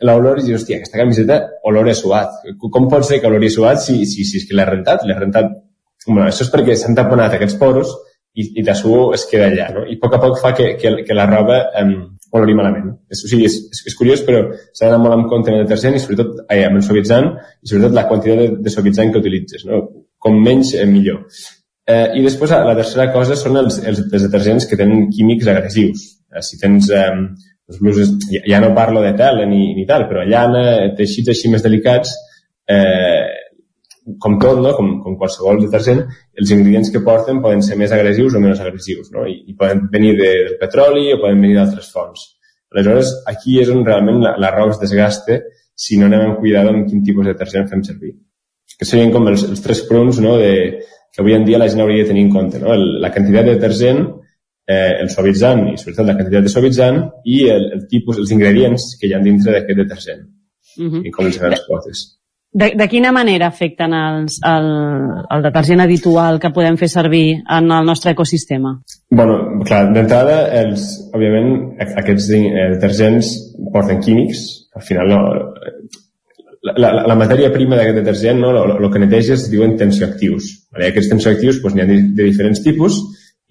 [SPEAKER 37] l'olor i dius, hòstia, aquesta camiseta olor a suat. Com pot ser que olori suat si, si, si és que l'he rentat? L'he rentat... Bueno, això és perquè s'han taponat aquests poros i, i la suor es queda allà, no? I a poc a poc fa que, que, que la roba um, olori malament. És, o sigui, és, és, és curiós, però s'ha d'anar molt en compte amb el detergent i sobretot eh, amb el suavitzant i sobretot la quantitat de, de suavitzant que utilitzes, no? Com menys, eh, millor. Eh, I després la, la tercera cosa són els, els, els detergents que tenen químics agressius. Eh, si tens eh, les bluses, ja, ja no parlo de tela ni, ni tal, però llana, teixits així més delicats, eh, com tot, no? com, com qualsevol detergent, els ingredients que porten poden ser més agressius o menys agressius, no? I, i poden venir de, del petroli o poden venir d'altres fonts. Aleshores, aquí és on realment la, la desgaste si no anem amb cuidado amb quin tipus de detergent fem servir. Que serien com els, els tres punts no? de, que avui en dia la gent hauria de tenir en compte. No? El, la quantitat de detergent, eh, el suavitzant i sobretot la quantitat de suavitzant i el, el tipus, els ingredients que hi ha dintre d'aquest detergent
[SPEAKER 36] Mhm.
[SPEAKER 37] i com els grans potes.
[SPEAKER 36] De, de quina manera afecten els, el, el detergent habitual que podem fer servir en el nostre ecosistema?
[SPEAKER 37] Bueno, clar, d'entrada, els, òbviament, a- aquests eh, detergents porten químics, al final no, la, la, la matèria prima d'aquest detergent, no, el que neteja es diuen tensioactius. Vale? Aquests tensioactius doncs, n'hi ha de, de diferents tipus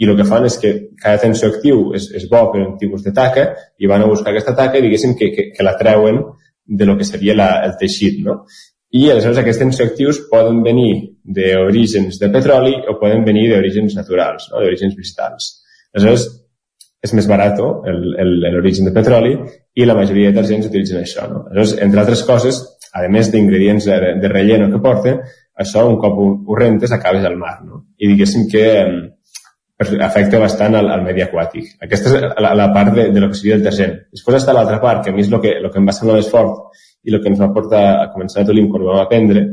[SPEAKER 37] i el que fan és que cada tensioactiu és, és bo per un tipus de taca i van a buscar aquesta taca i diguéssim que, que, que la treuen de lo que seria la, el teixit, no? I aleshores aquests tensioactius poden venir d'orígens de petroli o poden venir d'orígens naturals, no? d'orígens vegetals. Aleshores, és més barat l'origen de petroli i la majoria de detergents utilitzen això. No? Aleshores, entre altres coses, a més d'ingredients de, de relleno que porten, això un cop ho, ho rentes acabes al mar. No? I diguéssim que per- afecta bastant al, al medi aquàtic. Aquesta és la, la part de, de lo que seria el detergent. Després està l'altra part, que a mi és el que, lo que em va semblar més fort i el que ens va portar a començar a Tolim quan ho vam aprendre,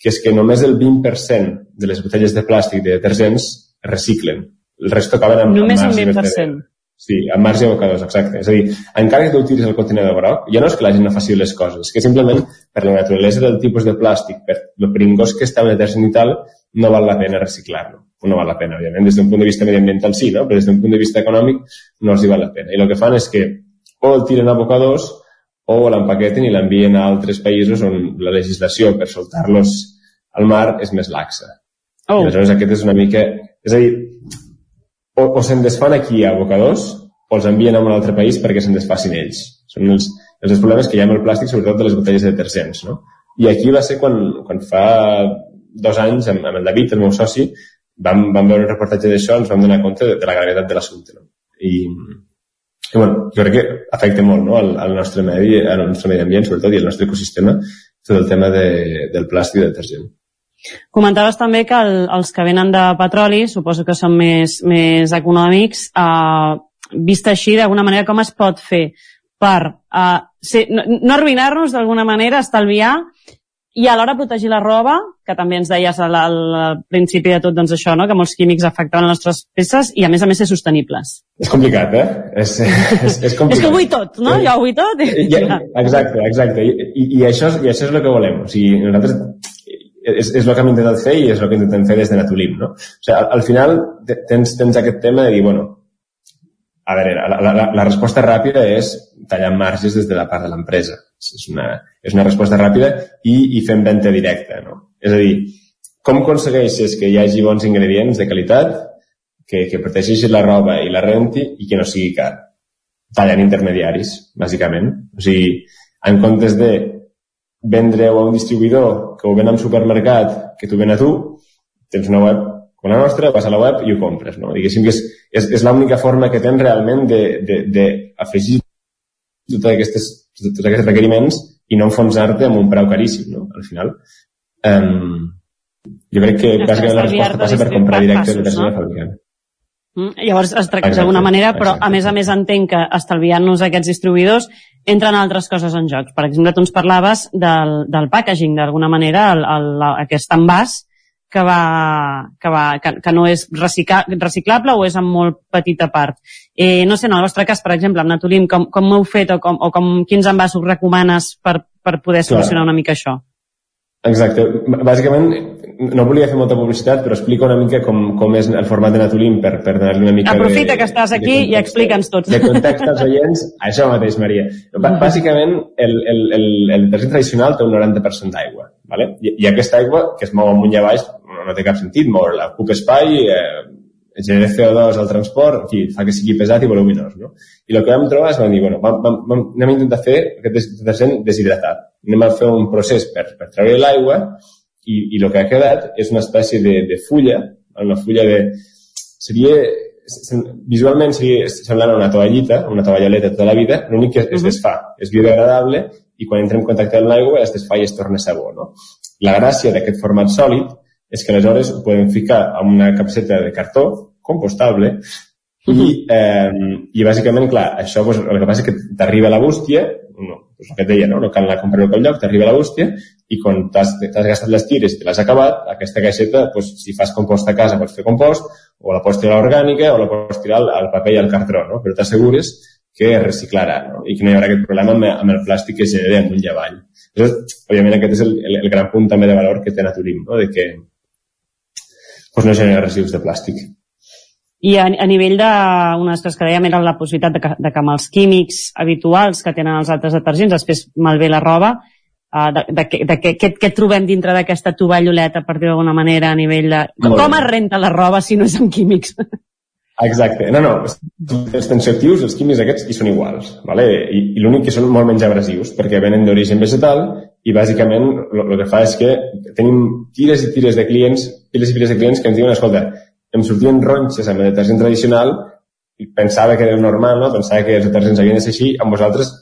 [SPEAKER 37] que és que només el 20% de les botelles de plàstic de detergents es reciclen. El resto acaben amb,
[SPEAKER 36] Només
[SPEAKER 37] amb marge
[SPEAKER 36] 20%.
[SPEAKER 37] Sí, amb marge abocadors, exacte. És a dir, encara que tu utilitzis el contenidor groc, ja no és que la gent no faci les coses, que simplement per la naturalesa del tipus de plàstic, per lo peringós que està el detergent i tal, no val la pena reciclar-lo. No val la pena, òbviament, des d'un punt de vista mediambiental sí, no? però des d'un punt de vista econòmic no els hi val la pena. I el que fan és que o el tiren a abocadors o l'empaqueten i l'envien a altres països on la legislació per soltar-los al mar és més laxa.
[SPEAKER 36] Oh.
[SPEAKER 37] I aleshores aquest és una mica... És a dir, o, o se'n desfan aquí a abocadors o els envien a un altre país perquè se'n desfacin ells. Són els, els dos problemes que hi ha amb el plàstic, sobretot de les botelles de detergents. No? I aquí va ser quan, quan fa dos anys, amb, amb el David, el meu soci, vam, vam veure un reportatge d'això ens vam donar compte de, de la gravetat de l'assumpte. No? I, i bueno, jo crec que afecta molt no? al, al nostre medi, al nostre medi ambient, sobretot, i al nostre ecosistema, tot el tema de, del plàstic i del detergent.
[SPEAKER 36] Comentaves també que el, els que venen de petroli, suposo que són més, més econòmics, eh, vist així, d'alguna manera, com es pot fer per eh, ser, no, no arruïnar-nos d'alguna manera, estalviar i alhora protegir la roba, que també ens deies al, al, principi de tot doncs això, no? que molts químics afectaven les nostres peces i a més a més ser sostenibles.
[SPEAKER 37] És complicat, eh? És, és, és complicat.
[SPEAKER 36] És que ho vull tot, no? Jo ho vull tot. I...
[SPEAKER 37] Ja, exacte, exacte. I, i, i, això, I això és el que volem. O sigui, nosaltres és, és el que hem intentat fer i és el que intentem fer des de Natulim, no? O sigui, al, al final tens, tens aquest tema de dir, bueno, a veure, la, la, la resposta ràpida és tallar marges des de la part de l'empresa. És una, és una resposta ràpida i, i fem venda directa, no? És a dir, com aconsegueixes que hi hagi bons ingredients de qualitat, que, que protegeixi la roba i la renti i que no sigui car? Tallant intermediaris, bàsicament. O sigui, en comptes de vendre-ho a un distribuïdor que ho ven a un supermercat que t'ho ven a tu, tens una web com la nostra, vas a la web i ho compres, no? Diguéssim que és, és, és l'única forma que tens realment d'afegir totes aquestes, tots aquests requeriments i no enfonsar-te amb un preu caríssim, no? Al final. Um, jo crec que bàsicament la resposta passa per comprar directe de persona no? fabricant.
[SPEAKER 36] Mm, llavors es tracta d'alguna manera, però exacte. a més a més entenc que estalviant-nos aquests distribuïdors entren altres coses en joc. Per exemple, tu ens parlaves del, del packaging, d'alguna manera, el, el, aquest envàs que, va, que, va, que, que no és recicla, reciclable o és en molt petita part. Eh, no sé, en el vostre cas, per exemple, amb Natulim, com, com heu fet o, com, o com, quins envasos recomanes per, per poder solucionar Clar. una mica això?
[SPEAKER 37] Exacte. Bàsicament, no volia fer molta publicitat, però explica una mica com, com és el format de Natulim per, per donar-li una mica
[SPEAKER 36] Aprofita
[SPEAKER 37] de,
[SPEAKER 36] que estàs aquí i explica'ns tots.
[SPEAKER 37] De context als oients, això mateix, Maria. Bàsicament, el, el, el, el detergent tradicional té un 90% d'aigua. Vale? I, I aquesta aigua, que es mou amunt i avall, no, té cap sentit, moure-la. Ocupa espai, eh, genera CO2 al transport, en fi, fa que sigui pesat i voluminós. No? I el que vam trobar és vam dir, bueno, vam, vam, vam, anem a intentar fer aquest detergent deshidratat. Anem a fer un procés per, per treure l'aigua i, i el que ha quedat és una espècie de, de fulla, una fulla de... Seria, visualment seria semblant a una toallita, una tovallaleta tota la vida, l'únic que es desfà, és biodegradable i quan entra en contacte amb l'aigua es desfà i es torna sabó. No? La gràcia d'aquest format sòlid és que aleshores ho podem ficar en una capseta de cartó compostable i, eh, i bàsicament, clar, això pues, el que passa és que t'arriba la bústia, no, pues el que et deia, no? no cal anar a comprar-ho pel lloc, t'arriba la bústia i quan t'has gastat les tires i te l'has acabat, aquesta caixeta, pues, si fas compost a casa pots fer compost, o la pots tirar orgànica o la pots tirar al, al paper i al cartró, no? però t'assegures que es reciclarà no? i que no hi haurà aquest problema amb, amb el plàstic que es genera amunt i avall. Llavors, òbviament aquest és el, el, el gran punt també de valor que té Naturim, no? de que pues, no genera residus de plàstic.
[SPEAKER 36] I a, a nivell de, unes coses que dèiem era la possibilitat de que, de que amb els químics habituals que tenen els altres detergents després malbé la roba, uh, de, de, de, de què, què, trobem dintre d'aquesta tovalloleta, per dir d'alguna manera, a nivell de... Com, com es renta la roba si no és amb químics?
[SPEAKER 37] Exacte. No, no, els tensioactius, els químics aquests, hi són iguals, vale? I, i l'únic que són molt menys abrasius, perquè venen d'origen vegetal i bàsicament el que fa és que tenim tires i tires de clients, piles i piles de clients que ens diuen, escolta, em sortien ronxes amb el detergent tradicional i pensava que era normal, no? pensava que els detergents havien de ser així, amb vosaltres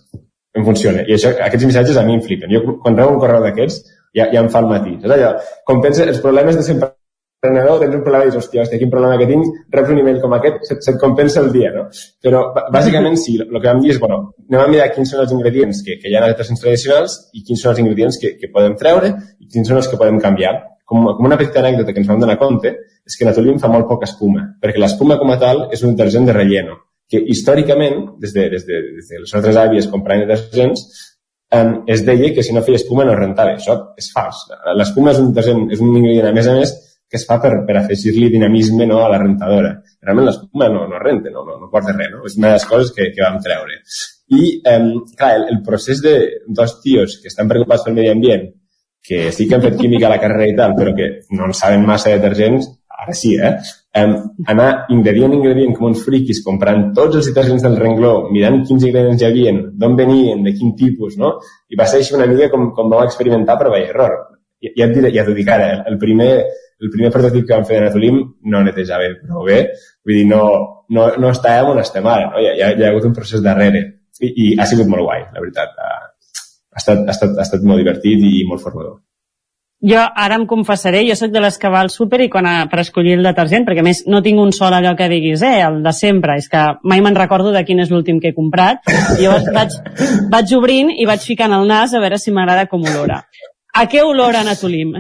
[SPEAKER 37] em funciona. I això, aquests missatges a mi em flipen. Jo quan rebo un correu d'aquests ja, ja em fa el matí. És allò, com pensa, els problemes de sempre emprenedor, tens un problema i dius, hòstia, hòstia, quin problema que tinc, reps un email com aquest, se't, se't compensa el dia, no? Però, bàsicament, sí, el que vam dir és, bueno, anem a mirar quins són els ingredients que, que hi ha en detergents tradicionals i quins són els ingredients que, que podem treure i quins són els que podem canviar. Com, com una petita anècdota que ens vam donar compte, és que Natulim fa molt poca espuma, perquè l'espuma com a tal és un detergent de relleno, que històricament, des de, des de, des de les nostres àvies comprant detergents, es deia que si no feia espuma no rentava. Això és fals. L'espuma és un detergent, és un ingredient, a més a més, que es fa per, per afegir-li dinamisme no, a la rentadora. Realment l'espuma no, no renta, no, no, no porta res, no? És una de les coses que, que vam treure. I, um, clar, el, el procés de dos tios que estan preocupats pel medi ambient, que sí que han fet química a la carrera i tal, però que no en saben massa de detergents, ara sí, eh? Um, anar ingredient ingredient com uns friquis comprant tots els detergents del rengló, mirant quins ingredients hi havia, d'on venien, de quin tipus, no? I va ser així una mica com, com vam experimentar prova i error. Ja, ja diré, ja t'ho dic ara, el primer, el primer prototip que vam fer de Natulim no netejava prou bé, vull dir, no, no, no estàvem on estem ara, no? Hi, ha, hi ha hagut un procés darrere i, i ha sigut molt guai, la veritat. Ha, estat, ha, estat, ha estat molt divertit i molt formador.
[SPEAKER 36] Jo ara em confessaré, jo sóc de les que va al súper i quan a, per escollir el detergent, perquè més no tinc un sol allò que diguis, eh, el de sempre, és que mai me'n recordo de quin és l'últim que he comprat, i llavors vaig, vaig obrint i vaig ficant el nas a veure si m'agrada com olora. A què olora Natulim?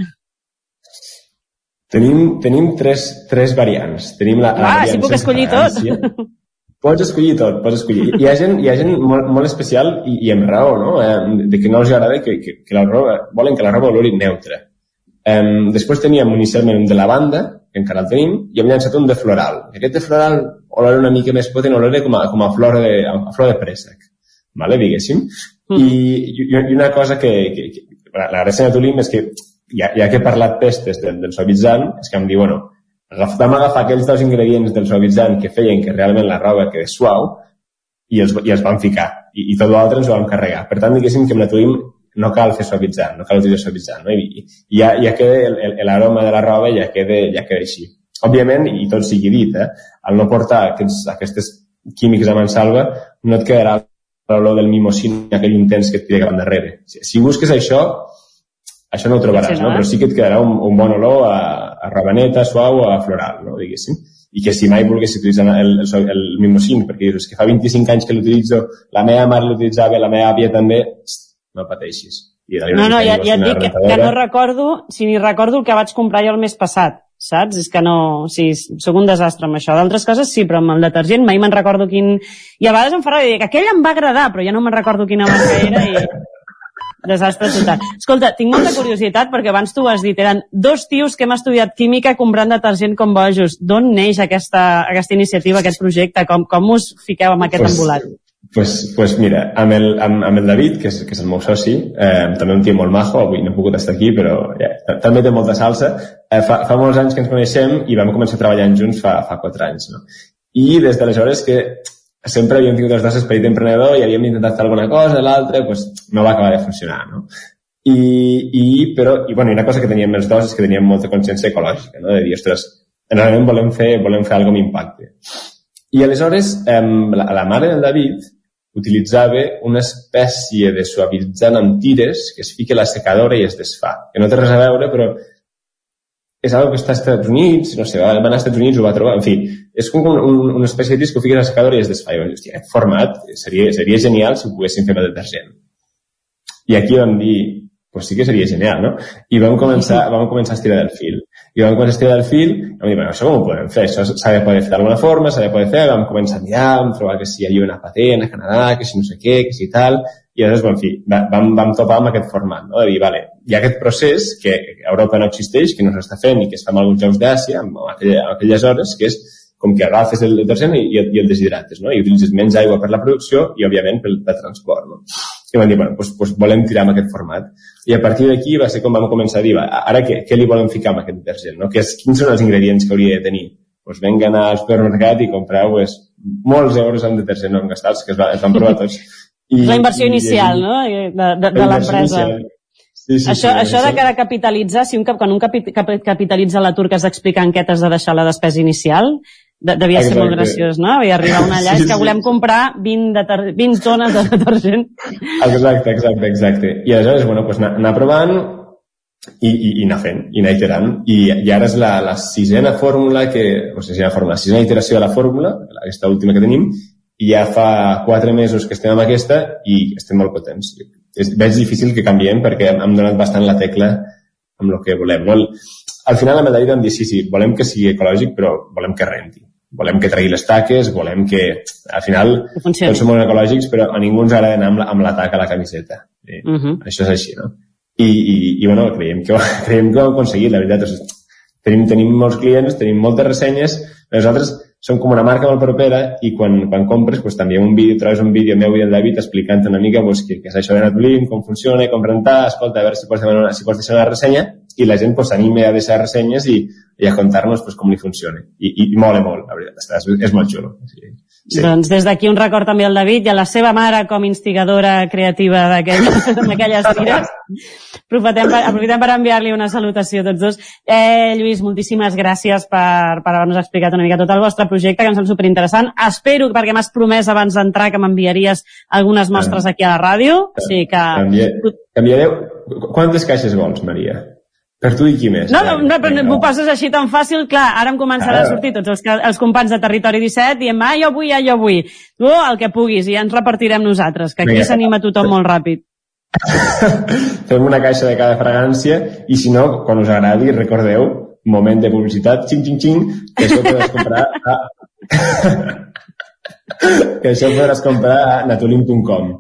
[SPEAKER 37] Tenim, tenim tres, tres variants. Tenim la,
[SPEAKER 36] la ah, si puc escollir tot.
[SPEAKER 37] Pots escollir tot, pots escollir. Hi ha gent, hi ha gent molt, molt especial i, i amb raó, no? Eh, de que no els agrada que, que, que la roba, volen que la roba olori neutra. Um, després teníem inicialment un de lavanda, que encara el tenim, i hem llançat un de floral. Aquest de floral olor una mica més potent, olor com a, com a flor de, a flor de préssec, vale, diguéssim. Mm. I, i, I una cosa que, que, que la, la gràcia de Tulim és que, ja, ja que he parlat pestes del, del suavitzant, és que em diu, bueno, vam agafar aquells dos ingredients del suavitzant que feien que realment la roba quedés suau i els, i els vam ficar. I, i tot l'altre ens ho vam carregar. Per tant, diguéssim que amb la Tulim no cal fer suavitzant, no cal utilitzar suavitzant, no? I, i ja, ja queda l'aroma de la roba ja queda, ja queda així. Òbviament, i tot sigui dit, eh, al no portar aquests, aquestes químics a mansalva, no et quedarà l'olor del mimosín, aquell intens que et queda cap darrere. Si, si busques això, això no ho trobaràs, no? però sí que et quedarà un, un bon olor a, a rabaneta, suau o a floral, no? diguéssim. I que si mai volgués utilitzar el, el, el mimosín, perquè dius que fa 25 anys que l'utilitzo, la meva mare l'utilitzava, la meva àvia també, no pateixis.
[SPEAKER 36] I no, no, ja, ja et dic que, que no recordo, si ni recordo el que vaig comprar jo el mes passat, saps? És que no... Sí, sóc un desastre amb això. D'altres coses sí, però amb el detergent mai me'n recordo quin... I a vegades em fa ràbia, que aquell em va agradar, però ja no me'n recordo quina marca era i... Desastre total. Escolta, tinc molta curiositat perquè abans tu has dit, eren dos tios que hem estudiat química comprant detergent com bojos. D'on neix aquesta, aquesta iniciativa, aquest projecte? Com, com us fiqueu amb aquest pues, embolat?
[SPEAKER 37] Pues, pues mira, amb el, amb, amb el David, que és, que és el meu soci, eh, també un tio molt majo, avui no he pogut estar aquí, però ja, també té molta salsa. Eh, fa, fa molts anys que ens coneixem i vam començar treballant junts fa, fa quatre anys. No? I des d'aleshores que sempre havíem tingut els dos esperit emprenedor i havíem intentat fer alguna cosa, l'altra pues, no va acabar de funcionar. No? I, i, però, i, bueno, una cosa que teníem els dos és que teníem molta consciència ecològica, no? de dir, ostres, realment volem fer, volem fer alguna amb impacte. I aleshores, eh, la, la mare del David utilitzava una espècie de suavitzant amb tires que es fica a la secadora i es desfà. Que no té res a veure, però és algo que està als Estats Units, no sé, va anar als Estats Units, ho va trobar, en fi, és com un, un, una espècie de disc que ho fiques a secadora i es desfà. I vam dir, hòstia, aquest format seria, seria genial si ho poguéssim fer amb detergent. I aquí vam dir, pues sí que seria genial, no? I vam començar, vam començar a estirar del fil. I vam començar a estirar del fil, i vam dir, bueno, això com ho podem fer? Això s'ha de poder fer d'alguna forma, s'ha de poder fer, vam començar a mirar, vam trobar que si hi havia una patent a Canadà, que si no sé què, que si tal, i llavors, en fi, vam, vam topar amb aquest format, no? de dir, vale, hi ha aquest procés que a Europa no existeix, que no s'està fent i que es fa en alguns llocs d'Àsia, en, aquella, en aquelles hores, que és com que agafes el detergent i, i el deshidrates, no? I utilitzes menys aigua per la producció i, òbviament, pel, pel transport, no? I vam dir, bueno, doncs, doncs volem tirar amb aquest format. I a partir d'aquí va ser com vam començar a dir, va, ara què, què li volem ficar amb aquest detergent? No? Que és, quins són els ingredients que hauria de tenir? Doncs venga anar al supermercat i compreu pues, molts euros en detergent no gastats, que es, va, es van provar tots.
[SPEAKER 36] I, la inversió inicial, i, no?, de, de, de l'empresa. Sí, sí, això, sí, això de que de capitalitzar, si un, quan un capi, capitalitza l'atur que has d'explicar en què t'has de deixar la despesa inicial, de, devia Exacte. ser molt graciós, no? I arribar una allà, sí, és que volem comprar 20, de 20 tones de detergent.
[SPEAKER 37] Exacte, exacte, exacte. I aleshores, bueno, pues anar, anar provant i, i, i anar fent, i anar iterant. I, i ara és la, la sisena fórmula que, o sigui, la, fórmula, la sisena iteració de la fórmula, aquesta última que tenim, i ja fa quatre mesos que estem amb aquesta i estem molt potents. És, veig difícil que canviem perquè hem donat bastant la tecla amb el que volem. No? Al final el David vam dir, sí, sí, volem que sigui ecològic, però volem que renti volem que tregui les taques, volem que... Al final, tots som molt ecològics, però a ningú ens agrada anar amb la, amb la taca a la camiseta. I, uh -huh. Això és així, no? I, i, i bueno, creiem que, creiem que ho hem aconseguit, la veritat. O sigui, tenim, tenim molts clients, tenim moltes ressenyes, nosaltres som com una marca molt propera i quan, quan compres pues, també un vídeo, trobes un vídeo meu i el David explicant una mica pues, què, què és això de Natolin, com funciona, com rentar, escolta, a veure si pots, demanar, si pots deixar una ressenya i la gent s'anima pues, a deixar ressenyes i, i a contar-nos pues, com li funciona. I, i, i mola molt, la veritat, és, és molt xulo. Sí.
[SPEAKER 36] Sí. Doncs des d'aquí un record també al David i a la seva mare com instigadora creativa d'aquelles tires. Aprofitem per, aprofitem per enviar-li una salutació a tots dos. Eh, Lluís, moltíssimes gràcies per, per haver-nos explicat una mica tot el vostre projecte, que em sembla superinteressant. Espero, perquè m'has promès abans d'entrar que m'enviaries algunes mostres aquí a la ràdio. O sigui que...
[SPEAKER 37] Canviareu... Quantes caixes vols, Maria? Per tu i qui més?
[SPEAKER 36] No, no, no però m'ho poses així tan fàcil, clar, ara em començarà ah. a sortir tots els, els companys de Territori 17 dient, ah, jo vull, ah, jo vull. Tu, el que puguis, i ja ens repartirem nosaltres, que aquí s'anima tothom molt ràpid.
[SPEAKER 37] Fem una caixa de cada fragància i si no, quan us agradi, recordeu, moment de publicitat, xing, xing, xing, que això podràs comprar a... que això podràs comprar a natolin.com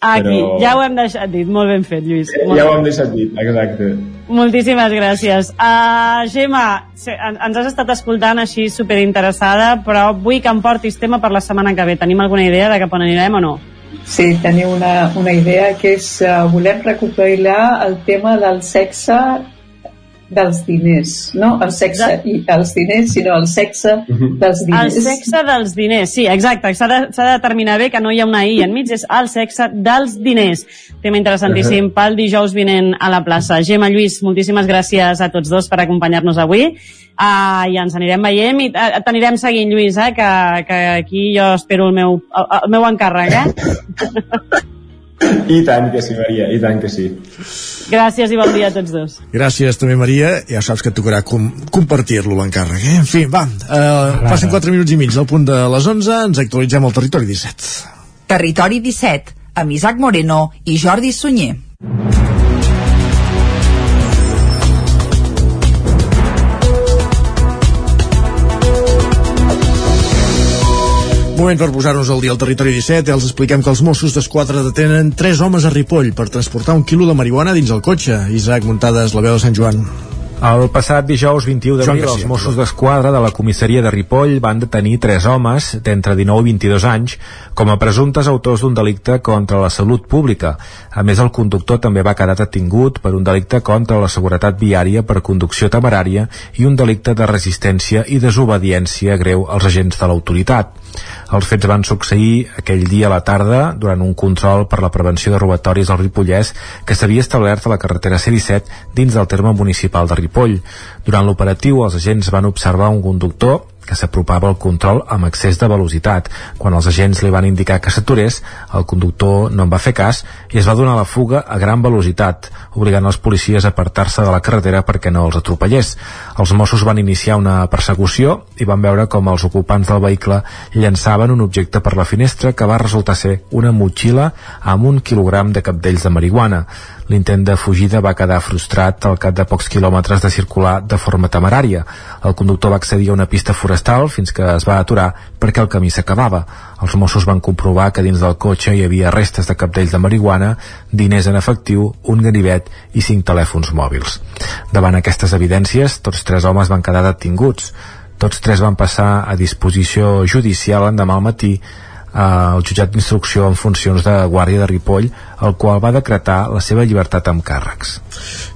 [SPEAKER 36] Aquí,
[SPEAKER 37] Però-
[SPEAKER 36] ja ho hem deixat dit. Molt ben fet, Lluís. Molt
[SPEAKER 37] Ja ho hem deixat dit, exacte.
[SPEAKER 36] Moltíssimes gràcies. Uh, Gemma, ens has estat escoltant així superinteressada, però vull que em portis tema per la setmana que ve. Tenim alguna idea de cap on anirem o no?
[SPEAKER 38] Sí, teniu una, una idea que és uh, volem recuperar el tema del sexe dels diners, no el sexe i els diners, sinó el sexe dels
[SPEAKER 36] El
[SPEAKER 38] diners.
[SPEAKER 36] sexe dels diners, sí, exacte. S'ha de, s'ha de determinar bé que no hi ha una I enmig, és el sexe dels diners. Tema interessantíssim pel dijous vinent a la plaça. Gemma, Lluís, moltíssimes gràcies a tots dos per acompanyar-nos avui. Uh, I ens anirem veient i uh, t'anirem seguint, Lluís, eh, que, que aquí jo espero el meu, el, el meu encàrrec, eh?
[SPEAKER 37] I tant que sí, Maria, i tant que sí.
[SPEAKER 36] Gràcies i bon dia a tots dos.
[SPEAKER 1] Gràcies també, Maria. Ja saps que et tocarà com compartir-lo, l'encàrrec. Eh? En fi, va, uh, passen 4 minuts i mig al punt de les 11, ens actualitzem al territori 17.
[SPEAKER 35] Territori 17, amb Isaac Moreno i Jordi Sunyer.
[SPEAKER 1] Moment per posar-nos al dia al territori 17 els expliquem que els Mossos d'Esquadra detenen tres homes a Ripoll per transportar un quilo de marihuana dins el cotxe. Isaac Muntades, la veu de Sant Joan.
[SPEAKER 6] El passat dijous 21
[SPEAKER 1] Joan
[SPEAKER 6] d'abril, els Mossos d'Esquadra de la comissaria de Ripoll van detenir tres homes d'entre 19 i 22 anys com a presumptes autors d'un delicte contra la salut pública. A més, el conductor també va quedar detingut per un delicte contra la seguretat viària per conducció temerària i un delicte de resistència i desobediència greu als agents de l'autoritat. Els fets van succeir aquell dia a la tarda durant un control per la prevenció de robatoris al Ripollès que s'havia establert a la carretera C-17 dins del terme municipal de Ripoll. Durant l'operatiu, els agents van observar un conductor que s'apropava al control amb excés de velocitat. Quan els agents li van indicar que s'aturés, el conductor no en va fer cas i es va donar la fuga a gran velocitat, obligant els policies a apartar-se de la carretera perquè no els atropellés. Els Mossos van iniciar una persecució i van veure com els ocupants del vehicle llançaven un objecte per la finestra que va resultar ser una motxilla amb un quilogram de capdells de marihuana. L'intent de fugida va quedar frustrat al cap de pocs quilòmetres de circular de forma temerària. El conductor va accedir a una pista forestal fins que es va aturar perquè el camí s'acabava. Els Mossos van comprovar que dins del cotxe hi havia restes de capdells de marihuana, diners en efectiu, un ganivet i cinc telèfons mòbils. Davant aquestes evidències, tots tres homes van quedar detinguts. Tots tres van passar a disposició judicial l'endemà al matí al jutjat d'instrucció en funcions de Guàrdia de Ripoll, el qual va decretar la seva llibertat amb càrrecs.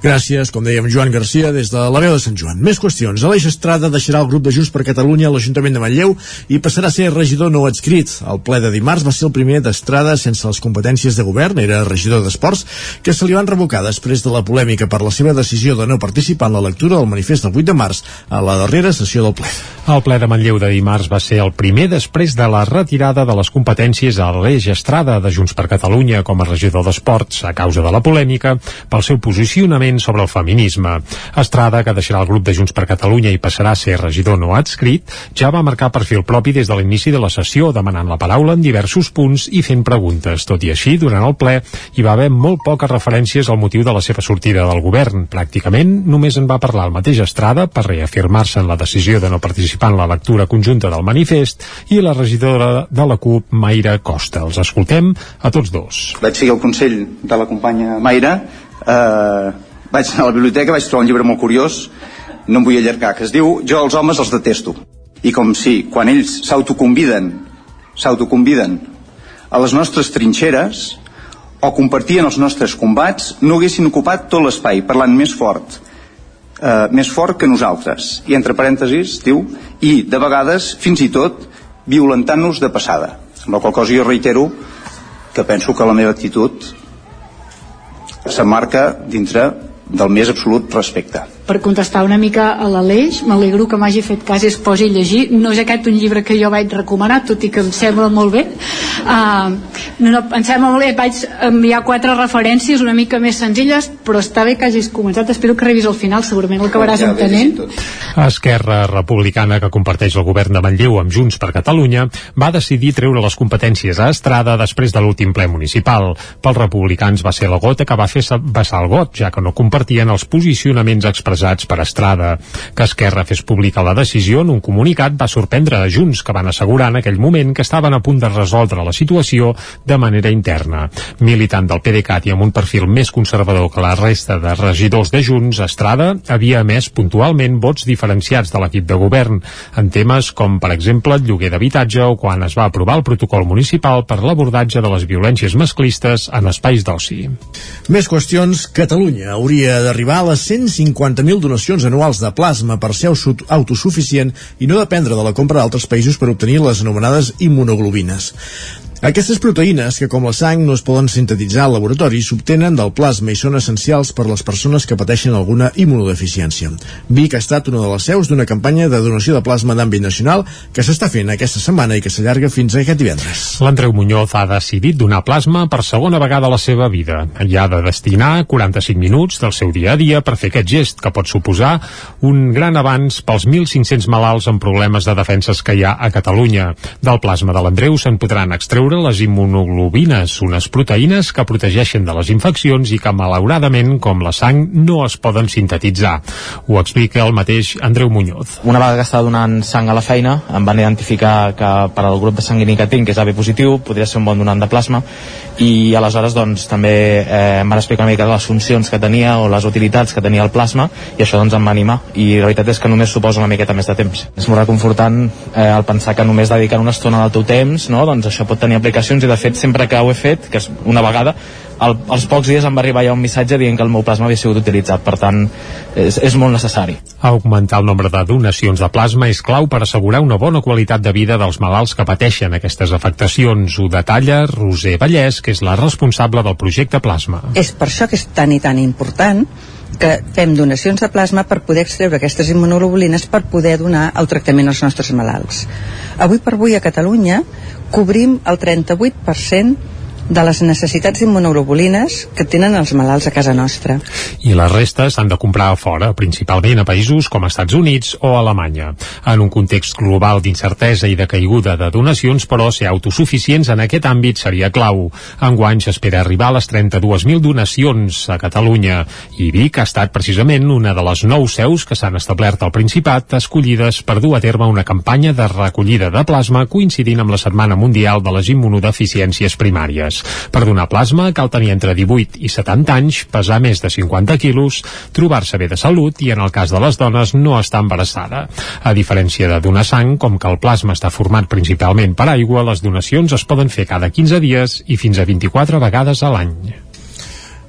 [SPEAKER 1] Gràcies, com dèiem, Joan Garcia, des de la veu de Sant Joan. Més qüestions. Aleix Estrada deixarà el grup de Junts per Catalunya a l'Ajuntament de Manlleu i passarà a ser regidor no adscrit. El ple de dimarts va ser el primer d'Estrada sense les competències de govern, era regidor d'Esports, que se li van revocar després de la polèmica per la seva decisió de no participar en la lectura del manifest del 8 de març a la darrera sessió del ple.
[SPEAKER 3] El ple de Manlleu de dimarts va ser el primer després de la retirada de les competències a l'Eix Estrada de Junts per Catalunya com a regidor d'Esports a causa de la polèmica pel seu posicionament sobre el feminisme. Estrada, que deixarà el grup de Junts per Catalunya i passarà a ser regidor no adscrit, ja va marcar perfil propi des de l'inici de la sessió, demanant la paraula en diversos punts i fent preguntes. Tot i així, durant el ple hi va haver molt poques referències al motiu de la seva sortida del govern. Pràcticament només en va parlar el mateix Estrada per reafirmar-se en la decisió de no participar en la lectura conjunta del manifest i la regidora de la CUP, Mayra Costa. Els escoltem a tots dos.
[SPEAKER 4] vaig seguir el consell de la companya Mayra eh, vaig anar a la biblioteca vaig trobar un llibre molt curiós no em vull allargar, que es diu Jo els homes els detesto i com si quan ells s'autoconviden s'autoconviden a les nostres trinxeres o compartien els nostres combats no haguessin ocupat tot l'espai parlant més fort eh, més fort que nosaltres i entre parèntesis diu i de vegades fins i tot violentant-nos de passada amb la qual cosa jo reitero que penso que la meva actitud s'emmarca dintre del més absolut respecte.
[SPEAKER 5] Per contestar una mica a l'Aleix, m'alegro que m'hagi fet cas i es posi a llegir. No és aquest un llibre que jo vaig recomanar, tot i que em sembla molt bé. Uh, no, no, em sembla molt bé, vaig enviar quatre referències una mica més senzilles, però està bé que hagis començat. Espero que arribis al final, segurament el acabaràs entenent.
[SPEAKER 3] Esquerra Republicana, que comparteix el govern de Manlleu amb Junts per Catalunya, va decidir treure les competències a Estrada després de l'últim ple municipal. Pels republicans va ser la gota que va fer vessar el got, ja que no compartien els posicionaments expressats expressats per Estrada. Que Esquerra fes pública la decisió en un comunicat va sorprendre a Junts, que van assegurar en aquell moment que estaven a punt de resoldre la situació de manera interna. Militant del PDeCAT i amb un perfil més conservador que la resta de regidors de Junts, Estrada havia emès puntualment vots diferenciats de l'equip de govern en temes com, per exemple, el lloguer d'habitatge o quan es va aprovar el protocol municipal per l'abordatge de les violències masclistes en espais d'oci.
[SPEAKER 1] Més qüestions. Catalunya hauria d'arribar a les 150.000 donacions anuals de plasma per ser autosuficient i no dependre de la compra d'altres països per obtenir les anomenades immunoglobines. Aquestes proteïnes, que com la sang no es poden sintetitzar al laboratori, s'obtenen del plasma i són essencials per les persones que pateixen alguna immunodeficiència. Vic ha estat una de les seus d'una campanya de donació de plasma d'àmbit nacional que s'està fent aquesta setmana i que s'allarga fins a aquest divendres.
[SPEAKER 3] L'Andreu Muñoz ha decidit donar plasma per segona vegada a la seva vida. Hi ha de destinar 45 minuts del seu dia a dia per fer aquest gest, que pot suposar un gran avanç pels 1.500 malalts amb problemes de defenses que hi ha a Catalunya. Del plasma de l'Andreu se'n podran extreure sobre les immunoglobines, unes proteïnes que protegeixen de les infeccions i que, malauradament, com la sang, no es poden sintetitzar. Ho explica el mateix Andreu Muñoz.
[SPEAKER 12] Una vegada que estava donant sang a la feina, em van identificar que per al grup de sanguini que tinc, que és AB positiu, podria ser un bon donant de plasma, i aleshores doncs, també eh, em van explicar una mica les funcions que tenia o les utilitats que tenia el plasma, i això doncs, em va animar. I la veritat és que només suposa una miqueta més de temps. És molt reconfortant eh, el pensar que només dedicant una estona del teu temps, no? doncs això pot tenir aplicacions i de fet sempre que ho he fet, que és una vegada, al, als pocs dies em va arribar ja un missatge dient que el meu plasma havia sigut utilitzat, per tant és, és molt necessari.
[SPEAKER 3] Augmentar el nombre de donacions de plasma és clau per assegurar una bona qualitat de vida dels malalts que pateixen aquestes afectacions. Ho detalla Roser Vallès, que és la responsable del projecte Plasma.
[SPEAKER 13] És per això que és tan i tan important que fem donacions de plasma per poder extreure aquestes immunoglobulines per poder donar el tractament als nostres malalts. Avui per avui a Catalunya cobrim el 38% de les necessitats d'immunoglobulines que tenen els malalts a casa nostra.
[SPEAKER 3] I la resta s'han de comprar a fora, principalment a països com Estats Units o Alemanya. En un context global d'incertesa i de caiguda de donacions, però, ser autosuficients en aquest àmbit seria clau. Enguany s'espera arribar a les 32.000 donacions a Catalunya i Vic ha estat precisament una de les nou seus que s'han establert al Principat escollides per dur a terme una campanya de recollida de plasma coincidint amb la Setmana Mundial de les Immunodeficiències Primàries anys. Per donar plasma cal tenir entre 18 i 70 anys, pesar més de 50 quilos, trobar-se bé de salut i, en el cas de les dones, no estar embarassada. A diferència de donar sang, com que el plasma està format principalment per aigua, les donacions es poden fer cada 15 dies i fins a 24 vegades a l'any.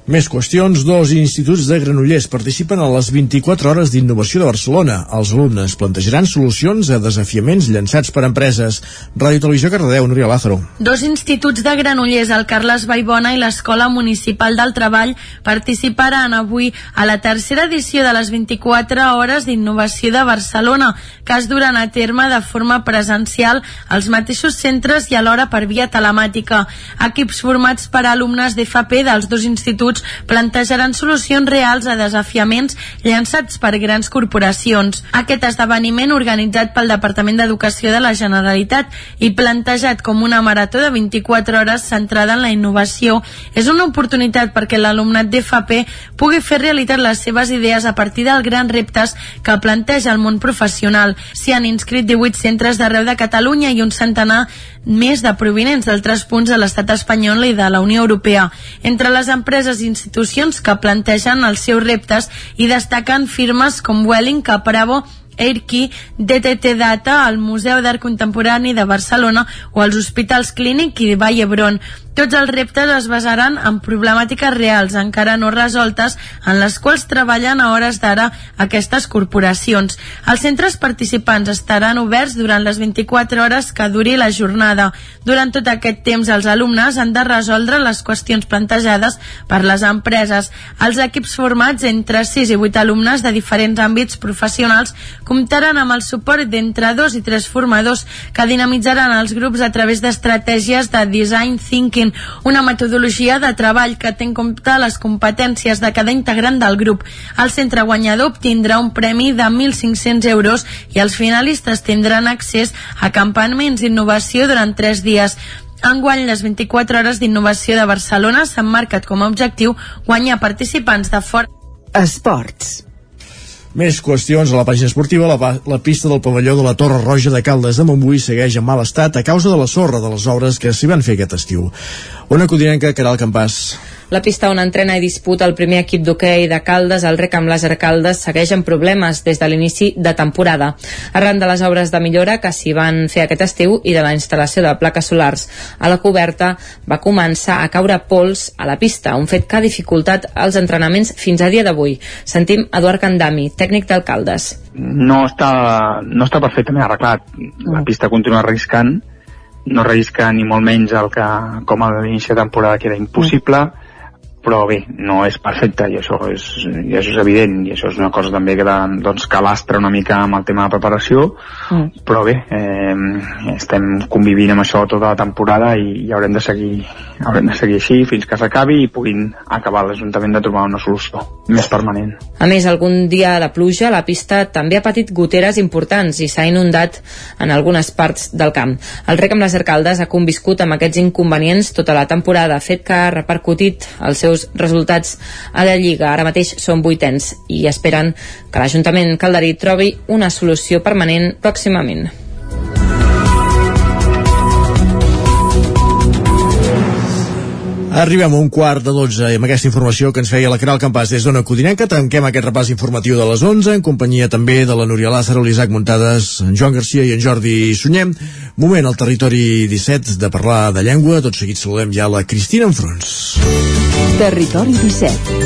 [SPEAKER 1] Més qüestions. Dos instituts de Granollers participen a les 24 hores d'innovació de Barcelona. Els alumnes plantejaran solucions a desafiaments llançats per empreses. Ràdio Televisió Cardedeu, Núria Lázaro.
[SPEAKER 9] Dos instituts de Granollers, el Carles Baibona i l'Escola Municipal del Treball, participaran avui a la tercera edició de les 24 hores d'innovació de Barcelona, que es duran a terme de forma presencial als mateixos centres i alhora per via telemàtica. Equips formats per alumnes d'FP dels dos instituts instituts plantejaran solucions reals a desafiaments llançats per grans corporacions. Aquest esdeveniment, organitzat pel Departament d'Educació de la Generalitat i plantejat com una marató de 24 hores centrada en la innovació, és una oportunitat perquè l'alumnat d'FP pugui fer realitat les seves idees a partir dels grans reptes que planteja el món professional. S'hi han inscrit 18 centres d'arreu de Catalunya i un centenar més de provinents d'altres punts de l'estat espanyol i de la Unió Europea. Entre les empreses i institucions que plantegen els seus reptes i destaquen firmes com Welling, Capravo, Airkey, DTT Data, el Museu d'Art Contemporani de Barcelona o els Hospitals Clínic i Vall d'Hebron. Tots els reptes es basaran en problemàtiques reals encara no resoltes en les quals treballen a hores d'ara aquestes corporacions. Els centres participants estaran oberts durant les 24 hores que duri la jornada. Durant tot aquest temps els alumnes han de resoldre les qüestions plantejades per les empreses. Els equips formats entre 6 i 8 alumnes de diferents àmbits professionals comptaran amb el suport d'entre 2 i 3 formadors que dinamitzaran els grups a través d'estratègies de design thinking una metodologia de treball que té en compte les competències de cada integrant del grup. El centre guanyador obtindrà un premi de 1.500 euros i els finalistes tindran accés a campaments d'innovació durant 3 dies. Enguany, les 24 hores d'innovació de Barcelona s'han marcat com a objectiu guanyar participants de fora...
[SPEAKER 39] Esports.
[SPEAKER 1] Més qüestions a la pàgina esportiva. La, la pista del pavelló de la Torre Roja de Caldes de Montbui segueix en mal estat a causa de la sorra de les obres que s'hi van fer aquest estiu. Una codinenca, Caral Campàs.
[SPEAKER 40] La pista on entrena i disputa el primer equip d'hoquei de Caldes, el Rec amb Làser Caldes, segueix amb problemes des de l'inici de temporada. Arran de les obres de millora que s'hi van fer aquest estiu i de la instal·lació de plaques solars a la coberta, va començar a caure pols a la pista, un fet que ha dificultat els entrenaments fins a dia d'avui. Sentim Eduard Candami, tècnic d'Alcaldes.
[SPEAKER 41] no està, no està perfectament arreglat. La pista continua arriscant, no arrisca ni molt menys el que com a l'inici de temporada que era impossible, però bé, no és perfecte i això és, i això és evident i això és una cosa també que, de- doncs, que lastra una mica amb el tema de preparació
[SPEAKER 40] Mm.
[SPEAKER 41] però bé, eh, estem convivint amb això tota la temporada i, i haurem de seguir haurem de seguir així fins que s'acabi i puguin acabar l'Ajuntament de trobar una solució més permanent.
[SPEAKER 40] A més, algun dia de pluja, la pista també ha patit goteres importants i s'ha inundat en algunes parts del camp. El rec amb les arcaldes ha conviscut amb aquests inconvenients tota la temporada, fet que ha repercutit els seus resultats a la Lliga. Ara mateix són vuitens i esperen que l'Ajuntament calderí trobi una solució permanent pròximament.
[SPEAKER 1] Arribem a un quart de 12 i amb aquesta informació que ens feia la Caral Campàs des d'Ona Codinenca tanquem aquest repàs informatiu de les 11 en companyia també de la Núria Lázaro, l'Isaac Muntades, en Joan Garcia i en Jordi Sunyem. Moment al territori 17 de parlar de llengua. Tot seguit saludem ja la Cristina Enfrons.
[SPEAKER 35] Territori 17.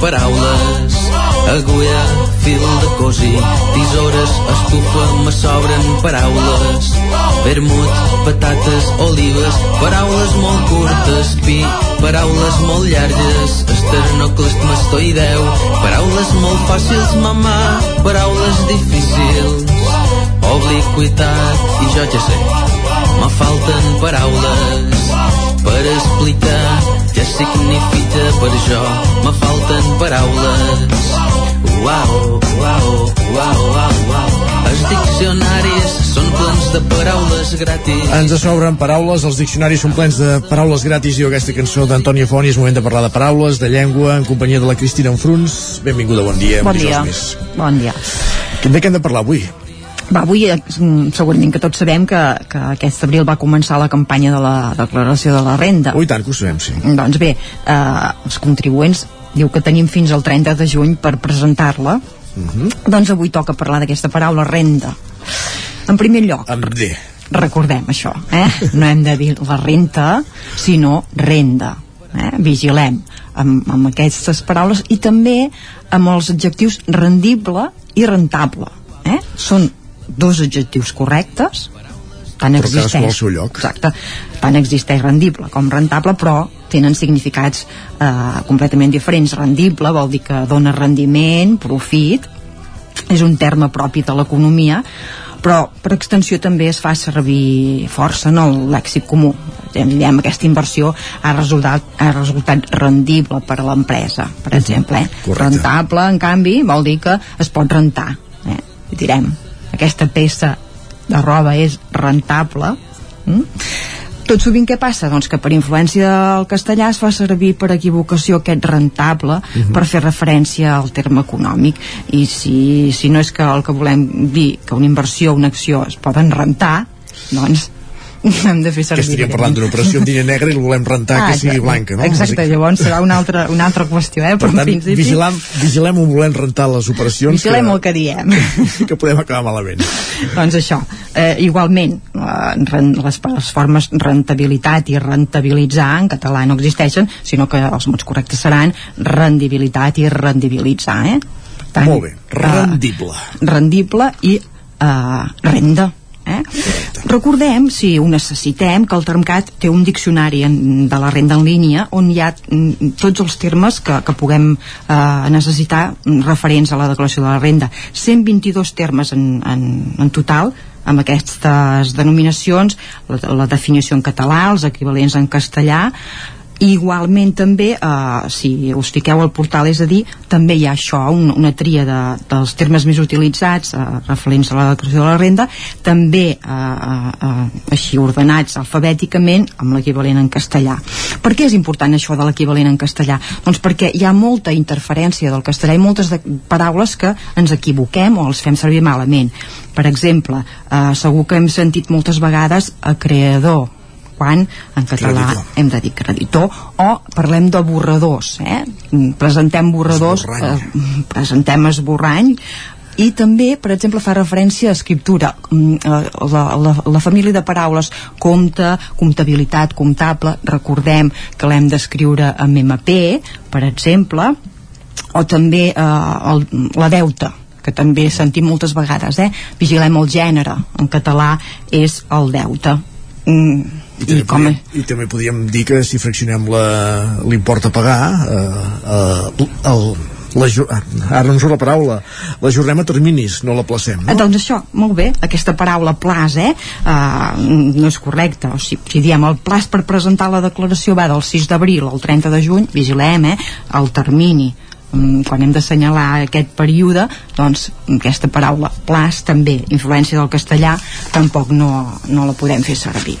[SPEAKER 42] Paraules, agulla, fil de cosir, tisores, estufa, me sobren paraules, vermut, patates, olives, paraules molt curtes, pi, paraules molt llargues, esternocles, mastoideu, paraules molt fàcils, mamà, paraules difícils, obliquitat, i jo ja sé, me falten paraules per explicar què significa per jo. Me falten paraules. Uau, uau, uau, uau, uau. Els diccionaris són plens de paraules gratis.
[SPEAKER 1] Ens sobren paraules, els diccionaris són plens de paraules gratis i aquesta cançó d'Antònia Foni és moment de parlar de paraules, de llengua, en companyia de la Cristina Enfruns. Benvinguda, bon dia.
[SPEAKER 43] Bon dia.
[SPEAKER 1] Més.
[SPEAKER 43] Bon dia.
[SPEAKER 1] De què hem de parlar avui?
[SPEAKER 43] Va, avui eh, segurament que tots sabem que, que aquest abril va començar la campanya de la declaració de la renda.
[SPEAKER 1] Ui, tant que ho sabem, sí.
[SPEAKER 43] Doncs bé, eh, els contribuents diu que tenim fins al 30 de juny per presentar-la. Doncs avui toca parlar d'aquesta paraula renda. En primer lloc,
[SPEAKER 1] Amb D.
[SPEAKER 43] recordem això, eh? No hem de dir la renta, sinó renda. Eh? Vigilem amb, amb aquestes paraules i també amb els adjectius rendible i rentable. Eh? Són dos adjectius correctes, tant
[SPEAKER 1] Però
[SPEAKER 43] existeix,
[SPEAKER 1] al seu lloc.
[SPEAKER 43] Exacte, tant existeix rendible com rentable, però tenen significats eh, completament diferents. Rendible vol dir que dona rendiment, profit, és un terme propi de l'economia, però per extensió també es fa servir força en el lèxic comú. Diem, aquesta inversió ha resultat, ha resultat rendible per a l'empresa, per exemple. Eh?
[SPEAKER 1] Correcte.
[SPEAKER 43] Rentable, en canvi, vol dir que es pot rentar. Eh? Direm, aquesta peça de roba és rentable. Mm? Tot sovint què passa? Doncs que per influència del castellà es fa servir per equivocació aquest rentable
[SPEAKER 1] Mhm.
[SPEAKER 43] per fer referència al terme econòmic i si, si no és que el que volem dir que una inversió o una acció es poden rentar doncs hem de fer
[SPEAKER 1] Que
[SPEAKER 43] servir
[SPEAKER 1] estaríem
[SPEAKER 43] aquest.
[SPEAKER 1] parlant d'una operació en diner negre i el volem rentar que sigui
[SPEAKER 43] exacte.
[SPEAKER 1] blanca, no?
[SPEAKER 43] Exacte, llavors serà una altra, una altra qüestió, eh?
[SPEAKER 1] Per
[SPEAKER 43] Però en
[SPEAKER 1] tant,
[SPEAKER 43] principi
[SPEAKER 1] vigilem, vigilem on volem rentar les operacions
[SPEAKER 43] vigilem
[SPEAKER 1] que,
[SPEAKER 43] el que diem.
[SPEAKER 1] que podem acabar malament.
[SPEAKER 43] doncs això, eh, igualment eh, les, les formes rentabilitat i rentabilitzar en català no existeixen, sinó que els mots correctes seran rendibilitat i rendibilitzar eh? Per
[SPEAKER 1] Molt bé, rendible.
[SPEAKER 43] Eh, rendible i eh, renda Eh? Recordem, si ho necessitem, que el Termcat té un diccionari en, de la renda en línia on hi ha mm, tots els termes que, que puguem eh, necessitar referents a la declaració de la renda. 122 termes en, en, en total amb aquestes denominacions, la, la definició en català, els equivalents en castellà, i igualment també eh, si us fiqueu al portal és a dir també hi ha això, un, una tria de, dels termes més utilitzats eh, referents a la declaració de la renda també eh, eh, així ordenats alfabèticament amb l'equivalent en castellà. Per què és important això de l'equivalent en castellà? doncs perquè hi ha molta interferència del castellà i moltes de paraules que ens equivoquem o els fem servir malament. Per exemple, eh, segur que hem sentit moltes vegades a creador quan en català creditor. hem de dir creditor o parlem de borradors eh? presentem borradors eh, presentem esborrany i també, per exemple, fa referència a escriptura mm, la, la, la família de paraules compte, comptabilitat, comptable recordem que l'hem d'escriure amb MP per exemple o també eh, el, la deuta que també sentim moltes vegades, eh? vigilem el gènere, en català és el deute. Mm,
[SPEAKER 1] i I, com... podíem, I també podríem dir que si fraccionem l'import a pagar eh, eh, el, la, ara no em surt la paraula. L'ajornem a terminis, no la placem no?
[SPEAKER 43] Eh, doncs això, molt bé, aquesta paraula plaç eh, uh, no és correcta o sigui, si diem el plaç per presentar la declaració va del 6 d'abril al 30 de juny vigilem, eh, el termini. Mm, quan hem d'assenyalar aquest període doncs aquesta paraula plaç també, influència del castellà tampoc no, no la podem fer servir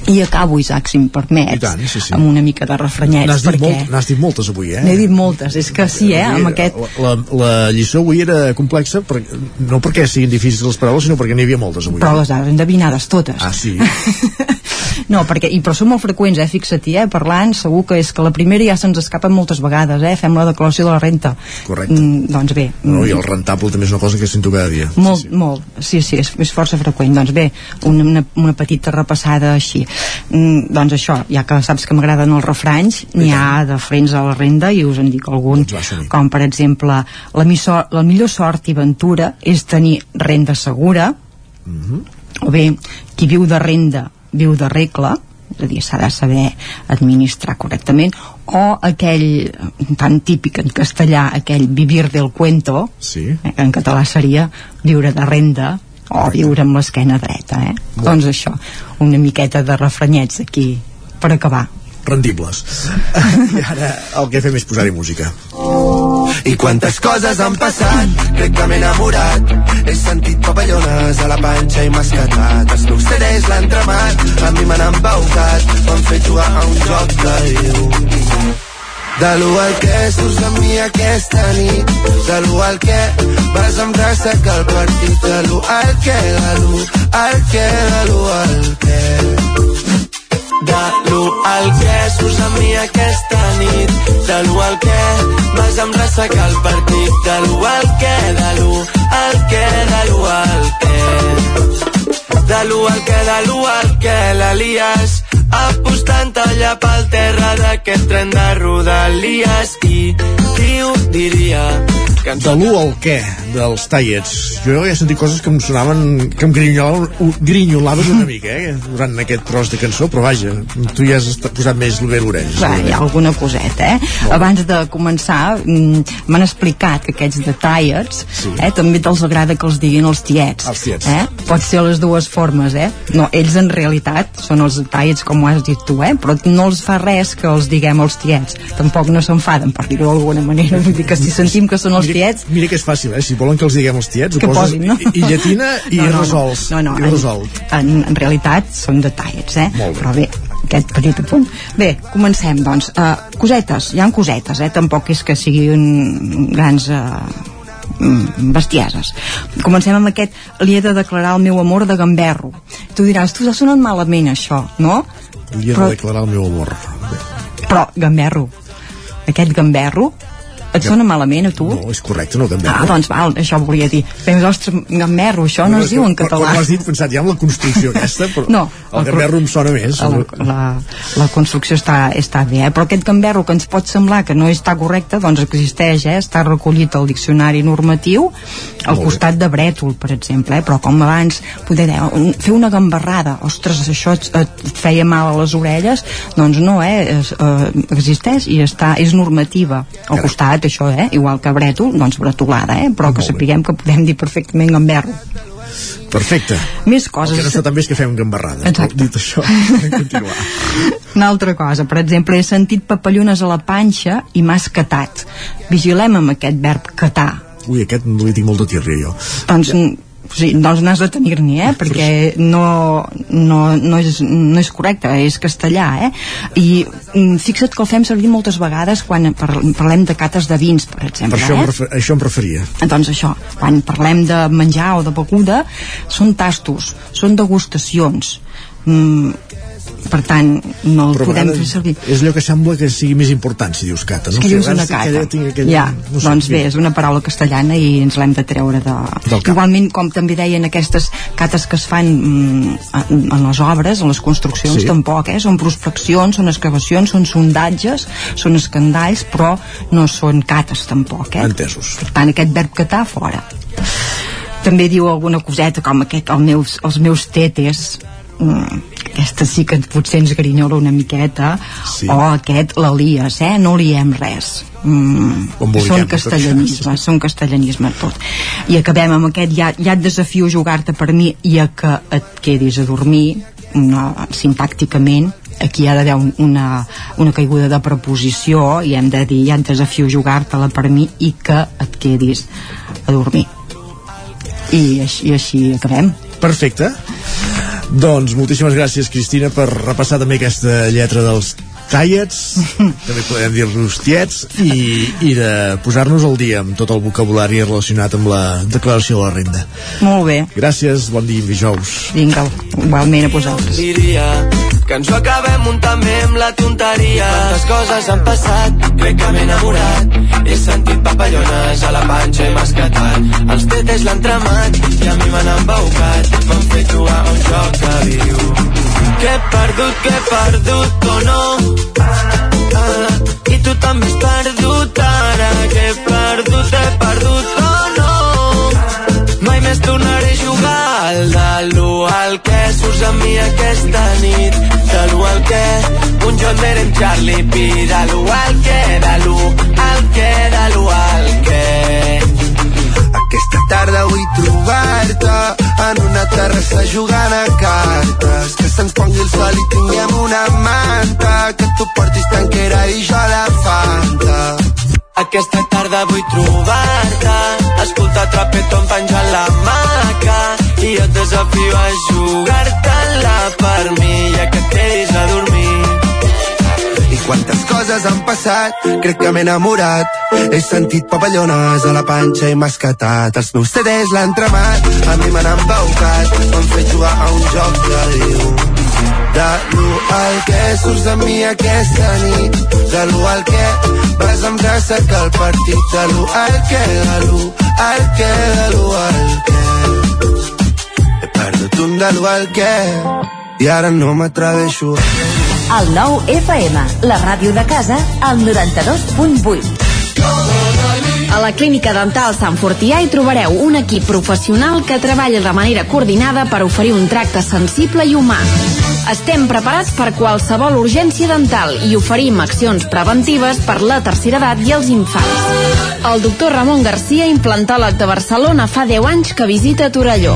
[SPEAKER 43] i acabo, Isaac, si em permets,
[SPEAKER 1] tant, sí, sí.
[SPEAKER 43] amb una mica de refrenyets.
[SPEAKER 1] N'has dit,
[SPEAKER 43] perquè...
[SPEAKER 1] molt, dit moltes avui, eh?
[SPEAKER 43] N'he dit moltes, és que sí, eh? Amb aquest...
[SPEAKER 1] La, la lliçó avui era complexa, per, no perquè siguin difícils les paraules, sinó perquè n'hi havia moltes avui.
[SPEAKER 43] Però les has endevinades totes.
[SPEAKER 1] Ah, sí?
[SPEAKER 43] no, perquè, i però són molt freqüents, eh? Fixa-t'hi, eh? Parlant, segur que és que la primera ja se'ns escapa moltes vegades, eh? Fem la declaració de la renta.
[SPEAKER 1] Correcte.
[SPEAKER 43] Mm, doncs bé.
[SPEAKER 1] No, I el rentable també és una cosa que sento cada dia.
[SPEAKER 43] Molt, sí, sí. molt. Sí, sí, és, és força freqüent. Doncs bé, una, una, una petita repassada així. Mm, doncs això, ja que saps que m'agraden els refranys, n'hi ha de frens a la renda i us en dic algun,
[SPEAKER 1] doncs
[SPEAKER 43] com per exemple, la, missor, la millor sort i ventura és tenir renda segura,
[SPEAKER 1] mm -hmm.
[SPEAKER 43] o bé, qui viu de renda viu de regla, és a dir, s'ha de saber administrar correctament, o aquell tan típic en castellà, aquell vivir del cuento,
[SPEAKER 1] sí.
[SPEAKER 43] eh, que en català seria viure de renda, o viure amb l'esquena dreta, eh?
[SPEAKER 1] Bon.
[SPEAKER 43] Doncs això, una miqueta de refrenyets aquí, per acabar.
[SPEAKER 1] Rendibles. I ara el que fem és posar-hi música.
[SPEAKER 44] I quantes coses han passat, crec que m'he enamorat. He sentit papallones a la panxa i m'ha escatat. CDs l'han tremat, a mi m'han embaucat. M'han fet jugar a un joc de llum. De l'1 al que surts amb mi aquesta nit De l'1 al que vas amb raça que el partit De l'1 al que, de l'1 al que, de l'1 al que de l'1 al que surts amb mi aquesta nit De l'1 al que vas amb ressacar el partit De l'1 al que, de l'1 al que, de l'1 al que De l'1 al que, de l'1 al que l'Elias apostant allà pel terra d'aquest tren de Rodalies. I qui ho diria
[SPEAKER 1] de l'1 al què dels tallets jo ja he sentit coses que em sonaven que em grinyolaven, grinyolaven una mica eh, durant aquest tros de cançó però vaja, tu ja has posat més bé l'orella
[SPEAKER 43] hi ha alguna coseta eh? abans de començar mm, m'han explicat que aquests de tallets
[SPEAKER 1] sí.
[SPEAKER 43] eh, també te'ls agrada que els diguin els tiets,
[SPEAKER 1] els tiets.
[SPEAKER 43] Eh? pot ser les dues formes eh? no, ells en realitat són els tallets com ho has dit tu eh? però no els fa res que els diguem els tiets tampoc no s'enfaden per dir-ho d'alguna manera vull dir que si sentim que són els
[SPEAKER 1] mira,
[SPEAKER 43] tiets
[SPEAKER 1] mira que és fàcil, eh? si volen que els diguem els tiets
[SPEAKER 43] que
[SPEAKER 1] ho poses
[SPEAKER 43] posin, no?
[SPEAKER 1] i, i llatina i
[SPEAKER 43] no, no,
[SPEAKER 1] resolts
[SPEAKER 43] no, no,
[SPEAKER 1] i
[SPEAKER 43] en,
[SPEAKER 1] resolt
[SPEAKER 43] en, en realitat són detallets eh?
[SPEAKER 1] Molt bé.
[SPEAKER 43] però bé aquest petit apunt. Bé, comencem, doncs. Uh, cosetes, hi han cosetes, eh? Tampoc és que siguin grans uh, bestieses. Comencem amb aquest li he de declarar el meu amor de gamberro. Tu diràs, tu has sonat malament això, no?
[SPEAKER 1] Li he
[SPEAKER 43] Però-
[SPEAKER 1] de declarar el meu amor.
[SPEAKER 43] Però, gamberro, aquest gamberro Et sona malament a tu?
[SPEAKER 1] No, és correcte, no gamberro.
[SPEAKER 43] Ah, doncs val, això volia dir. Fem, ostres, gamberro, això no,
[SPEAKER 1] No,
[SPEAKER 43] es diu en català.
[SPEAKER 1] Quan ho has dit, pensat ja en la construcció aquesta, però
[SPEAKER 43] No,
[SPEAKER 1] el gamberro em sona més.
[SPEAKER 43] la, la, la construcció està, està bé, eh? però aquest gamberro que ens pot semblar que no està correcte, doncs existeix, eh? està recollit al diccionari normatiu al
[SPEAKER 1] Molt bé.
[SPEAKER 43] costat de brètol, per exemple, eh? però com abans poder dir, fer una gambarrada, ostres, això et, et feia mal a les orelles, doncs no, eh? Es, eh existeix i està, és normativa al costat, això, eh? igual que brètol, doncs bretolada, eh? però que sapiguem que podem dir perfectament gamberro.
[SPEAKER 1] Perfecte.
[SPEAKER 43] Més
[SPEAKER 1] El
[SPEAKER 43] coses.
[SPEAKER 1] que no està tan bé és que fem gambarrada.
[SPEAKER 43] Exacte.
[SPEAKER 1] Dit això, continuar.
[SPEAKER 43] Una altra cosa, per exemple, he sentit papallones a la panxa i m'ha escatat. Vigilem amb aquest verb catar.
[SPEAKER 1] Ui, aquest no li tinc molt de tirria, jo.
[SPEAKER 43] Doncs, ja. Sí, doncs n'has de tenir-n'hi, eh? perquè no, no, no, és, no és correcte, és castellà, eh? I mm, fixa't que el fem servir moltes vegades quan par parlem de cates de vins, per
[SPEAKER 1] Per
[SPEAKER 43] exemple,
[SPEAKER 1] això, em
[SPEAKER 43] eh?
[SPEAKER 1] refer, això em referia.
[SPEAKER 43] Doncs això, quan parlem de menjar o de beguda, són tastos, són degustacions. Mm, per tant, no el
[SPEAKER 1] Però
[SPEAKER 43] podem fer servir.
[SPEAKER 1] És allò que sembla que sigui més important si dius cata. No
[SPEAKER 43] que dius una cata.
[SPEAKER 1] aquella-
[SPEAKER 43] ja,
[SPEAKER 1] no sé,
[SPEAKER 43] doncs bé, és una paraula castellana i ens l'hem de treure de... Igualment, com també deien aquestes cates que es fan mm, en en les obres, en les construccions,
[SPEAKER 1] Sí.
[SPEAKER 43] tampoc, eh? Són prospeccions, són excavacions, són sondatges, són escandalls, però no són cates tampoc, eh?
[SPEAKER 1] Entesos.
[SPEAKER 43] Per tant, aquest verb catar, fora. També diu alguna coseta com aquest, el meus, els meus tetes, mm, aquesta sí que potser ens grinyola una miqueta. Sí. o aquest l'Elias, eh? no liem res. Mm, són
[SPEAKER 1] tot
[SPEAKER 43] castellanismes són castellanismes tot. I acabem amb aquest ja, ja et desafio a jugar-te per mi i a que et quedis a dormir no, sintàcticament aquí hi ha d'haver un, una, una caiguda de preposició i hem de dir ja et desafio a jugar-te-la per mi i que et quedis a dormir. I així, i així acabem
[SPEAKER 1] Perfecte. Doncs moltíssimes gràcies, Cristina, per repassar també aquesta lletra dels tallets, també podem dir-nos tiets, i, i de posar-nos al dia amb tot el vocabulari relacionat amb la declaració de la renda.
[SPEAKER 43] molt bé,
[SPEAKER 1] Gràcies, bon dia i dijous.
[SPEAKER 43] vinga, igualment a vosaltres
[SPEAKER 44] diria que ens ho acabem muntant bé amb la tonteria. Quantes coses han passat, crec que m'he enamorat. He sentit papallones a la panxa i mascatat. Els tetes l'han tramat i a mi m'han embaucat. M'han fet jugar a un joc que diu que he perdut, que he perdut o no. Ah, I tu també has perdut ara, que he perdut, he perdut o no. Mai més tornaré a jugar al de l'1 al que surts amb mi aquesta nit de l'1 al que un John Deere amb Charlie P de l'1 al que de l'1 al que de l'1 al que aquesta tarda vull trobar-te en una terrassa jugant a cartes. Que se'ns pongui el sol i tinguem una manta. Que tu portis tanquera i jo la fanta. Aquesta tarda vull trobar-te. Escoltar trapeton penjant la maca i jo et desafio a jugar-te-la per mi ja que et quedis a quantes coses han passat, crec que m'he enamorat. He sentit papallones a la panxa i m'ha escatat. Els meus CDs l'han tramat, a mi m'han embaucat. M'han fet jugar a un joc que diu de l'1 al que surts amb mi aquesta nit. De l'1 al que vas amb traça que el partit. De l'1 al que de l'1 al que de l'1 al que. He perdut un de l'1 al que. I ara no m'atreveixo a
[SPEAKER 45] El nou FM, la ràdio de casa, al 92.8.
[SPEAKER 46] A la Clínica Dental Sant Fortià hi trobareu un equip professional que treballa de manera coordinada per oferir un tracte sensible i humà. Estem preparats per qualsevol urgència dental i oferim accions preventives per la tercera edat i els infants. El doctor Ramon Garcia, implantòleg de Barcelona, fa 10 anys que visita Torelló.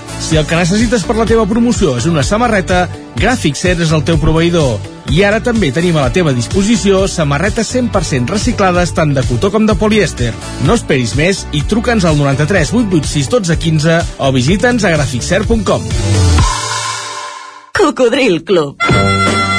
[SPEAKER 47] si el que necessites per la teva promoció és una samarreta, Gràfic Cert és el teu proveïdor. I ara també tenim a la teva disposició samarretes 100% reciclades tant de cotó com de polièster. No esperis més i truca'ns al 93 886 12 15 o visita'ns a graficcert.com.
[SPEAKER 15] Cocodril Club.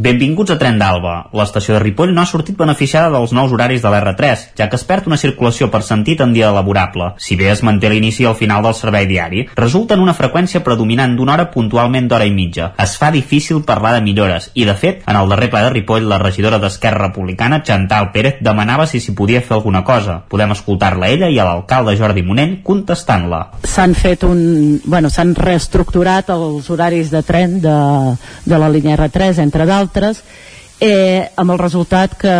[SPEAKER 25] Benvinguts a Tren d'Alba. L'estació de Ripoll no ha sortit beneficiada dels nous horaris de l'R3, ja que es perd una circulació per sentit en dia laborable. Si bé es manté l'inici al final del servei diari, resulta en una freqüència predominant d'una hora puntualment d'hora i mitja. Es fa difícil parlar de millores, i de fet, en el darrer ple de Ripoll, la regidora d'Esquerra Republicana, Chantal Pérez, demanava si s'hi podia fer alguna cosa. Podem escoltar-la ella i a l'alcalde Jordi Monell contestant-la.
[SPEAKER 48] S'han fet un... Bueno, s'han reestructurat els horaris de tren de, de la línia R3, entre d'altres, altres eh, amb el resultat que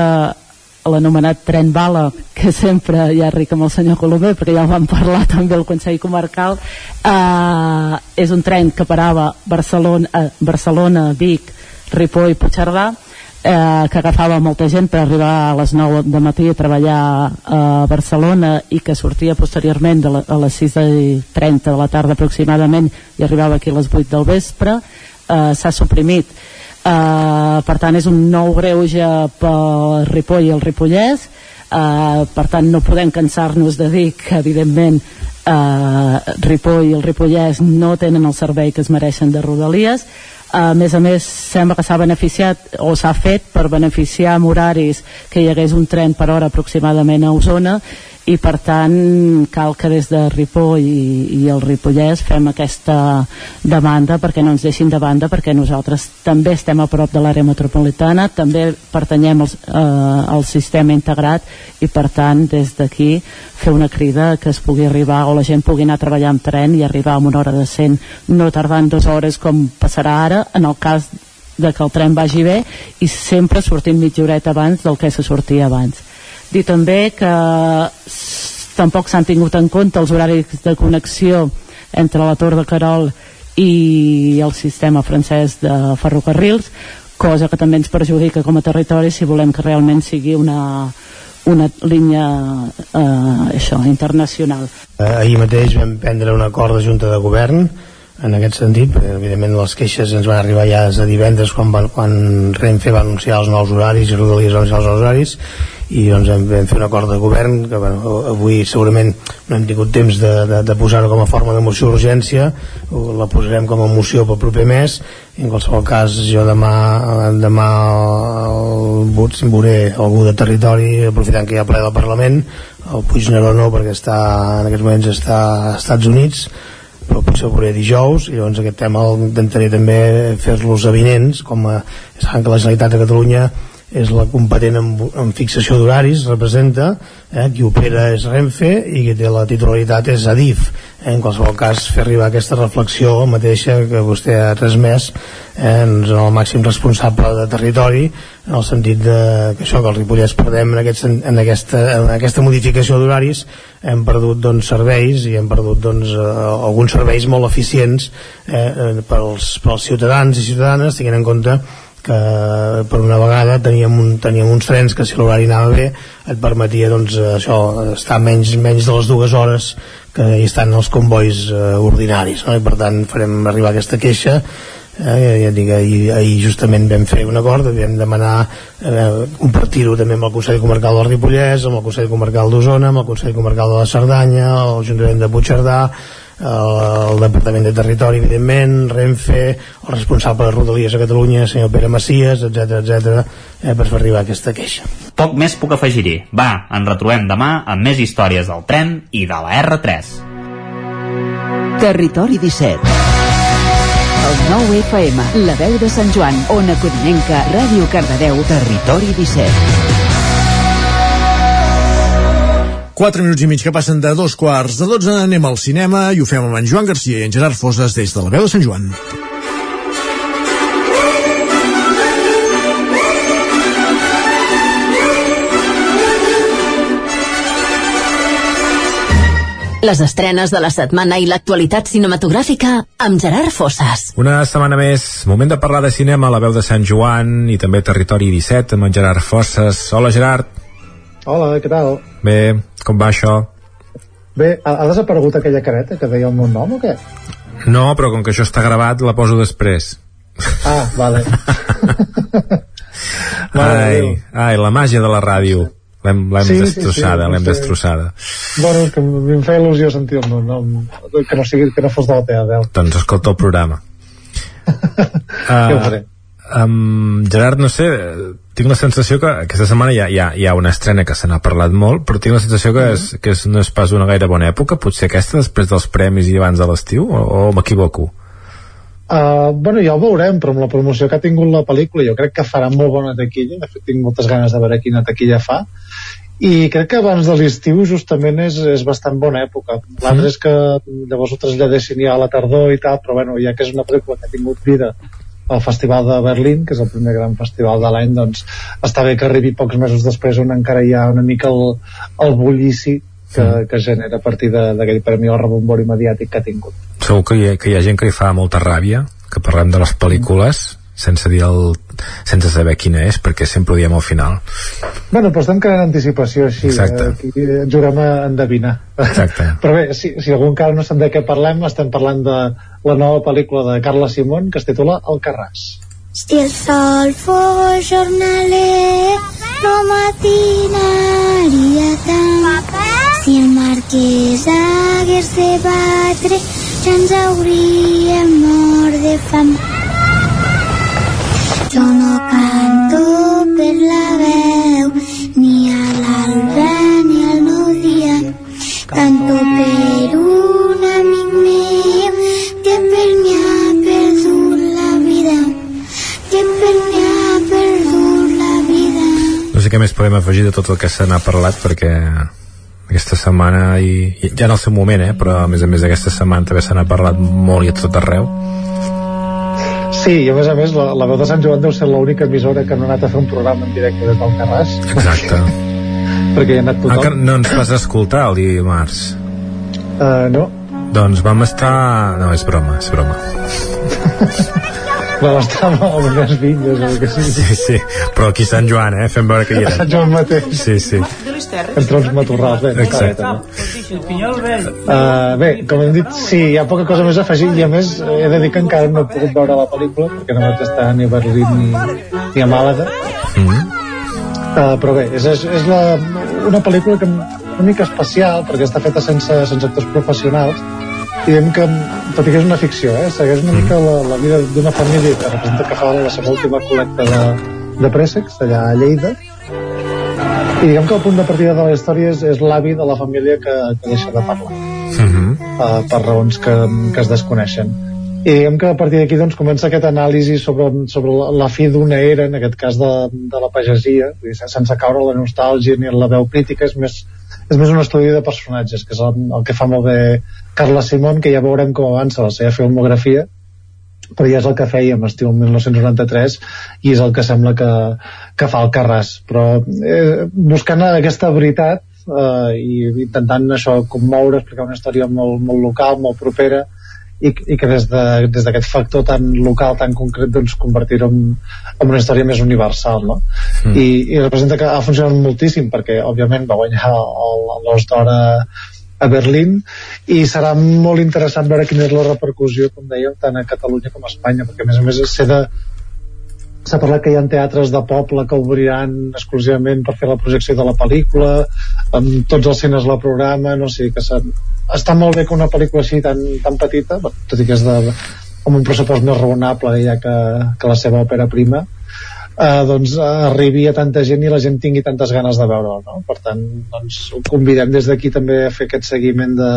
[SPEAKER 48] l'anomenat tren bala que sempre ha ric amb el senyor Colomer perquè ja el vam parlar també al Consell Comarcal eh, és un tren que parava Barcelona, eh, Barcelona Vic, Ripoll, Puigcerdà eh, que agafava molta gent per arribar a les 9 de matí a treballar a Barcelona i que sortia posteriorment de la, a les 6.30 de la tarda aproximadament i arribava aquí a les 8 del vespre. Eh, s'ha suprimit Uh, per tant és un nou greuge per Ripoll i el Ripollès. Uh, per tant no podem cansar-nos de dir que evidentment uh, Ripoll i el Ripollès no tenen el servei que es mereixen de Rodalies. A més a més sembla que s'ha beneficiat o s'ha fet per beneficiar amb horaris que hi hagués un tren per hora aproximadament a Osona i per tant cal que des de Ripoll i, i el Ripollès fem aquesta demanda perquè no ens deixin de banda perquè nosaltres també estem a prop de l'àrea metropolitana també pertanyem als, eh, al sistema integrat i per tant des d'aquí fer una crida que es pugui arribar o la gent pugui anar a treballar amb tren i arribar amb una hora de 100 no tardant dues hores com passarà ara en el cas de que el tren vagi bé i sempre sortim mitja horeta abans del que se sortia abans dir també que tampoc s'han tingut en compte els horaris de connexió entre la Tor de Carol i el sistema francès de ferrocarrils cosa que també ens perjudica com a territori si volem que realment sigui una, una línia eh, això, internacional.
[SPEAKER 49] Eh, ahir mateix vam prendre un acord de Junta de Govern en aquest sentit, perquè evidentment les queixes ens van arribar ja de divendres quan, van, quan Renfe va anunciar els nous horaris i Rodalies va anunciar els nous horaris i doncs vam, vam fer un acord de govern que bueno, avui segurament no hem tingut temps de, de, de posar-ho com a forma de moció d'urgència la posarem com a moció pel proper mes. En qualsevol cas jo demà demà veuré algú de territori aprofitant que hi ha ple del Parlament el Puigneró no perquè està en aquests moments està als Estats Units però potser ho veuré dijous i llavors aquest tema intentaré també fer-los avinents com a, saben que la Generalitat de Catalunya és la competent en, en fixació d'horaris, representa, eh, qui opera és Renfe i qui té la titularitat és Adif. Eh, en qualsevol cas, fer arribar aquesta reflexió mateixa que vostè ha transmès eh, en el màxim responsable de territori, en el sentit de que això, que el Ripollès perdem en, aquest, en, aquesta, en aquesta modificació d'horaris, hem perdut doncs, serveis i hem perdut doncs, eh, alguns serveis molt eficients eh, eh pels, pels ciutadans i ciutadanes, tinguent en compte que per una vegada teníem, un, teníem uns trens que si l'horari anava bé et permetia doncs, això, estar menys, menys de les dues hores que hi estan els convois eh, ordinaris no? i per tant farem arribar aquesta queixa eh, ja dic, ahir, ahir justament vam fer un acord, vam demanar eh, compartir-ho també amb el Consell Comarcal del Ripollès, amb el Consell Comarcal d'Osona amb el Consell Comarcal de la Cerdanya l'Ajuntament de Puigcerdà el Departament de Territori, evidentment, Renfe, el responsable de Rodalies a Catalunya, senyor Pere Macias, etc etc, eh, per fer arribar aquesta queixa.
[SPEAKER 25] Poc més puc afegir-hi. Va, ens retrobem demà amb més històries del tren i de la R3.
[SPEAKER 43] Territori 17 el 9 FM, la veu de Sant Joan, Ona Codinenca, Ràdio Cardedeu, Territori 17.
[SPEAKER 1] 4 minuts i mig que passen de dos quarts de 12 anem al cinema i ho fem amb en Joan Garcia i en Gerard Foses des de la veu de Sant Joan.
[SPEAKER 15] Les estrenes de la setmana i l'actualitat cinematogràfica amb Gerard Fosses.
[SPEAKER 6] Una setmana més, moment de parlar de cinema a la veu de Sant Joan i també Territori 17 amb en Gerard Fosses. Hola Gerard.
[SPEAKER 50] Hola, què tal?
[SPEAKER 6] Bé, com va això?
[SPEAKER 50] Bé, ha, ha desaparegut aquella careta que deia el meu nom o què?
[SPEAKER 6] No, però com que això està gravat, la poso després.
[SPEAKER 50] Ah, vale.
[SPEAKER 6] ai, ai, la màgia de la ràdio. L'hem sí, destrossada, sí, sí, l'hem sí. destrossada.
[SPEAKER 50] Bueno, que em fa il·lusió sentir el meu nom, que no, sigui, que no fos de la teva veu.
[SPEAKER 6] Doncs escolta el programa.
[SPEAKER 50] uh, Què ho faré?
[SPEAKER 6] Um, Gerard, no sé, tinc la sensació que aquesta setmana hi ha, hi ha, hi ha una estrena que se n'ha parlat molt, però tinc la sensació que, és, que és, no és pas una gaire bona època, potser aquesta després dels premis i abans de l'estiu, o, o m'equivoco?
[SPEAKER 50] Uh, bueno, ja ho veurem, però amb la promoció que ha tingut la pel·lícula jo crec que farà molt bona taquilla, de fet tinc moltes ganes de veure quina taquilla fa, i crec que abans de l'estiu justament és, és bastant bona època. L'altre mm. és que llavors ho traslladessin ja a la tardor i tal, però bueno, ja que és una pel·lícula que ha tingut vida el Festival de Berlín, que és el primer gran festival de l'any, doncs està bé que arribi pocs mesos després on encara hi ha una mica el, el bullici que, mm. que genera a partir d'aquell premi al rebombori mediàtic que ha tingut.
[SPEAKER 6] Segur que hi, ha, que hi ha gent que li fa molta ràbia que parlem de les pel·lícules sense dir el, sense saber quina és perquè sempre ho diem al final.
[SPEAKER 50] Bueno, però estem creant anticipació així Exacte. eh, aquí ens juguem a endevinar.
[SPEAKER 6] Exacte.
[SPEAKER 50] però bé, si, si algun encara no sap de què parlem estem parlant de la nova pel·lícula de Carla Simón que es titula El Carràs.
[SPEAKER 51] Si el sol fos jornaler no matinaria tant. Si el marquès hagués de batre ja ens hauríem mort de fam jo no canto per la veu, ni a l'alba ni al nou dia. Canto per un amic meu que per mi ha perdut la vida, que per mi ha perdut la vida.
[SPEAKER 6] No sé què més podem afegir de tot el que se n'ha parlat perquè aquesta setmana i, i ja en el seu moment, eh, però a més a més aquesta setmana també se n'ha parlat molt i a tot arreu
[SPEAKER 50] Sí, i a més a més la, la veu de Sant Joan deu ser l'única emissora que no ha anat a fer un programa en directe des del Carràs.
[SPEAKER 6] Exacte.
[SPEAKER 50] perquè hi ha anat tothom.
[SPEAKER 6] Ah, no ens vas escoltar el dimarts?
[SPEAKER 50] Uh, no.
[SPEAKER 6] Doncs vam estar... No, és broma, és broma.
[SPEAKER 50] Vam estar amb unes vinyes o que sí.
[SPEAKER 6] Sí, sí, però aquí Sant Joan, eh? Fem veure que hi era.
[SPEAKER 50] Sant Joan mateix.
[SPEAKER 6] Sí, sí.
[SPEAKER 50] Entre els matorrals, bé.
[SPEAKER 6] Exacte.
[SPEAKER 50] Uh, bé, com hem dit, sí, hi ha poca cosa més a afegir i a més he de dir que encara no he pogut veure la pel·lícula perquè no vaig estar ni a Berlín ni, ni a Màlaga. Mm -hmm. uh, però bé, és, és, és la, una pel·lícula que una mica especial perquè està feta sense, sense actors professionals diguem que, tot i que és una ficció, eh, segueix una mica la, la vida d'una família que representa que fa la seva última col·lecta de, de préssecs, allà a Lleida, i diguem que el punt de partida de la història és, és l'avi de la família que, que deixa de parlar,
[SPEAKER 6] mm -hmm.
[SPEAKER 50] uh, per raons que, que es desconeixen. i diguem que a partir d'aquí doncs, comença aquest anàlisi sobre, sobre la, la fi d'una era, en aquest cas de, de la pagesia, sense caure la nostàlgia ni la veu crítica, és més, és més un estudi de personatges, que és el, el que fa molt bé Carla Simón, que ja veurem com avança la seva filmografia, però ja és el que fèiem estiu 1993 i és el que sembla que, que fa el Carràs. Però eh, buscant aquesta veritat eh, i intentant això commoure, explicar una història molt, molt local, molt propera i, i que des d'aquest de, des factor tan local, tan concret doncs convertir-ho en, en una història més universal no? Mm. I, i representa que ha funcionat moltíssim perquè òbviament va guanyar l'os d'hora a Berlín i serà molt interessant veure quina és la repercussió com dèiem tant a Catalunya com a Espanya perquè a més a més s'ha de s'ha parlat que hi ha teatres de poble que obriran exclusivament per fer la projecció de la pel·lícula amb tots els cines la programa no sé, que està molt bé que una pel·lícula així tan, tan petita tot i que és de, amb un pressupost més raonable ja que, que la seva òpera prima eh, doncs arribi a tanta gent i la gent tingui tantes ganes de veure'l no? per tant doncs, convidem des d'aquí també a fer aquest seguiment de,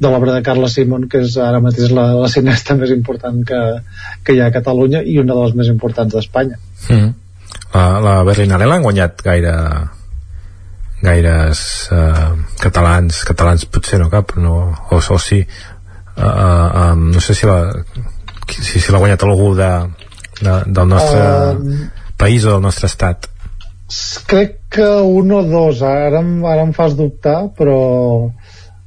[SPEAKER 50] de l'obra de Carla Simon que és ara mateix la, la cinesta més important que, que hi ha a Catalunya i una de les més importants d'Espanya.
[SPEAKER 6] Mm. la, la Berlinale l'han guanyat gaire gaires uh, catalans catalans potser no cap no, o, o sí. Uh, um, no sé si la si, si l'ha guanyat algú de, de, del nostre uh, país o del nostre estat.
[SPEAKER 50] crec que un o dos ara, ara em fas dubtar però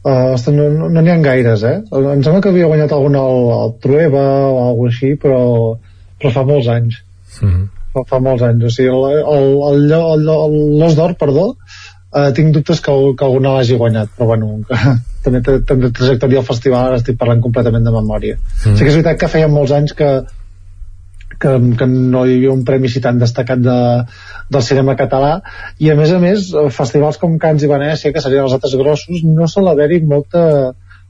[SPEAKER 50] Uh, no n'hi no, no ha gaires, eh? Em sembla que havia guanyat algun al, al Trueba o alguna així, però, però fa molts anys. Mm -hmm. fa, fa molts anys. O sigui, l'Os d'Or, perdó, uh, tinc dubtes que, que alguna l'hagi guanyat, però bueno, també també trajectòria al festival, ara estic parlant completament de memòria. Mm -hmm. Sí que és veritat que feia molts anys que, que, que no hi havia un premi així tan destacat de, del cinema català. I a més a més festivals com Cants i Venècia que serien els altres grossos no sol haver-hi molta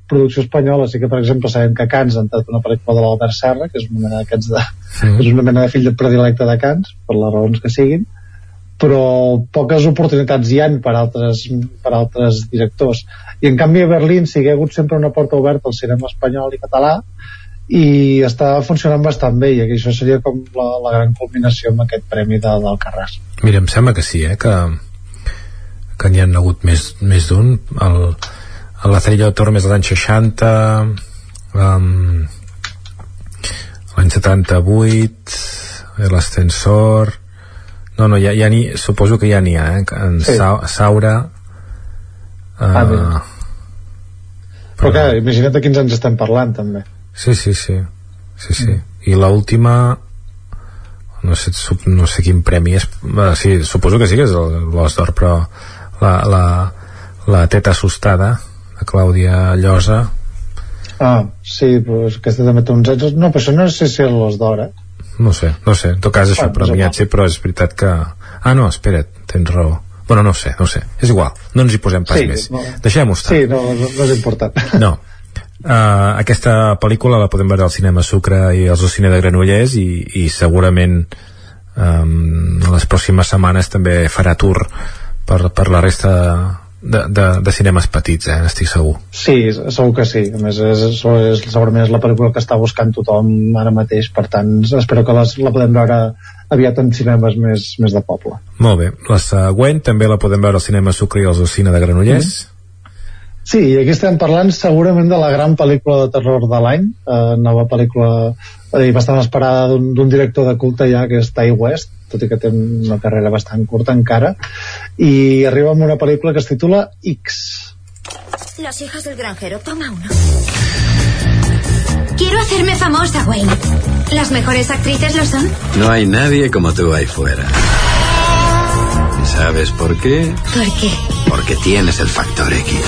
[SPEAKER 50] producció espanyola. Sí que per exemple sabem que Cants han tret una pel·lícula de l'Albert Serra que és una mena de, sí. és una mena de fill de predilecte de Cants per les raons que siguin. Però poques oportunitats hi han per altres, per altres directors. I en canvi a Berlín sí que ha hagut sempre una porta oberta al cinema espanyol i català i està funcionant bastant bé i això seria com la, la gran culminació amb aquest premi de, del Carràs
[SPEAKER 6] Mira, em sembla que sí, eh, que, que n'hi ha hagut més, més d'un. El, el la Cerilla de Torres dels anys 60 um, l'any 78 l'Ascensor. No, no, ja, ja ni, suposo que ja n'hi ha eh, en sí. Sa, Saura. Uh, ah,
[SPEAKER 50] però, però clar, imagina't de quins anys estem parlant també
[SPEAKER 6] Sí, sí, sí. sí, sí. Mm. I l'última no sé, no sé quin premi és eh, sí, suposo que sí que és l'Os d'Or però la, la, la teta assustada de Clàudia Llosa
[SPEAKER 50] ah, sí, pues aquesta també té uns anys no, però això no sé si és l'Os d'Or eh?
[SPEAKER 6] no sé, no sé, en tot cas això ah, premiat sí, però és veritat que ah no, espera't, tens raó bueno, no sé, no sé, és igual no ens hi posem pas sí, més, no. deixem-ho estar
[SPEAKER 50] sí, no, no és important
[SPEAKER 6] no, Uh, aquesta pel·lícula la podem veure al cinema Sucre i al cine de Granollers i, i segurament um, les pròximes setmanes també farà tour per, per la resta de, de, de cinemes petits, eh? estic segur.
[SPEAKER 50] Sí, segur que sí. A més, és, és, segurament és la pel·lícula que està buscant tothom ara mateix, per tant, espero que les, la podem veure aviat en cinemes més, més de poble.
[SPEAKER 6] Molt bé. La següent també la podem veure al cinema Sucre i al cine de Granollers. Mm -hmm
[SPEAKER 50] Sí, i aquí estem parlant segurament de la gran pel·lícula de terror de l'any, eh, nova pel·lícula eh, bastant esperada d'un director de culte ja, que és Ty West, tot i que té una carrera bastant curta encara, i arriba amb una pel·lícula que es titula X.
[SPEAKER 15] Las hijas del granjero, toma uno. Quiero hacerme famosa, Wayne. ¿Las mejores actrices lo son?
[SPEAKER 52] No hay nadie como tú ahí fuera. ¿Sabes por qué?
[SPEAKER 15] ¿Por qué?
[SPEAKER 52] Porque tienes el factor X.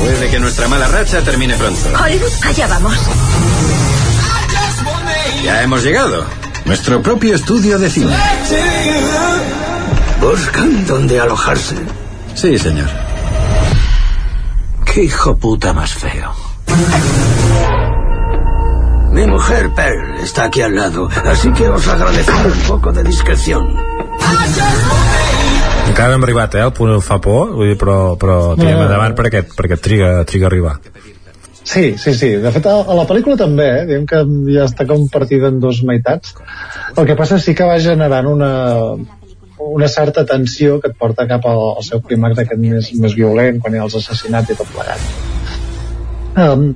[SPEAKER 52] Puede que nuestra mala racha termine pronto.
[SPEAKER 15] Hollywood, allá vamos.
[SPEAKER 52] Ya hemos llegado. Nuestro propio estudio de cine.
[SPEAKER 53] ¿Buscan dónde alojarse?
[SPEAKER 52] Sí, señor.
[SPEAKER 53] Qué hijo puta más feo. Mi mujer, Pearl, está aquí al lado, así que os agradeceré un poco de discreción.
[SPEAKER 6] Encara no hem arribat, eh? El punt fa por, vull dir, però, però tirem
[SPEAKER 50] no,
[SPEAKER 6] endavant perquè, perquè triga, triga a arribar.
[SPEAKER 50] Sí, sí, sí. De fet, a, a la pel·lícula també, eh? Diguem que ja està compartida en dos meitats. El que passa sí que va generant una, una certa tensió que et porta cap al, al seu clímax d'aquest més, més violent, quan hi ha els assassinats i tot plegat. Um,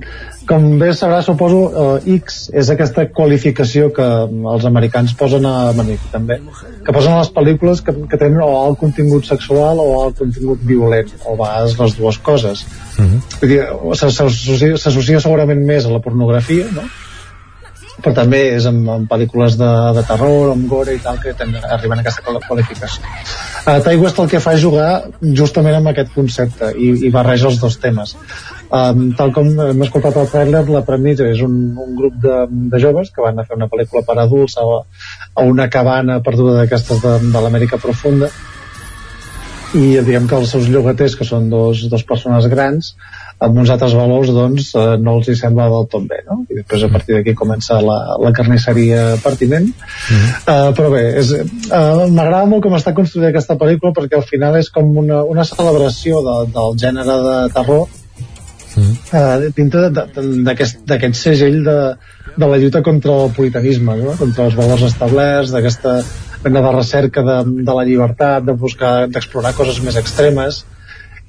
[SPEAKER 50] com bé sabrà, suposo, uh, X és aquesta qualificació que els americans posen a Manic, també, que posen a les pel·lícules que, que tenen o alt contingut sexual o alt contingut violent, o a vegades les dues coses. Uh -huh. S'associa segurament més a la pornografia, no? però també és en, en pel·lícules de, de terror, amb gore i tal, que ten, arriben a aquesta qualificació. Uh, Ty West el que fa és jugar justament amb aquest concepte i, i barreja els dos temes. Um, tal com hem escoltat al trailer, la premissa és un, un grup de, de joves que van a fer una pel·lícula per adults a, a una cabana perduda d'aquestes de, de l'Amèrica profunda i diguem que els seus llogaters, que són dos, dos persones grans, amb uns altres valors doncs eh, no els hi sembla del tot bé no? i després a partir d'aquí comença la, la carnisseria pertinent mm -hmm. uh, però bé és, uh, m'agrada molt com està construïda aquesta pel·lícula perquè al final és com una, una celebració de, del gènere de terror mm -hmm. uh, dintre d'aquest segell de, de la lluita contra el puritanisme no? contra els valors establerts d'aquesta mena de recerca de, de la llibertat de buscar, d'explorar coses més extremes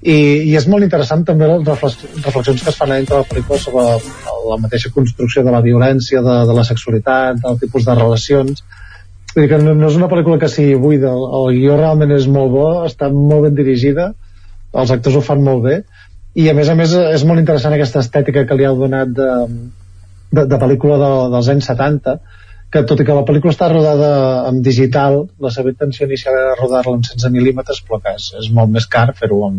[SPEAKER 50] i, i és molt interessant també les reflexions que es fan dintre la pel·lícula sobre la mateixa construcció de la violència, de, de la sexualitat, del tipus de relacions Vull dir que no, no és una pel·lícula que sigui buida el, el guió realment és molt bo està molt ben dirigida els actors ho fan molt bé i a més a més és molt interessant aquesta estètica que li heu donat de, de, de pel·lícula de, dels anys 70 que tot i que la pel·lícula està rodada en digital, la seva intenció inicial era rodar-la en 16 mil·límetres, però que és, és molt més car fer-ho en,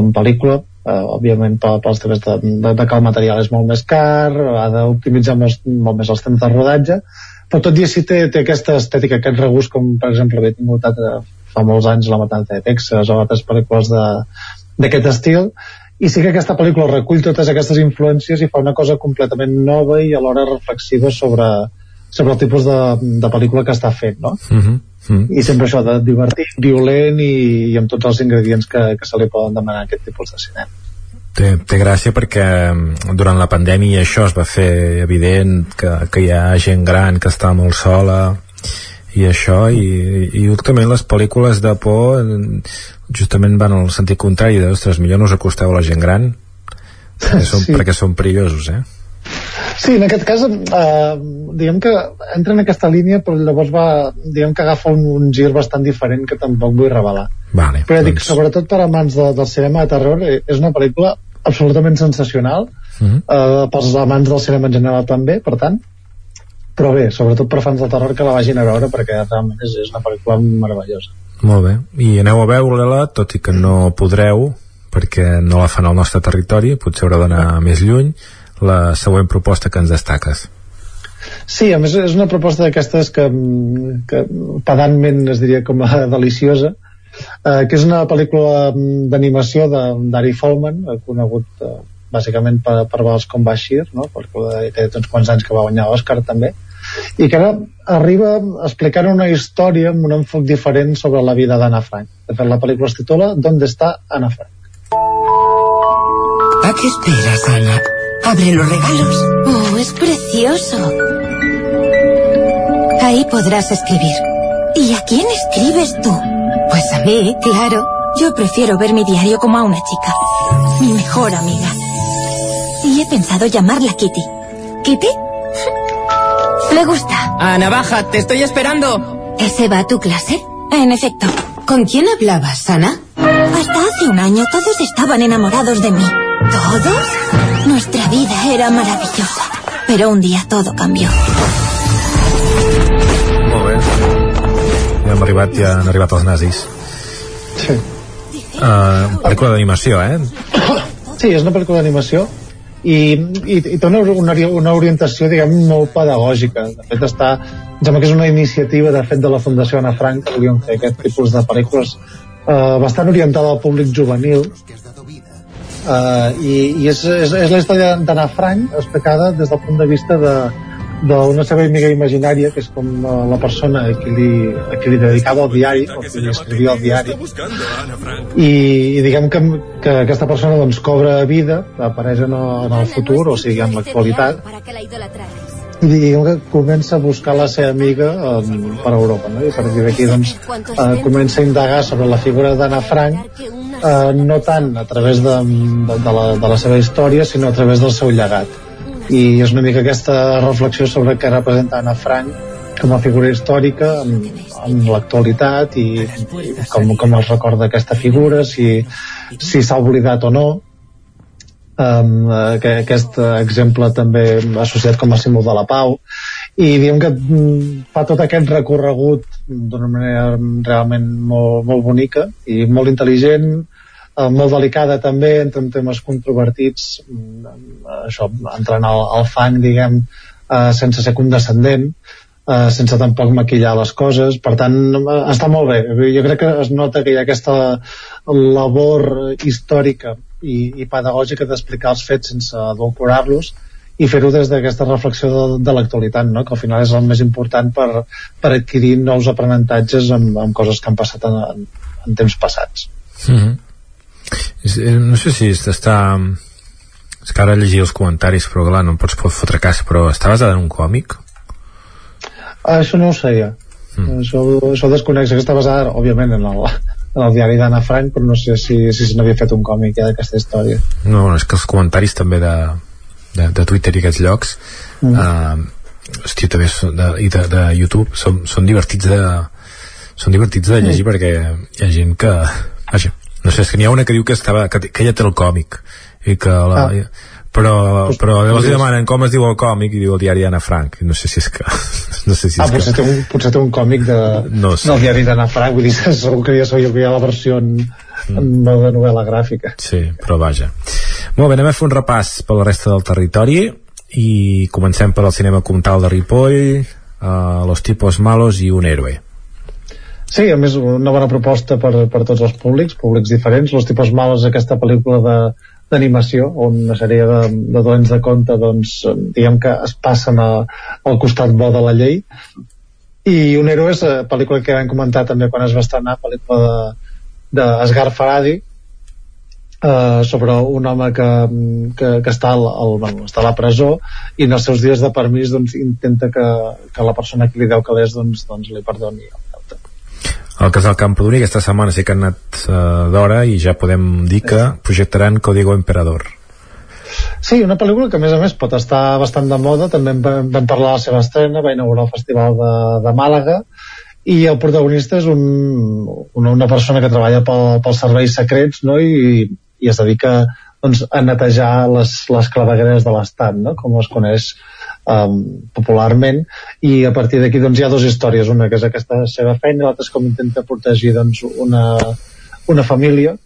[SPEAKER 50] en pel·lícula. Eh, òbviament pels temes de, de, de que el material és molt més car ha d'optimitzar molt, molt més els temps de rodatge però tot i així té, té aquesta estètica, aquest regust com per exemple havia tingut altre, fa molts anys la matança de Texas o altres pel·lícules d'aquest estil i sí que aquesta pel·lícula recull totes aquestes influències i fa una cosa completament nova i alhora reflexiva sobre, sobre el tipus de, de pel·lícula que està fent no? Uh -huh mm. i sempre això de divertit, violent i, i amb tots els ingredients que, que se li poden demanar a aquest tipus de cinema
[SPEAKER 6] Té, té gràcia perquè mm, durant la pandèmia això es va fer evident que, que hi ha gent gran que està molt sola i això i, i últimament les pel·lícules de por justament van al sentit contrari de, ostres, millor no us acosteu a la gent gran perquè són, sí. perquè són perillosos eh?
[SPEAKER 50] Sí, en aquest cas, eh, diguem que entra en aquesta línia, però llavors va, diguem que agafa un, un gir bastant diferent que tampoc vull revelar.
[SPEAKER 6] Vale,
[SPEAKER 50] però doncs... dic, sobretot per amants de, del cinema de terror, eh, és una pel·lícula absolutament sensacional, uh -huh. eh, pels amants del cinema en general també, per tant, però bé, sobretot per fans de terror que la vagin a veure perquè realment és, és una pel·lícula meravellosa.
[SPEAKER 6] Molt bé, i aneu a veure-la, tot i que no podreu, perquè no la fan al nostre territori, potser haureu d'anar més lluny, la següent proposta que ens destaques.
[SPEAKER 50] Sí, a més és una proposta d'aquestes que, que pedantment es diria com a deliciosa, eh, que és una pel·lícula d'animació d'Ari Folman, conegut eh, bàsicament per, per Vals com Bashir, no? perquè té uns quants anys que va guanyar l'Oscar també, i que ara arriba explicant una història amb un enfoc diferent sobre la vida d'Anna Frank. De fet, la pel·lícula es titula ¿Dónde está Anna Frank?
[SPEAKER 54] ¿A qué esperas, Ana? Abre los regalos.
[SPEAKER 15] Oh, es precioso. Ahí podrás escribir. ¿Y a quién escribes tú? Pues a mí, claro. Yo prefiero ver mi diario como a una chica. Mi mejor amiga. Y he pensado llamarla Kitty. ¿Kitty? Le gusta.
[SPEAKER 54] A Navaja, te estoy esperando.
[SPEAKER 15] ¿Ese va a tu clase? En efecto.
[SPEAKER 54] ¿Con quién hablabas, Ana?
[SPEAKER 15] Hasta hace un año todos estaban enamorados de mí.
[SPEAKER 54] ¿Todos?
[SPEAKER 15] Nuestra vida era maravillosa, pero un día todo cambió.
[SPEAKER 6] Molt bé. Ja hem arribat, ja han arribat els nazis.
[SPEAKER 50] Sí.
[SPEAKER 6] Uh, pel·lícula d'animació, eh?
[SPEAKER 50] Sí, és una pel·lícula d'animació i, i, i té una, una, una orientació, diguem, molt pedagògica. De fet, està, em sembla que és una iniciativa, de fet, de la Fundació Anna Frank, que volien fer aquest tipus de pel·lícules eh, bastant orientada al públic juvenil Uh, i, i és, és, és la història d'Anna Frank explicada des del punt de vista de, d'una seva amiga imaginària que és com uh, la persona a qui li, a qui li dedicava el diari o qui li escrivia el diari. I, i diguem que, que aquesta persona doncs cobra vida apareix en el, en el futur o sigui en l'actualitat. I diguem que comença a buscar la seva amiga um, per Europa no? i a partir d'aquí doncs uh, comença a indagar sobre la figura d'Anna Frank uh, no tant a través de, de, de, la, de la seva història sinó a través del seu llegat i és una mica aquesta reflexió sobre què representa Anna Frank com a figura històrica en, en l'actualitat i, i com, com es recorda aquesta figura si si s'ha oblidat o no. Um, que aquest exemple també associat com a símbol de la pau. I diem que mm, fa tot aquest recorregut d'una manera realment molt, molt bonica i molt intel·ligent eh, molt delicada també entre temes controvertits mm, això, entrant al, al fang diguem, eh, sense ser condescendent eh, sense tampoc maquillar les coses per tant eh, està molt bé jo crec que es nota que hi ha aquesta labor històrica i, i pedagògica d'explicar els fets sense adulcorar-los i fer-ho des d'aquesta reflexió de, de l'actualitat, no? que al final és el més important per, per adquirir nous aprenentatges amb, amb coses que han passat en, en, en temps passats.
[SPEAKER 6] Mm -hmm. Eh, no sé si està és que ara llegir els comentaris però clar, no em pots fotre cas però està basada en un còmic?
[SPEAKER 50] Ah, això no ho sabia mm. això, això desconeix que està basada òbviament en el, en el diari d'Anna Frank però no sé si, si se n'havia fet un còmic ja d'aquesta història
[SPEAKER 6] no, és que els comentaris també de, de, de Twitter i aquests llocs mm. uh, hòstia, també de, i de, de YouTube són, són divertits de són divertits de llegir mm. perquè hi ha gent que vaja, no sé, és que n'hi ha una que diu que, estava, que, que ella té el còmic i que la, ah. però, però llavors li demanen com es diu el còmic i diu el diari Anna Frank no sé si és que no sé si
[SPEAKER 50] és
[SPEAKER 6] ah,
[SPEAKER 50] potser, que... té un, potser té un còmic de,
[SPEAKER 6] no sé.
[SPEAKER 50] del diari d'Anna Frank vull dir, segur que ja sabia que hi ha la versió en, mm. de novel·la gràfica
[SPEAKER 6] sí, però vaja molt bé, anem a fer un repàs per la resta del territori i comencem per al cinema comtal de Ripoll uh, Los tipos malos i un héroe
[SPEAKER 50] Sí, a més, una bona proposta per, per tots els públics, públics diferents. Los tipos malos, aquesta pel·lícula d'animació on una sèrie de, de dolents de compte doncs, diguem que es passen a, al costat bo de la llei i un héroe és eh, pel·lícula que vam comentar també quan es va estrenar pel·lícula d'Esgar de, de Faradi eh, sobre un home que, que, que està, al, al, bueno, està a la presó i en els seus dies de permís doncs, intenta que, que la persona que li deu calés doncs, doncs li perdoni
[SPEAKER 6] el casal Campodorí aquesta setmana sí que han anat uh, d'hora i ja podem dir que projectaran Código Emperador.
[SPEAKER 50] Sí, una pel·lícula que a més a més pot estar bastant de moda, també vam, vam parlar de la seva estrena, va inaugurar el Festival de, de Màlaga, i el protagonista és un, una, una persona que treballa pel, pels serveis secrets no? I, i es dedica doncs, a netejar les, les clavegueres de l'Estat, no? com es coneix um, popularment i a partir d'aquí doncs, hi ha dues històries. Una que és aquesta seva feina l'altra és com intenta protegir doncs, una, una família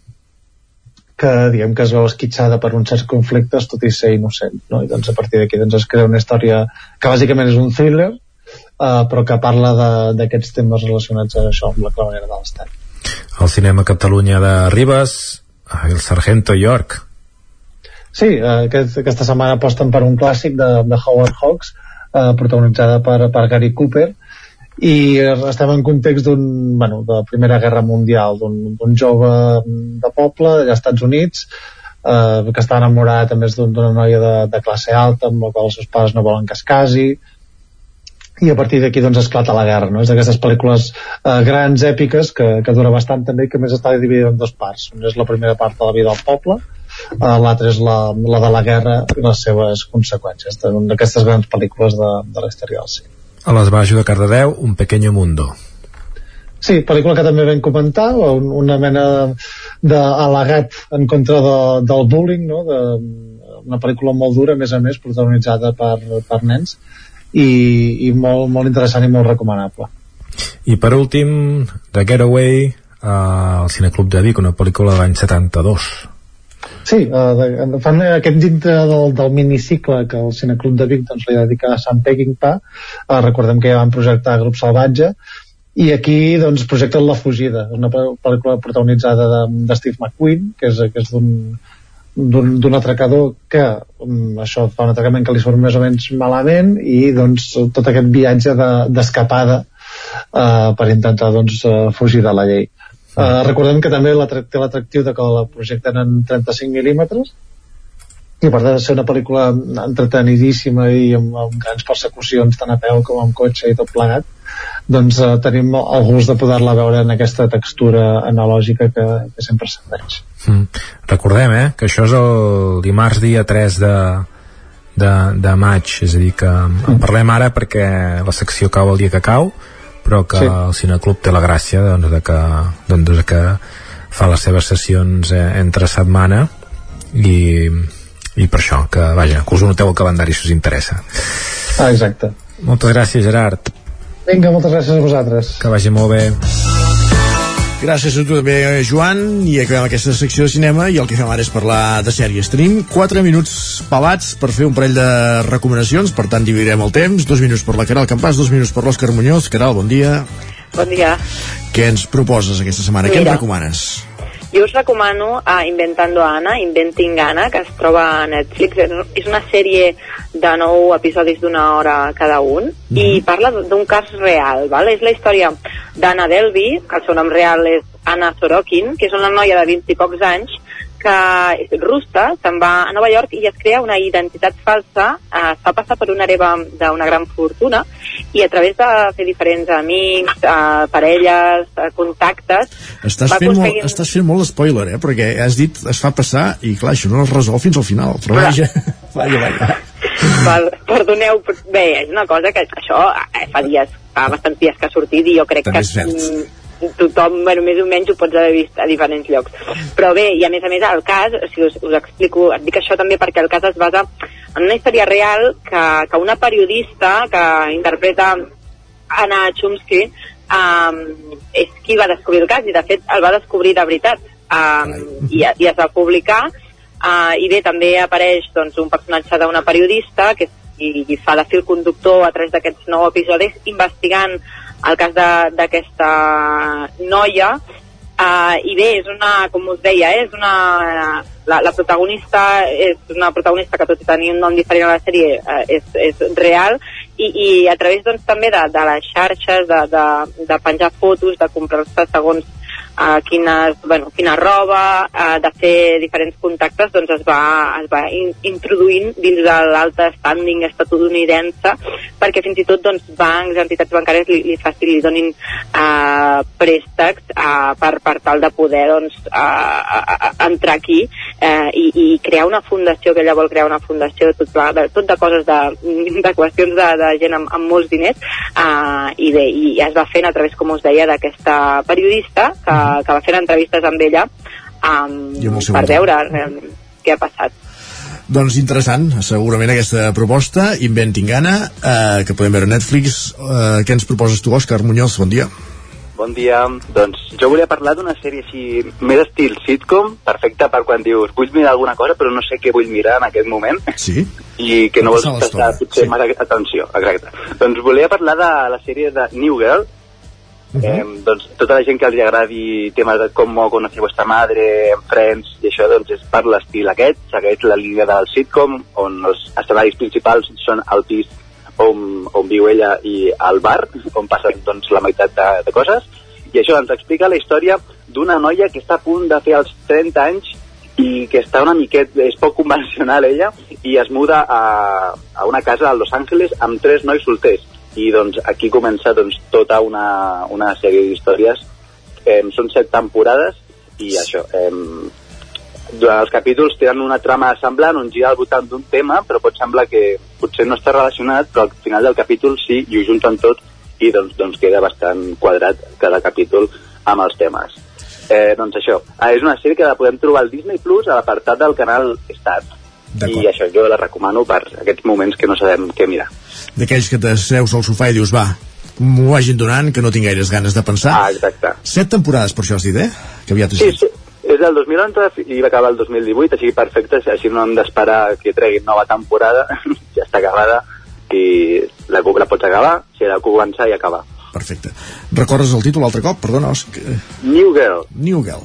[SPEAKER 50] que diguem que es veu esquitxada per uns certs conflictes tot i ser innocent no? i doncs a partir d'aquí doncs, es crea una història que bàsicament és un thriller uh, però que parla d'aquests temes relacionats a això amb la clavera de l'Estat.
[SPEAKER 6] El cinema Catalunya de Ribes el Sargento York
[SPEAKER 50] Sí, eh, aquest, aquesta setmana aposten per un clàssic de, de Howard Hawks, eh, protagonitzada per, per Gary Cooper, i estem en context d'un, bueno, de la Primera Guerra Mundial, d'un jove de poble, als Estats Units, eh, que està enamorat a més d'una noia de, de classe alta, amb la qual els seus pares no volen que es casi, i a partir d'aquí doncs esclata la guerra no? és d'aquestes pel·lícules eh, grans, èpiques que, que dura bastant també i que més està dividida en dues parts una és la primera part de la vida del poble uh, l'altra és la, la de la guerra i les seves conseqüències d'aquestes grans pel·lícules de, de la història del cine
[SPEAKER 6] a les de Cardedeu, Un pequeño mundo
[SPEAKER 50] Sí, pel·lícula que també vam comentar, una mena d'al·legat en contra de, del bullying, no? de, una pel·lícula molt dura, a més a més, protagonitzada per, per nens, i, i molt, molt interessant i molt recomanable.
[SPEAKER 6] I per últim, The Getaway, uh, al Cineclub de Vic, una pel·lícula de l'any 72.
[SPEAKER 50] Sí, uh, fan aquest dintre del, del minicicle que el Cineclub de Vic doncs, li dedica a Sant Pa uh, recordem que ja van projectar Grup Salvatge. I aquí doncs, projecten La Fugida una pel·lícula protagonitzada de, de Steve McQueen que és, que és d'un d'un atracador que um, això fa un atracament que li surt més o menys malament i doncs tot aquest viatge de- d'escapada de, uh, per intentar doncs uh, fugir de la llei uh, recordem que també l'attrac- té l'atractiu de que la projecten en 35 mil·límetres i per tant ser una pel·lícula entretenidíssima i amb, amb grans persecucions tant a peu com amb cotxe i tot plegat. Doncs eh, tenim el gust de poder-la veure en aquesta textura analògica que, que sempre serveix
[SPEAKER 55] Mm. Recordem, eh, que això és el dimarts dia 3 de, de, de maig, és a dir, que en parlem ara perquè la secció cau el dia que cau, però que
[SPEAKER 50] Sí.
[SPEAKER 55] el Cineclub té la gràcia doncs, de que, doncs, de que fa les seves sessions eh, entre setmana i, i per això, que vaja, que us ho noteu al calendari si us interessa.
[SPEAKER 50] ah, exacte
[SPEAKER 55] Moltes gràcies, Gerard.
[SPEAKER 50] vinga, moltes gràcies a vosaltres
[SPEAKER 55] Que vagi molt bé.
[SPEAKER 1] Gràcies a tu també, Joan, i acabem aquesta secció de cinema i el que fem ara és parlar de sèries. Tenim 4 minuts pelats per fer un parell de recomanacions, per tant dividirem el temps, dos minuts per la Caral Campàs, dos minuts per l'Òscar Muñoz. Caral, bon dia.
[SPEAKER 56] Bon dia.
[SPEAKER 1] Què ens proposes aquesta setmana? Què
[SPEAKER 56] Mira.
[SPEAKER 1] ens recomanes?
[SPEAKER 56] Jo us recomano a Inventando Anna, Inventing Anna, que es troba a Netflix. És una sèrie de nou episodis d'una hora cada un i parla d'un cas real, val? És la història d'Anna Delby, que el seu nom real és Anna Sorokin, que és una noia de 20 i pocs anys que és russa, se'n va a Nova York i es crea una identitat falsa, eh, es fa passar per una hereva d'una gran fortuna i a través de fer diferents amics, eh, parelles, eh, contactes,
[SPEAKER 1] Estàs fent, molt,
[SPEAKER 56] aconseguint-
[SPEAKER 1] estàs fent molt spoiler, eh? Perquè has dit es fa passar i clar, això no es resol fins al final. Però
[SPEAKER 56] Clar.
[SPEAKER 1] vaja, vaja, vaja.
[SPEAKER 56] Val, perdoneu, bé, és una cosa que això eh, fa dies, fa bastants dies que ha sortit i jo crec
[SPEAKER 1] També
[SPEAKER 56] que tothom, bueno, més o menys ho pots haver vist a diferents llocs. Però bé, i a més a més el cas, si us, us explico, et dic això també perquè el cas es basa en una història real que, que una periodista que interpreta Anna Chomsky um, és qui va descobrir el cas i de fet el va descobrir de veritat um, i, i es va publicar uh, i bé, també apareix doncs, un personatge d'una periodista que i, i fa de fil conductor a través d'aquests nou episodis investigant el cas d'aquesta noia uh, i bé, és una, com us deia, eh, és una la, la protagonista és una protagonista que tot i tenir un nom diferent a la sèrie uh, és, és real i, i a través doncs, també de, de les xarxes, de, de, de penjar fotos, de comprar-se segons uh, quines, bueno, quina roba, uh, de fer diferents contactes, doncs es va, es va in, introduint dins de l'alta standing estatunidense, perquè fins i tot doncs, bancs, entitats bancàries li, li facin, li donin uh, préstecs uh, per, per tal de poder doncs, uh, uh, entrar aquí uh, i, i crear una fundació, que ella vol crear una fundació tot, de, tot de coses de, de qüestions de, de gent amb, amb molts diners uh, i bé, i es va fent a través, com us deia, d'aquesta periodista que, que va fer entrevistes amb ella um,
[SPEAKER 1] amb
[SPEAKER 56] per
[SPEAKER 1] entorn.
[SPEAKER 56] veure realment què ha passat.
[SPEAKER 1] Doncs interessant, segurament aquesta proposta, Inventing Anna, eh, que podem veure a Netflix. Eh, què ens proposes tu, Òscar Muñoz? Bon dia.
[SPEAKER 57] Bon dia. Doncs jo volia parlar d'una sèrie així més estil sitcom, perfecta per quan dius vull mirar alguna cosa però no sé què vull mirar en aquest moment
[SPEAKER 1] Sí?
[SPEAKER 57] i que no vols prestar potser sí. massa atenció. Exacte. Doncs volia parlar de la sèrie de New Girl, eh, doncs tota la gent que els agradi temes de com conocí vostra madre, Friends i això doncs és per l'estil aquest, segueix la línia del sitcom on els escenaris principals són el pis on, on viu ella i al bar, on passen doncs, la meitat de, de coses i això ens explica la història d'una noia que està a punt de fer els 30 anys i que està una miqueta, és poc convencional ella, i es muda a, a una casa a Los Angeles amb tres nois solters. I doncs aquí comença doncs, tota una, una sèrie d'històries. Eh, són set temporades i això, eh, durant els capítols tenen una trama semblant, on gira al voltant d'un tema, però pot semblar que potser no està relacionat, però al final del capítol sí, i ho junten tot, i doncs, doncs queda bastant quadrat cada capítol amb els temes. Eh, doncs això, ah, és una sèrie que la podem trobar al Disney Plus a l'apartat del canal Star. I això jo la recomano per aquests moments que no sabem què mirar.
[SPEAKER 1] D'aquells que t'asseus al sofà i dius, va, m'ho vagin donant, que no tinc gaires ganes de pensar.
[SPEAKER 57] Ah, exacte.
[SPEAKER 1] Set temporades, per això has dit, eh? Que aviat
[SPEAKER 57] Sí, sí, és del 2011 i va acabar el 2018, així perfecte, així no hem d'esperar que treguin nova temporada, ja està acabada i la, la pots acabar, si la començar i acabar.
[SPEAKER 1] perfecte. Recordes el títol altre cop? Perdona, Òscar.
[SPEAKER 57] New Girl.
[SPEAKER 1] New Girl.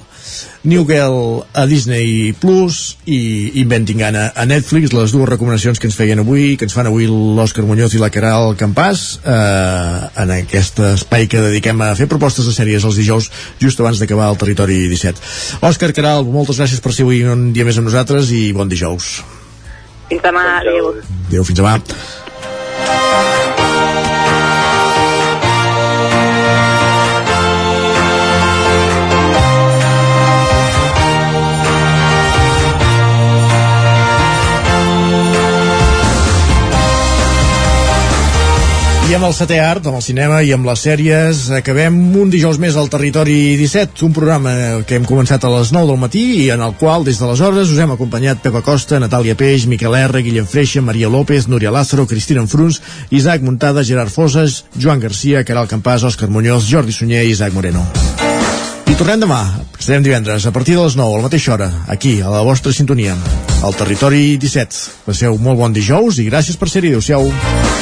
[SPEAKER 1] New Girl a Disney Plus i Inventing Anna a Netflix, les dues recomanacions que ens feien avui, que ens fan avui l'Òscar Muñoz i la Caral Campàs eh, en aquest espai que dediquem a fer propostes de sèries els dijous just abans d'acabar el Territori 17. Òscar Caral, moltes gràcies per ser avui un dia més amb nosaltres i bon dijous.
[SPEAKER 56] Fins demà, adéu.
[SPEAKER 1] Adéu, fins demà. Amb el setè art, amb el cinema i amb les sèries, acabem un dijous més al Territori 17, un programa que hem començat a les 9 del matí i en el qual, des d'aleshores, us hem acompanyat Pepa Costa, Natàlia Peix, Miquel R, Guillem Freixa, Maria López, Núria Lázaro, Cristina Enfruns, Isaac Muntada, Gerard Foses, Joan Garcia, Caral Campàs, Òscar Muñoz, Jordi Sunyer i Isaac Moreno. I tornem demà, estarem divendres, a partir de les 9, a la mateixa hora, aquí, a la vostra sintonia, al Territori 17. Passeu molt bon dijous i gràcies per ser-hi. Adéu-siau.